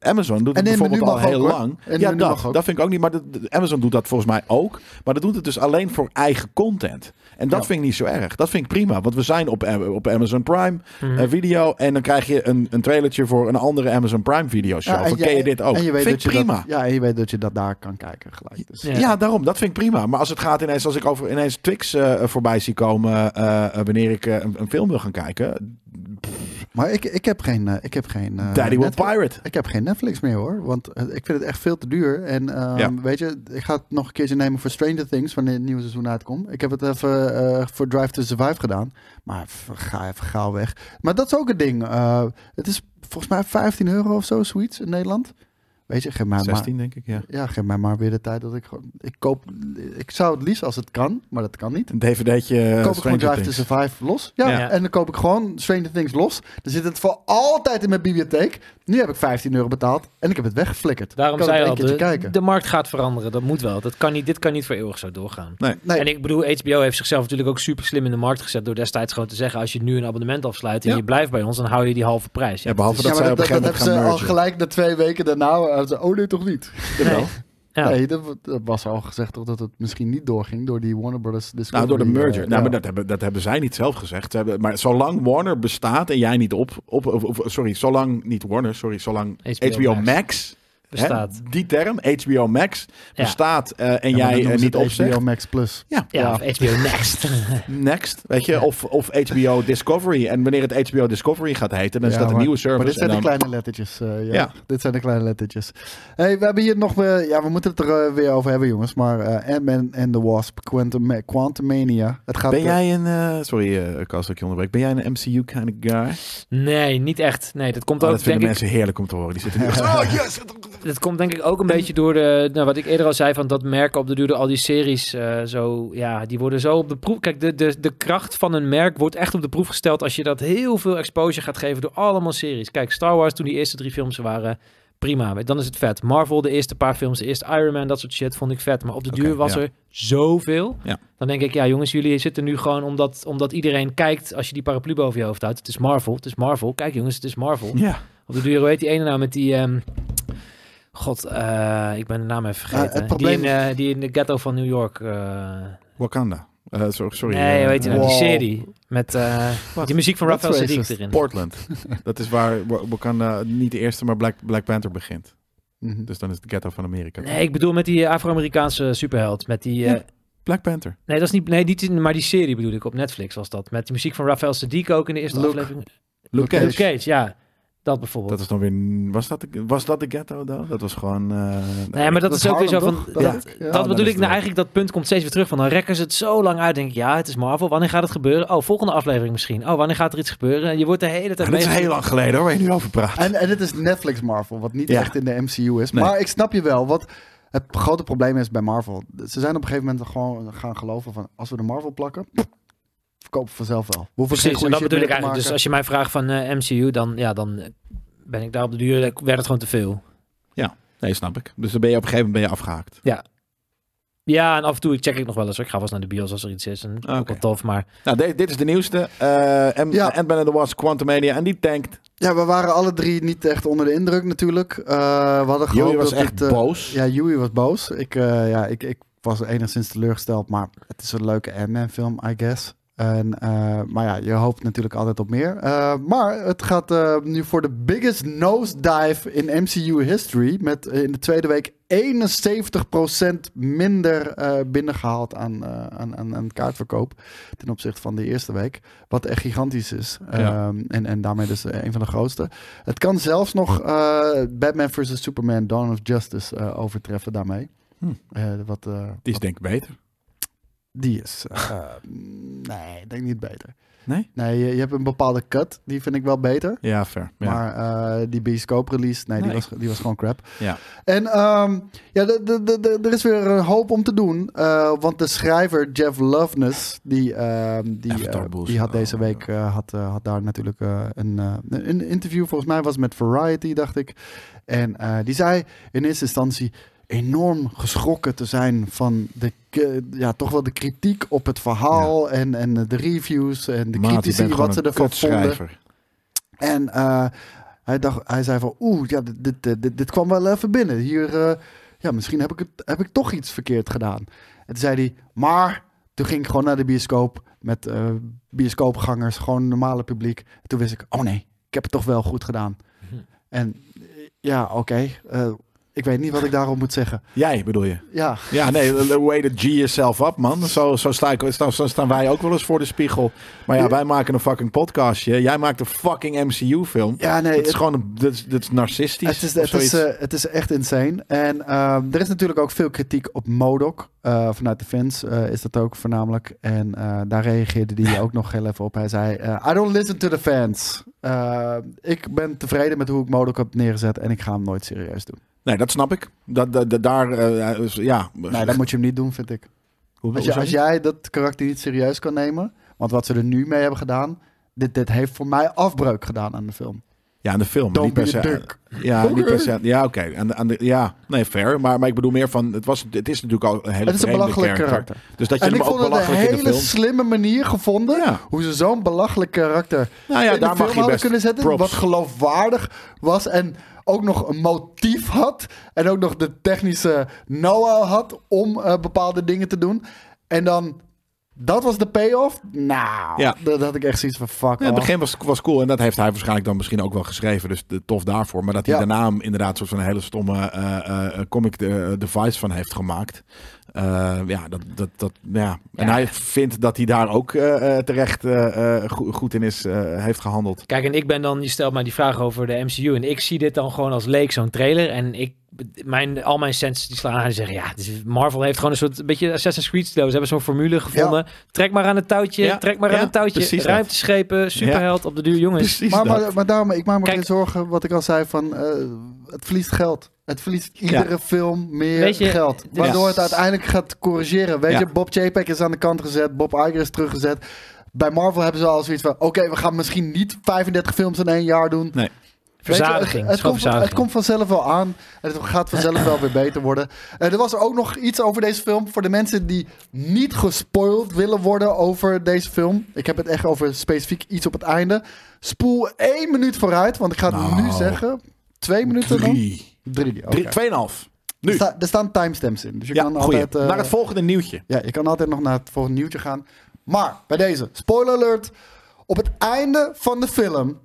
Amazon doet En het bijvoorbeeld al ook, heel lang. Ja, dat, mag ook. dat vind ik ook niet. Maar de, de- Amazon doet dat volgens mij ook. Maar dat doet het dus alleen voor eigen content. En dat Ja. vind ik niet zo erg. Dat vind ik prima. Want we zijn op, eh, op Amazon Prime Mhm. eh, video. En dan krijg je een, een trailertje voor een andere Amazon Prime video show. Ja, en van, je- ken je dit ook? En je weet vind dat ik je prima. Dat, ja, en je weet dat je dat daar kan kijken gelijk. Dus. Ja. Ja. daarom. Dat vind ik prima. Maar als het gaat ineens, als ik over ineens Twix eh, voorbij zie komen wanneer ik een, een film wil gaan kijken. Maar ik, ik heb geen, eh, ik heb geen eh, Daddy will pirate. Ik heb geen Netflix meer hoor. Want eh, ik vind het echt veel te duur. En ehm, Ja. weet je, ik ga het nog een keertje nemen voor Stranger Things wanneer het nieuwe seizoen uitkomt. Ik heb het even voor Drive to Survive gedaan. Maar ga even gauw weg. Maar dat is ook een ding. Het is volgens mij 15 euro of zo, zoiets in Nederland. Weet je, geef mij maar. 16 denk ik, ja. Ja, geef mij maar weer de tijd dat ik gewoon. Ik koop. Ik zou het liefst als het kan, maar dat kan niet. Een dvd'tje. eh, koop ik gewoon Drive to Things. Survive los. Ja, Ja. en dan koop ik gewoon Stranger Things los. Dan zit het voor altijd in mijn bibliotheek. Nu heb ik 15 euro betaald en ik heb het weggeflikkerd. Daarom zei je al, de, keertje kijken. de markt gaat veranderen. Dat moet wel. Dat kan niet, dit kan niet voor eeuwig zo doorgaan. Nee, En ik bedoel, HBO heeft zichzelf natuurlijk ook super slim in de markt gezet door destijds gewoon te zeggen, als je nu een abonnement afsluit en Ja. je blijft bij ons, dan hou je die halve prijs. Ja, behalve dat dat, op een dat, hebben ze al gelijk na twee weken daarna. Eh, Oh nee, toch niet? <laughs> Jawel. Ja. Nee, dat, dat was al gezegd toch dat het misschien niet doorging door die Warner Brothers Discovery. Nou, door de merger. eh, nou, ja. maar dat hebben, dat hebben zij niet zelf gezegd. Ze hebben, maar zolang Warner bestaat en jij niet op... op of, of- sorry, zolang niet Warner, sorry, zolang HBO HBO, Max. Max... Bestaat. hè, die term, HBO Max, Ja. bestaat eh, en Ja, dan jij ze niet opzegt. HBO Max Plus. Ja, Ja, Ja. of HBO Next. <laughs> next, weet je. Of, of HBO Discovery. En wanneer het HBO Discovery gaat heten, dan is dat een nieuwe service. Maar dit zijn en de kleine lettertjes. eh, ja. Ja. Dit zijn de kleine lettertjes. Hey, we hebben hier nog... eh, ja, we moeten het er eh, weer over hebben, jongens. Maar eh Ant-Man and the Wasp, Quantum, Quantumania. Het gaat... Ben eh, jij een... eh, sorry, eh Kals, dat ik je onderbreek. Ben jij een MCU kind of guy? nee, niet echt. Nee, dat komt Oh, ook, dat vinden denk ik, mensen heerlijk om te horen. Die zitten nu... <laughs> oh, yes! <laughs> dat komt denk ik ook een beetje door de, nou, wat ik eerder al zei, van dat merken op de duur al die series eh, zo, ja, die worden zo op de proef. Kijk, de, de, de kracht van een merk wordt echt op de proef gesteld als je dat heel veel exposure gaat geven door allemaal series. Kijk, Star Wars, toen die eerste drie films waren, prima. Dan is het vet. Marvel, de eerste paar films, de eerste Iron Man, dat soort shit, vond ik vet. Maar op de duur was ja. er zoveel. Ja. Dan denk ik, ja jongens, jullie zitten nu gewoon omdat, omdat iedereen kijkt als je die paraplu boven je hoofd houdt. Het is Marvel, het is Marvel. Kijk jongens, het is Marvel. Ja. Op de duur, hoe heet die ene nou met die... ehm, God, eh, ik ben de naam even vergeten. Het probleem- die, in, eh, die in de ghetto van New York... eh, Wakanda. Eh, sorry, sorry. nee, heet die nou? Wow. Die serie. Met, eh, met die muziek van Raphael Sadiq erin. Portland. <laughs> dat is waar Wa- Wakanda niet de eerste, maar Black, Black Panther begint. mhm. Dus dan is het ghetto van Amerika. Nee, ik bedoel met die Afro-Amerikaanse superheld. Met die... eh, Ja. Black Panther. Nee, dat is niet... Nee, niet, maar die serie bedoel ik. Op Netflix was dat. Met die muziek van Raphael Sadiq ook in de eerste Luke- aflevering. Luke Luke Cage, ja. Dat bijvoorbeeld. Dat is dan weer... Was dat de, was dat de ghetto dan? Dat was gewoon... eh, Nee, maar dat, is ook weer zo van... Dat, Ja. dat Ja, bedoel ik, het nou eigenlijk dat punt komt steeds weer terug van dan rekken ze het zo lang uit. denk ik, ja, het is Marvel. Wanneer gaat het gebeuren? Oh, volgende aflevering misschien. Oh, wanneer gaat er iets gebeuren? Je wordt de hele tijd dit is heel lang geleden hoor, waar je nu over praat. En, en het is Netflix Marvel, wat niet Ja. echt in de MCU is. Nee. Maar ik snap je wel, wat het grote probleem is bij Marvel. Ze zijn op een gegeven moment gewoon gaan geloven van... als we de Marvel plakken, verkopen vanzelf wel. We hoeven geen Precies, en dat bedoel ik eigenlijk. Dus als je mij vraagt van eh, MCU, dan, ja, dan eh, ben ik daar op de duur, eh, werd het gewoon te veel. Nee, snap ik. Dus dan ben je op een gegeven moment ben je afgehaakt. Ja, en af en toe check ik nog wel eens. hoor. Ik ga wel eens naar de bios als er iets is. En ook Oké. wel tof, maar Nou, de- dit is de nieuwste. eh Ant- Ja. Ant-Man and the Wasp Quantumania. En die tankt. Ja, we waren alle drie niet echt onder de indruk natuurlijk. Eh, we hadden gehoopt was dat echt het, boos. Ja, Joey was boos. Ik, eh, ja, ik, ik was enigszins teleurgesteld, maar het is een leuke Ant-Man film, I guess. En, eh, maar ja, je hoopt natuurlijk altijd op meer. Eh, maar het gaat eh, nu voor de biggest nosedive in MCU history. Met in de tweede week 71% minder eh, binnengehaald aan, aan, aan, aan kaartverkoop. Ten opzichte van de eerste week. Wat echt gigantisch is. Ja. Ehm, en, en daarmee dus een van de grootste. Het kan zelfs nog Batman vs. Superman Dawn of Justice overtreffen daarmee. Hm. Wat, Die is wat- denk ik beter. Die is. <laughs> eh, nee, ik denk niet beter. Nee? Nee, je, je hebt een bepaalde cut. Die vind ik wel beter. Ja, fair. Ja. Maar eh, die bioscoop release, nee, die, was, die was gewoon crap. Ja. En ehm, ja, er is weer een hoop om te doen. eh, want de schrijver Jeff Loveness, die, ehm, die, eh, die had deze Oh, week eh, had, eh, had daar natuurlijk eh, een, eh, een interview, volgens mij was met Variety, dacht ik. En eh, die zei in eerste instantie enorm geschrokken te zijn van de, ja, toch wel de kritiek op het verhaal en, en de reviews en de Maat, critici, wat ze ervan vonden. En eh, hij, dacht, hij zei van, oeh, ja, dit, dit, dit, dit kwam wel even binnen. Hier, eh, ja, misschien heb ik, het, heb ik toch iets verkeerd gedaan. En toen zei hij, maar toen ging ik gewoon naar de bioscoop met eh, bioscoopgangers, gewoon normale publiek. En toen wist ik, oh nee, ik heb het toch wel goed gedaan. Mhm. En ja, oké, ik weet niet wat ik daarop moet zeggen. Jij bedoel je? Ja, Ja, nee, way to G yourself up, man. Zo, zo, sta ik, zo, zo staan wij ook wel eens voor de spiegel. Maar ja, wij maken een fucking podcastje. Jij maakt een fucking MCU-film. ja nee, Het is gewoon een, dat is, dat is narcistisch. Het is, of het, is, zoiets. eh, het is echt insane. En ehm, er is natuurlijk ook veel kritiek op Modok. Eh, vanuit de fans eh, is dat ook voornamelijk. En daar reageerde hij ook nog heel even op. Hij zei, I don't listen to the fans. Ik ben tevreden met hoe ik Modok heb neergezet. En ik ga hem nooit serieus doen. Nee, dat snap ik. Dat, dat, dat- daar, eh, is- ja. Nee, dat moet je hem niet doen, vind ik. Hoe- Als, je, als jij dat karakter niet serieus kan nemen. Want wat ze er nu mee hebben gedaan. Dit, dit heeft voor mij afbreuk gedaan aan de film. Ja, aan de film. Don't niet per se. Ja, Oké. <laughs> niet per se. Ja, oké. Aan de- aan de- Ja, nee, fair. Maar, maar ik bedoel meer van, het, was, het is natuurlijk al een hele Het is een belachelijk karakter. Dus dat je En hem ik ook vond het een hele slimme manier gevonden. Ja. Hoe ze zo'n belachelijk karakter Nou ja, in de daar film mag je hadden best kunnen zetten. props. Wat geloofwaardig was. En ook nog een motief had. En ook nog de technische know-how had om eh, bepaalde dingen te doen. En dan, dat was de payoff. Nou, Ja. dat had ik echt zoiets van fuck Ja, het begin was, was cool en dat heeft hij waarschijnlijk dan misschien ook wel geschreven. Dus de- tof daarvoor. Maar dat hij Ja. daarna inderdaad soort van een hele stomme eh, eh, comic de- device van heeft gemaakt. Eh, ja, dat, dat, dat, ja. En Ja. hij vindt dat hij daar ook eh, eh, terecht go- goed in is, heeft gehandeld. Kijk, en ik ben dan, je stelt mij die vraag over de MCU. En ik zie dit dan gewoon als leek, zo'n trailer. En ik, mijn, al mijn senses die slaan aan en zeggen, ja, Marvel heeft gewoon een soort, een beetje Assassin's Creed stijl. Ze hebben zo'n formule gevonden. Trek maar aan het touwtje, Ja, trek maar ja, aan het touwtje. Ruimteschepen, superheld op de duur, jongens. Maar, maar, maar daarom, ik maak me geen zorgen, wat ik al zei, van eh, het verliest geld. Het verliest iedere film meer Weet je, geld. dit Waardoor het uiteindelijk gaat corrigeren. Weet Ja. je, Bob Chapek is aan de kant gezet, Bob Iger is teruggezet. Bij Marvel hebben ze al zoiets van, oké, we gaan misschien niet 35 films in één jaar doen. Nee. Verzadiging. het, komt, het verzadiging. komt vanzelf wel aan. En het gaat vanzelf wel weer beter worden. Eh, er was ook nog iets over deze film. Voor de mensen die niet gespoild willen worden over deze film. Ik heb het echt over specifiek iets op het einde. Spoel één minuut vooruit. Want ik ga het Nou. nu zeggen. Twee minuten dan? Drie. Drie. oké. Drie, tweeënhalf. Nu. Er, sta- er staan timestamps in. Dus je Ja, kan goeie. altijd... eh, Naar het volgende nieuwtje. ja, je kan altijd nog naar het volgende nieuwtje gaan. Maar bij deze, spoiler alert. Op het einde van de film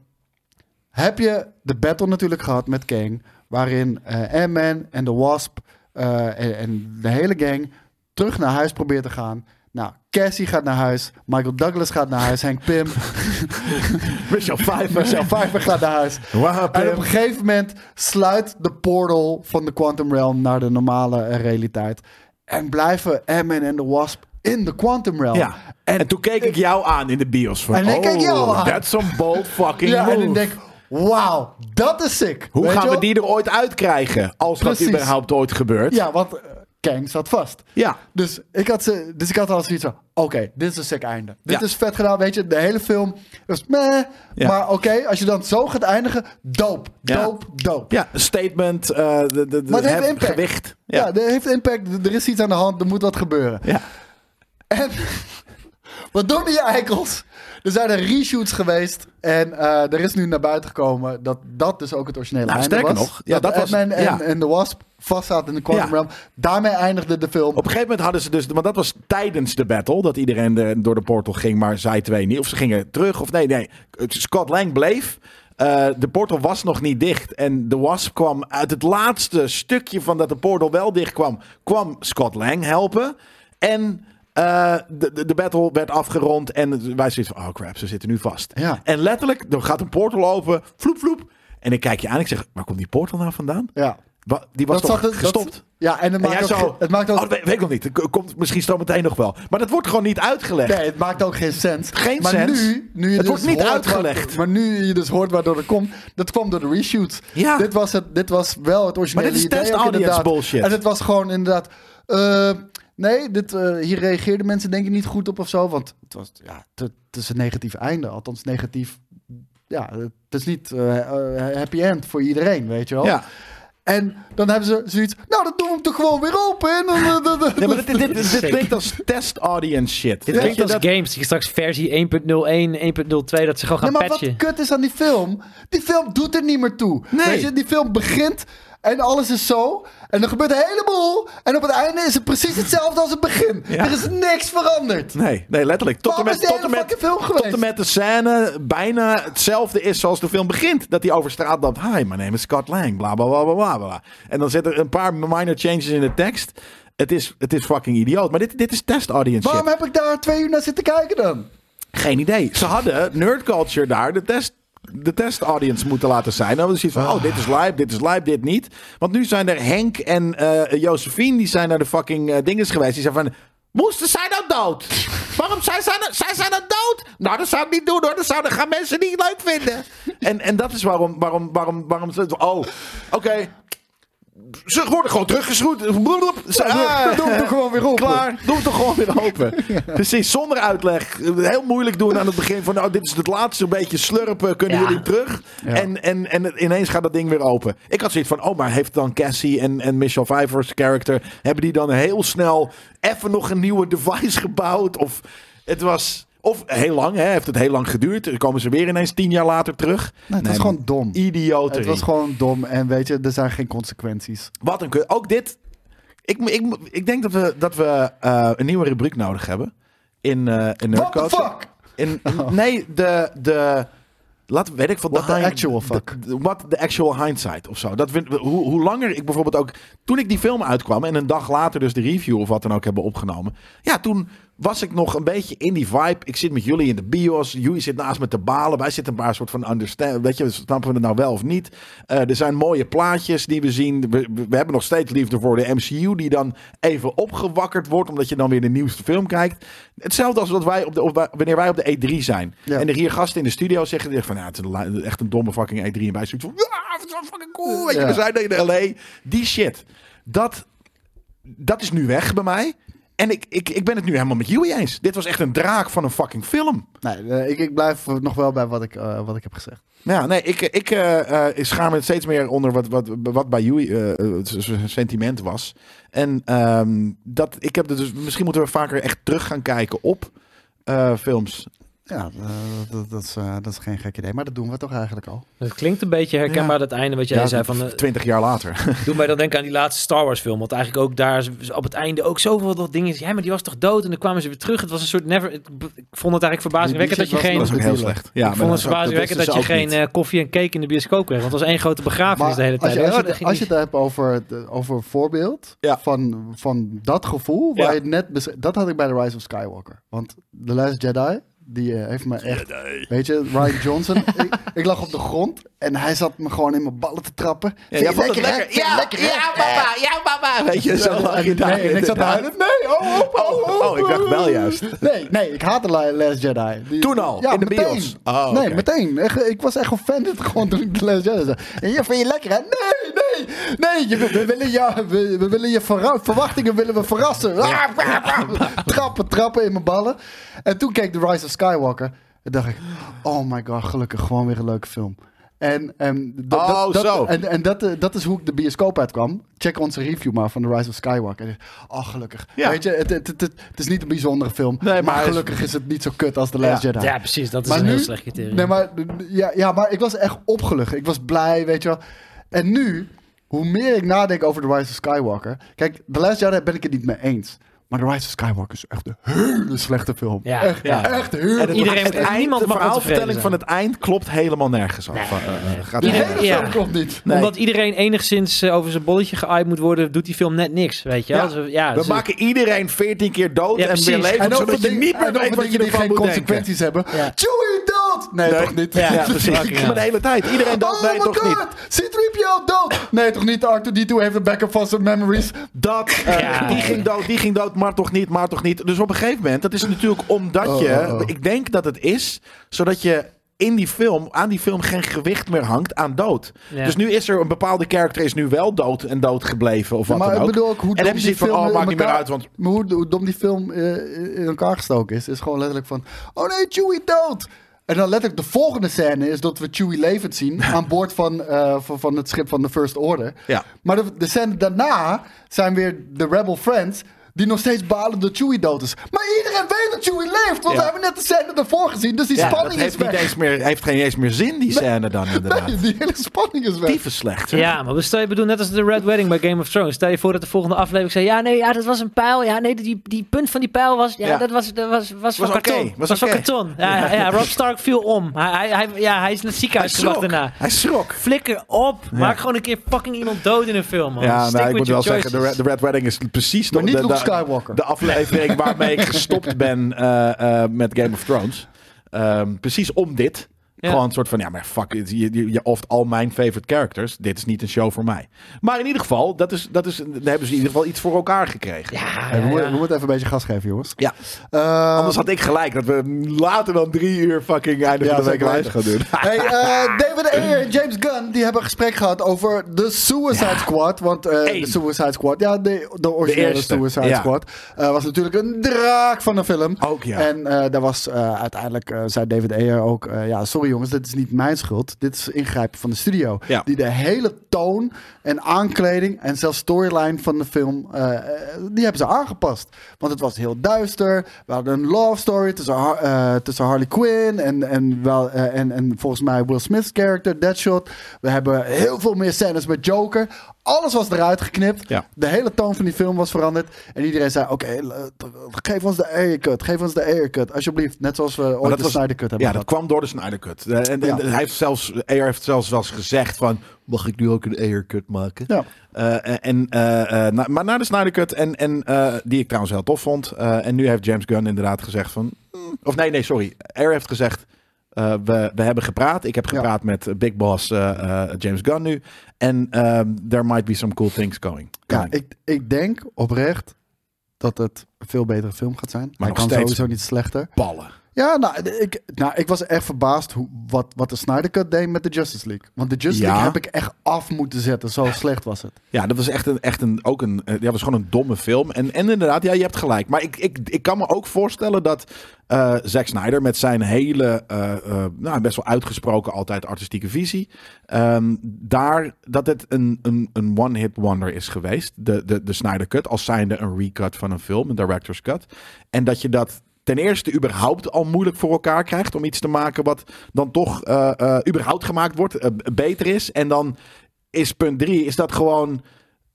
heb je de battle natuurlijk gehad met Kang. Waarin eh Ant-Man en de Wasp eh, en, en de hele gang terug naar huis probeert te gaan. Nou, Cassie gaat naar huis. Michael Douglas gaat naar huis. Hank Pym. <laughs> Michelle Pfeiffer. Michelle Pfeiffer gaat naar huis. Wow, En op een gegeven moment sluit de portal van de Quantum Realm naar de normale eh, realiteit. En blijven Ant-Man en de Wasp in de Quantum Realm. Ja. En, toen keek ik jou aan in de bios. Van, En ik keek jou oh, aan. That's some bold fucking Ja, move. en ik denk, wauw, dat is sick. Hoe Weet gaan we die er ooit uitkrijgen? Als Precies. dat überhaupt ooit gebeurt. Ja, want eh, Kang zat vast. Ja. Dus ik had, ze, dus ik had al zoiets van, oké, dit is een sick einde. Dit Ja. is vet gedaan, weet je. De hele film was meh. Ja. Maar oké, als je dan zo gaat eindigen, dope, Ja. dope, dope. Ja, een statement, eh de, de, Maar het heeft impact. gewicht. Ja, Ja. dat heeft impact. Er is iets aan de hand, er moet wat gebeuren. Ja. En wat doen die eikels? Er zijn er reshoots geweest. En eh, er is nu naar buiten gekomen dat dat dus ook het originele Nou, einde sterker was. nog, ja, dat was- en, ja. en de Wasp vast zaten in de Quantum Ja. Realm. Daarmee eindigde de film. Op een gegeven moment hadden ze dus, want dat was tijdens de battle, dat iedereen de- door de portal ging, maar zij twee niet. Of ze gingen terug, of nee, nee. Scott Lang bleef. Eh, de portal was nog niet dicht. En de Wasp kwam uit het laatste stukje van dat de portal wel dicht kwam, kwam Scott Lang helpen. En eh, de, de, de battle werd afgerond. En wij zoiets van, oh crap, ze zitten nu vast. Ja. En letterlijk, er gaat een portal open, vloep, vloep. En ik kijk je aan, ik zeg, waar komt die portal nou vandaan? Ja. Die was Dat toch zat dat- gestopt? Ja, en het En maakt, ook, het maakt ook... oh, weet, ik nog niet. Het komt misschien zo meteen nog wel. Maar dat wordt gewoon niet uitgelegd. Nee, het maakt ook geen sens. Geen maar sens. Nu, nu je Het dus wordt niet uitgelegd. Maar nu je dus hoort waardoor het komt, dat kwam door de reshoots. Ja. Dit was, het, dit was wel het originele Maar dit is idee test audience bullshit. En het was gewoon inderdaad... eh, nee, dit, eh, hier reageerden mensen denk ik niet goed op of zo. Want het was ja, het, het is een negatief einde. Althans negatief... Ja, het is niet eh, eh, happy end voor iedereen, weet je wel. Ja. En dan hebben ze zoiets... Nou, dan doen we hem toch gewoon weer open. Nee, maar dit, dit, dit, <laughs> dit klinkt als test audience shit. Dit klinkt je, als dat- games. Die straks versie 1.01, 1.02, dat ze gewoon gaan Nee, maar patchen. wat kut is aan die film? Die film doet er niet meer toe. Nee. Weet je, die film begint en alles is zo. En er gebeurt een heleboel. En op het einde is het precies hetzelfde als het begin. Ja. Er is niks veranderd. Nee, nee, letterlijk. Tot en, met, tot, en met, tot en met de scène bijna hetzelfde is zoals de film begint. Dat hij over straat loopt. Hi, my name is Scott Lang. Bla, bla, bla, bla, bla, bla. En dan zitten er een paar minor changes in de tekst. Het is, het is fucking idioot. Maar dit, dit is test audience Waarom heb ik daar twee uur naar zitten kijken dan? Geen idee. Ze hadden nerd culture daar de test, de test audience moeten laten zijn. Dan was het van, oh, dit is live, dit is live, dit niet. Want nu zijn er Henk en eh Josephine, die zijn naar de fucking eh, dinges geweest. Die zijn van, moesten zij nou dood? Waarom zijn zij, nou- nou dood? Nou, dat zou ik niet doen hoor. Dat zouden gaan mensen niet leuk vinden. En, en dat is waarom, waarom, waarom, waarom, oh, oké. Ze worden gewoon teruggeschroefd. Ah, Doe hem toch gewoon weer open. Klaar, doe het toch gewoon weer open. Precies, zonder uitleg. Heel moeilijk doen aan het begin van... Nou, dit is het laatste, een beetje slurpen, kunnen Ja. jullie terug? Ja. En, en, en ineens gaat dat ding weer open. Ik had zoiets van, oh, maar heeft dan Cassie en, en Michelle Pfeiffer's character... hebben die dan heel snel even nog een nieuwe device <laughs> gebouwd? Of het was... Of heel lang, hè, heeft het heel lang geduurd. Dan komen ze weer ineens tien jaar later terug. Nee, het was gewoon dom. Idioterie. Het was gewoon dom. En weet je, er zijn geen consequenties. Wat een kut. Ook dit. Ik, ik, ik denk dat we, dat we eh, een nieuwe rubriek nodig hebben. In, eh in What the fuck? In, in- nee, de, de, laat weet ik wat What de actual fuck? de- What the actual hindsight of zo. Dat vind, hoe, hoe langer ik bijvoorbeeld ook toen ik die film uitkwam en een dag later dus de review of wat dan ook hebben opgenomen. Ja, toen was ik nog een beetje in die vibe. Ik zit met jullie in de bios. Jullie zit naast me te balen. Wij zitten een paar soort van understand. Weet je, snappen we het nou wel of niet? Eh, er zijn mooie plaatjes die we zien. We, hebben nog steeds liefde voor de MCU die dan even opgewakkerd wordt omdat je dan weer de nieuwste film kijkt. Hetzelfde als wat wij op de, op, wanneer wij op de E3 zijn. Ja. En er hier gasten in de studio zeggen van ja, het is echt een domme fucking E3 en wij zoiets van ja, het is wel fucking cool. Weet je, Ja. we zijn in LA. Die shit. Dat dat is nu weg bij mij. En ik, ik, ik ben het nu helemaal met jullie eens. Dit was echt een draak van een fucking film. Nee, eh, ik, ik blijf nog wel bij wat ik, eh, wat ik heb gezegd. Ja, nee, ik, ik, eh, ik schaam me steeds meer onder wat, wat, wat bij jullie het sentiment was. En ehm, dat, ik heb er dus, misschien moeten we vaker echt terug gaan kijken op films. Ja, dat, dat, is, eh, dat is geen gek idee. Maar dat doen we toch eigenlijk al. Het klinkt een beetje herkenbaar, dat einde wat jij Ja, zei. Van, Twintig jaar later. <laughs> Doe mij dan denken aan die laatste Star Wars film. Want eigenlijk ook daar op het einde ook zoveel dat dingen. Ja, maar die was toch dood? En dan kwamen ze weer terug. Het was een soort never. Ik, vond het eigenlijk verbazingwekkend dat je geen. was dat heel slecht. Ja, ik vond het verbazingwekkend dat, je geen niet. eh, koffie en cake in de bioscoop kreeg. Want het was één grote begrafenis de hele als tijd. je, als, Oh, je, ging als je het hebt over, over een voorbeeld Ja. van, van dat gevoel, waar je net dat had ik bij The Rise of Skywalker. Want The Last Jedi, die eh, heeft me echt, weet je, Ryan Johnson, <laughs> ik, ik lag op de grond en hij zat me gewoon in mijn ballen te trappen. Ja, Vind jij je vond het lekker. Vind je Ja, lekker, ja, papa, ja, papa. Weet je, zo lag je daar. nee, en ik zat huilen. Nee, oh, oh, oh, oh, Oh, ik dacht wel juist. Nee, nee, ik haatte La- Last Jedi. Toen al? In de bios? Oh, Nee, meteen. Ik was echt offended gewoon toen ik de Last Jedi zag. En je vind je lekker, hè? Nee, nee, nee. We, willen je, we, willen je verwachtingen willen we verrassen. Ah, ah, ah. Trappen, trappen in mijn ballen. En toen keek The Rise of Skywalker. En dacht ik, oh my god, gelukkig gewoon weer een leuke film. En, en, dat, Oh, dat, zo. en, en dat, eh, dat is hoe ik de bioscoop uitkwam. Check onze review maar van The Rise of Skywalker. Oh, gelukkig. Ja. Weet je, het, het, het, het is niet een bijzondere film. Nee, maar maar, hij is- gelukkig is het niet zo kut als The Last Ja. Jedi. Ja, precies. Dat is Maar een heel slecht criterium. Nee, maar, ja, ja, maar ik was echt opgelucht. Ik was blij, weet je wel. En nu, hoe meer ik nadenk over The Rise of Skywalker... Kijk, The Last Jedi ben ik het niet mee eens. Maar The Rise of Skywalker is echt een hele slechte film. Ja. echt, Ja. echt heel En het, Iedereen- het eind, niemand de verhaalvertelling van het eind klopt helemaal nergens af. Van, eh, gaat Iedereen- Ja. film klopt niet. Nee. Omdat iedereen enigszins eh, over zijn bolletje geëid moet worden, doet die film net niks. Weet je? Ja. Dus, ja, We dus- maken iedereen 14 keer dood Ja, en weer levend, En zodat je niet meer weet wat je ervan geen moet denken. consequenties hebben. Ja. Chewie dood! Nee, Nee. toch niet? Ja, Ja, precies. Maar de hele tijd. Iedereen dood, Oh nee, my toch niet. C-3PO dood! Nee, toch niet? R2-D2 heeft een backup van zijn memories. Dat, eh, die ging dood, die ging dood, maar toch niet, maar toch niet. Dus op een gegeven moment, dat is natuurlijk omdat Oh, je, oh, oh. ik denk dat het is, zodat je in die film, aan die film geen gewicht meer hangt aan dood. Ja. Dus nu is er een bepaalde karakter is nu wel dood en dood gebleven of wat maar dan ik ook. bedoel ook hoe en dan dom heb je die van, film oh, in maakt niet meer uit, want Maar hoe, hoe dom die film eh, in elkaar gestoken is, is gewoon letterlijk van... Oh nee, Chewie dood! En dan letterlijk de volgende scène is dat we Chewie levend zien <laughs> aan boord van, eh, van, van het schip van de First Order. Ja. Maar de, de scène daarna zijn weer de Rebel Friends die nog steeds balen dat Chewie dood is. Maar iedereen weet dat Chewie leeft, want Ja. we hebben net de scène ervoor gezien, dus die ja, dat spanning is weg. eens meer, heeft geen eens meer zin, die scène dan inderdaad. Nee, die hele spanning is weg. Dieven slecht. Ja, maar stel je bedoel net als de Red Wedding bij Game of Thrones. Stel je voor dat de volgende aflevering zei: ja, nee, ja, dat was een pijl. Ja, nee, die, die punt van die pijl was, ja, Ja. dat was, dat was, was, van oké, karton. was Was, van karton. Ja, ja, ja, Rob Stark viel om. Hij, hij, ja, hij is naar het ziekenhuis gebracht daarna. Hij schrok. Flikker op. Maak gewoon een keer fucking iemand dood in een film, man. Ja, nou, ik moet wel zeggen, de. Red, Wedding is precies Maar de, niet de, Luke de- Skywalker. de aflevering waarmee ik gestopt ben eh, eh, met Game of Thrones. Ehm, precies om dit. Ja. Gewoon een soort van, ja, maar fuck, it, je, je, je oft al mijn favorite characters. Dit is niet een show voor mij. Maar in ieder geval, dat is, dat is, daar hebben ze in ieder geval iets voor elkaar gekregen. Ja, Hey, we, ja, moeten- ja. we moeten even een beetje gas geven, jongens. Ja. Eh, Anders had ik gelijk dat we later dan drie uur fucking einde Ja, van de week live gaan doen. Hey, eh, <laughs> David Ayer en James Gunn die hebben een gesprek gehad over de Suicide Squad. Want eh, de Suicide Squad, ja, de, de originele Suicide ja. Squad, eh, was natuurlijk een draak van een film. Ook ja. En eh, daar was eh, uiteindelijk, eh, zei David Ayer ook, eh, ja, sorry jongens, dit is niet mijn schuld. Dit is ingrijpen van de studio. Ja. Die de hele toon en aankleding en zelfs storyline van de film, eh, eh, die hebben ze aangepast. Want het was heel duister. We hadden een love story tussen, eh, tussen Harley Quinn en, en, wel, en, en volgens mij Will Smith's character, Deadshot. We hebben heel veel meer scènes met Joker. Alles was eruit geknipt. Ja. De hele toon van die film was veranderd. En iedereen zei, oké, eh, geef ons de aircut. Geef ons de aircut, alsjeblieft. Net zoals we ooit dat de was- Snyder Cut hebben Ja, dat kwam door de Snyder Cut. En, en Ja. hij heeft zelfs, AR heeft zelfs wel eens gezegd van, mag ik nu ook een AR Cut maken? Ja. Eh, en, eh, na- maar na de Snyder Cut, en, en, die ik trouwens heel tof vond. en nu heeft James Gunn inderdaad gezegd van... mm, of nee, nee, sorry. AR heeft gezegd, eh, we, we hebben gepraat. Ik heb Ja. gepraat met eh, Big Boss eh, James Gunn nu. En ehm, there might be some cool things going. Ja, ik, ik denk oprecht dat het een veel betere film gaat zijn. Maar nog hij kan sowieso niet slechter. ballen. Ja, nou ik, nou, ik was echt verbaasd hoe, wat, wat de Snyder Cut deed met de Justice League. Want de Justice Ja. League heb ik echt af moeten zetten. Zo slecht was het. Ja, dat was echt een, echt een, ook een, eh, ja, was gewoon een domme film. En, en inderdaad, ja, je hebt gelijk. Maar ik, ik, ik kan me ook voorstellen dat eh Zack Snyder met zijn hele, eh, nou, best wel uitgesproken altijd artistieke visie, ehm, daar, dat het een, een, een one-hit wonder is geweest. De, de, de Snyder Cut, als zijnde een recut van een film, een director's cut. En dat je dat ten eerste überhaupt al moeilijk voor elkaar krijgt om iets te maken wat dan toch eh, eh, überhaupt gemaakt wordt, eh, beter is. En dan is punt drie, is dat gewoon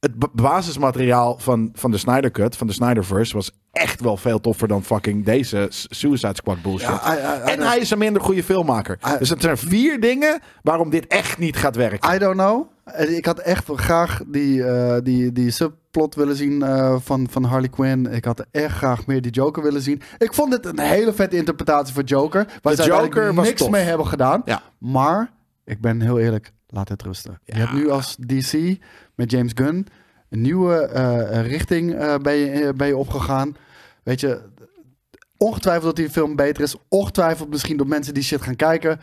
het ba- basismateriaal van, van de Snyder Cut, van de Snyderverse, was echt wel veel toffer dan fucking deze Suicide Squad bullshit. Ja, I- I- I en hij is een minder goede filmmaker. Dus het zijn vier dingen waarom dit echt niet gaat werken. I don't know. Ik had echt wel graag die, die, die subplot willen zien eh, van, van Harley Quinn. Ik had echt graag meer die Joker willen zien. Ik vond het een hele vette interpretatie van Joker. Waar De ze Joker niks tof. mee hebben gedaan. Ja. Maar, ik ben heel eerlijk, laat het rusten. Je hebt nu als DC met James Gunn een nieuwe eh, richting eh, ben, je, ben je opgegaan. Weet je, ongetwijfeld dat die film beter is. Ongetwijfeld misschien door mensen die shit gaan kijken.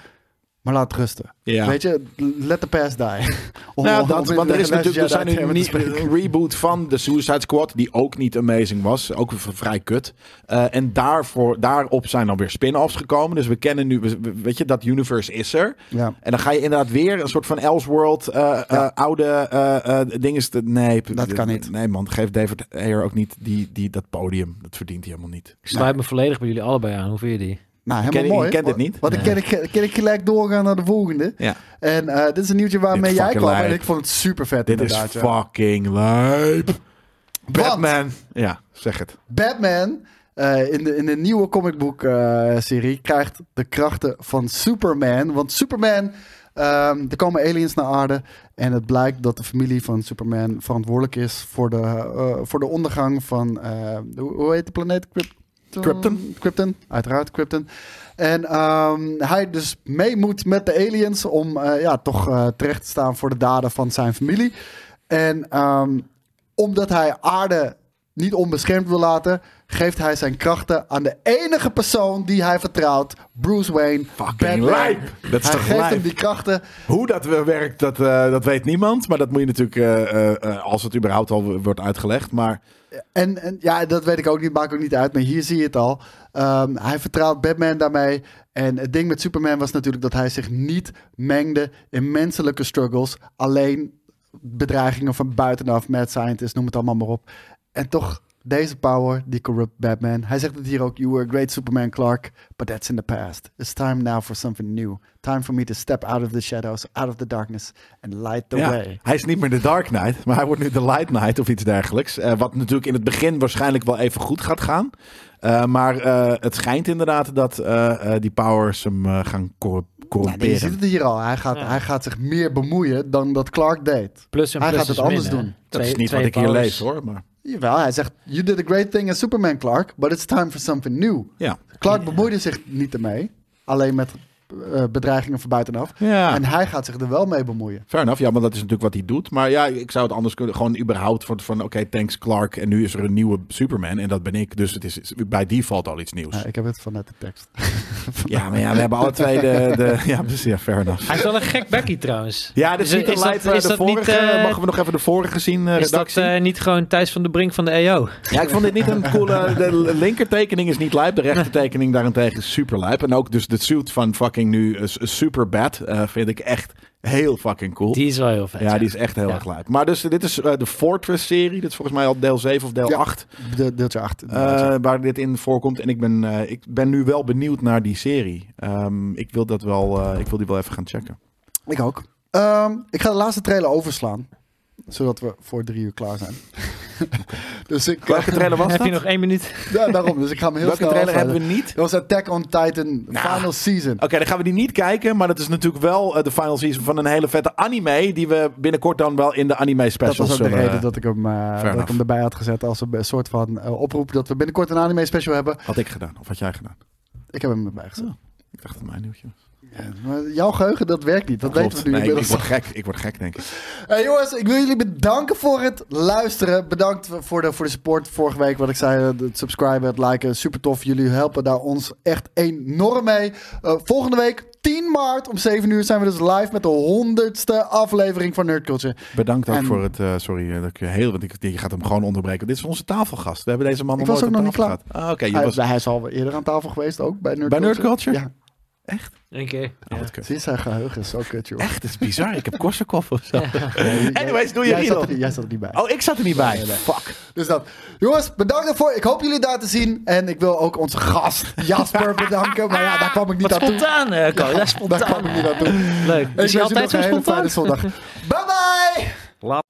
Maar laat het rusten. Ja. Weet je, let the past die. <laughs> Om- Nou, dat, om want er is natuurlijk er zijn nu niet een reboot van de Suicide Squad, die ook niet amazing was. Ook vrij kut. Eh, en daarvoor, daarop zijn dan weer spin-offs gekomen. Dus we kennen nu, we- we- weet je, dat universe is er. Ja. En dan ga je inderdaad weer een soort van Elseworld, eh eh, oude eh eh dingen. te- Nee, Dat kan niet. Nee, man, geef David Ayer ook niet die, die, dat podium. Dat verdient hij helemaal niet. Ik sluit me volledig bij jullie allebei aan. Hoe vind je die? Nou, ken- helemaal mooi. kent dit niet? Want ik ken, ik, ken ik gelijk doorgaan naar de volgende. Ja. En eh, dit is een nieuwtje waarmee jij kwam. En ik vond het super vet Dit is fucking lijp. Want Batman. Ja, zeg het. Batman eh, in, de, in de nieuwe comicboek eh, serie krijgt de krachten van Superman. Want Superman, ehm, er komen aliens naar aarde. En het blijkt dat de familie van Superman verantwoordelijk is voor de, voor de ondergang van, hoe, hoe heet de planeet? Krypton? Krypton. Krypton, uiteraard Krypton. En ehm, hij dus mee moet met de aliens om eh, ja, toch eh, terecht te staan voor de daden van zijn familie. En ehm, omdat hij aarde niet onbeschermd wil laten, geeft hij zijn krachten aan de enige persoon die hij vertrouwt, Bruce Wayne. Fucking lijp. Dat is hij toch geeft lijp? hem die krachten. Hoe dat werkt, dat, eh, dat weet niemand. Maar dat moet je natuurlijk, eh, eh, eh, als het überhaupt al wordt uitgelegd. Maar En, en ja, dat weet ik ook niet, maakt ook niet uit, maar hier zie je het al. Ehm, hij vertrouwt Batman daarmee. En het ding met Superman was natuurlijk dat hij zich niet mengde in menselijke struggles. Alleen bedreigingen van buitenaf, mad scientist, noem het allemaal maar op. En toch, deze power, die corrupt Batman. Hij zegt het hier ook, you were a great Superman Clark, but that's in the past. It's time now for something new. Time for me to step out of the shadows, out of the darkness, and light the ja, way. hij is niet meer de Dark Knight, maar hij wordt nu de Light Knight of iets dergelijks. Eh, wat natuurlijk in het begin waarschijnlijk wel even goed gaat gaan. Eh, maar eh, het schijnt inderdaad dat die powers hem gaan cor- Ja, je ziet het hier al. Hij gaat, Ja. hij gaat zich meer bemoeien dan dat Clark deed. Plus en Hij plus gaat het anders min, doen. dat is niet wat ik hier lees hoor. Maar Jawel, hij zegt, you did a great thing as Superman Clark, but it's time for something new. ja. Clark bemoeide zich niet ermee, alleen met eh, bedreigingen van buitenaf. Ja. En hij gaat zich er wel mee bemoeien. Fair enough, ja, maar dat is natuurlijk wat hij doet. Maar ja, ik zou het anders kunnen. Gewoon überhaupt van, van oké, thanks Clark. En nu is er een nieuwe Superman en dat ben ik. Dus het is, is bij default al iets nieuws. Ja, ik heb het vanuit de tekst. <laughs> Ja, maar ja, we hebben alle twee de... de <laughs> ja, precies, ja, fair enough. Hij is wel een gek Becky trouwens. Ja, dit is niet is dat- live, eh, is de dat niet, vorige. eh, Mogen we nog even de vorige zien, eh, Is dat redactie? eh, niet gewoon Thijs van de Brink van de EO? Ja, ik vond dit niet een coole... De linkertekening is niet lijp. De rechtertekening daarentegen is super lijp. En ook dus de suit van fucking nu, uh, Super Bad, uh, vind ik echt heel fucking cool. Die is wel heel vet. Ja, die is echt heel Ja. erg lijp. Maar dus dit is eh, de Fortress-serie. Dit is volgens mij al deel 7 of deel Ja. 8. De, deeltje 8. eh, waar dit in voorkomt. En ik ben, eh, ik ben nu wel benieuwd naar die serie. Ehm, ik, wil dat wel, eh, ik wil die wel even gaan checken. Ik ook. Ehm, ik ga de laatste trailer overslaan. Zodat we voor drie uur klaar zijn. <laughs> dus ik... Welke trailer was Heb dat? je nog één minuut? Ja, daarom. Dus ik ga hem heel Welke snel trailer hebben we niet? Dat was Attack on Titan Nou. Final Season. Oké, dan gaan we die niet kijken. Maar dat is natuurlijk wel eh, de final season van een hele vette anime. Die we binnenkort dan wel in de anime Dat specials was ook de zullen- reden dat ik, hem, eh, dat ik enough. hem erbij had gezet als een soort van eh, oproep dat we binnenkort een anime special hebben. Had ik gedaan. Of had jij gedaan? Ik heb hem erbij gezet. Ik dacht dat het mijn nieuwtje was. Ja, maar jouw geheugen, dat werkt niet. Dat weten we nu Nee, ik, ik inmiddels. word gek. Ik word gek, denk ik. Hey jongens, ik wil jullie bedanken voor het luisteren. Bedankt voor de, voor de support vorige week. Wat ik zei, eh, het subscriben, het liken. Super tof. Jullie helpen daar ons echt enorm mee. Eh, volgende week, 10 maart om 7 uur, zijn we dus live met de honderdste aflevering van Nerd Culture. Bedankt ook En- voor het... eh, sorry, dat ik je heel... Want ik, je gaat hem gewoon onderbreken. Dit is onze tafelgast. We hebben deze man nog was nooit ook aan nog tafel niet gehad. Ah, Hij, was... hij is al eerder aan tafel geweest, ook bij Nerd Bij Culture. Nerd Culture? Ja. Echt? Eén keer. Oh. Zie je, zijn geheugen is zo kut, joh. Echt, dat is bizar. Ik heb Korsakoff of zo. <laughs> Anyways, doe je jij Riedel. zat, er, niet- jij zat er niet bij. Oh, ik zat er niet bij. Nee. Fuck. Dus dat. Jongens, bedankt daarvoor. Ik hoop jullie daar te zien. En ik wil ook onze gast Jasper <laughs> bedanken. Maar ja, daar kwam ik niet Wat aan toe. spontaan, Ko. Ja, Daar spontaan. kwam ik niet aan toe. Leuk. Ik Is je altijd zo een hele spontaan? fijne zondag. <laughs> Bye bye! Laat.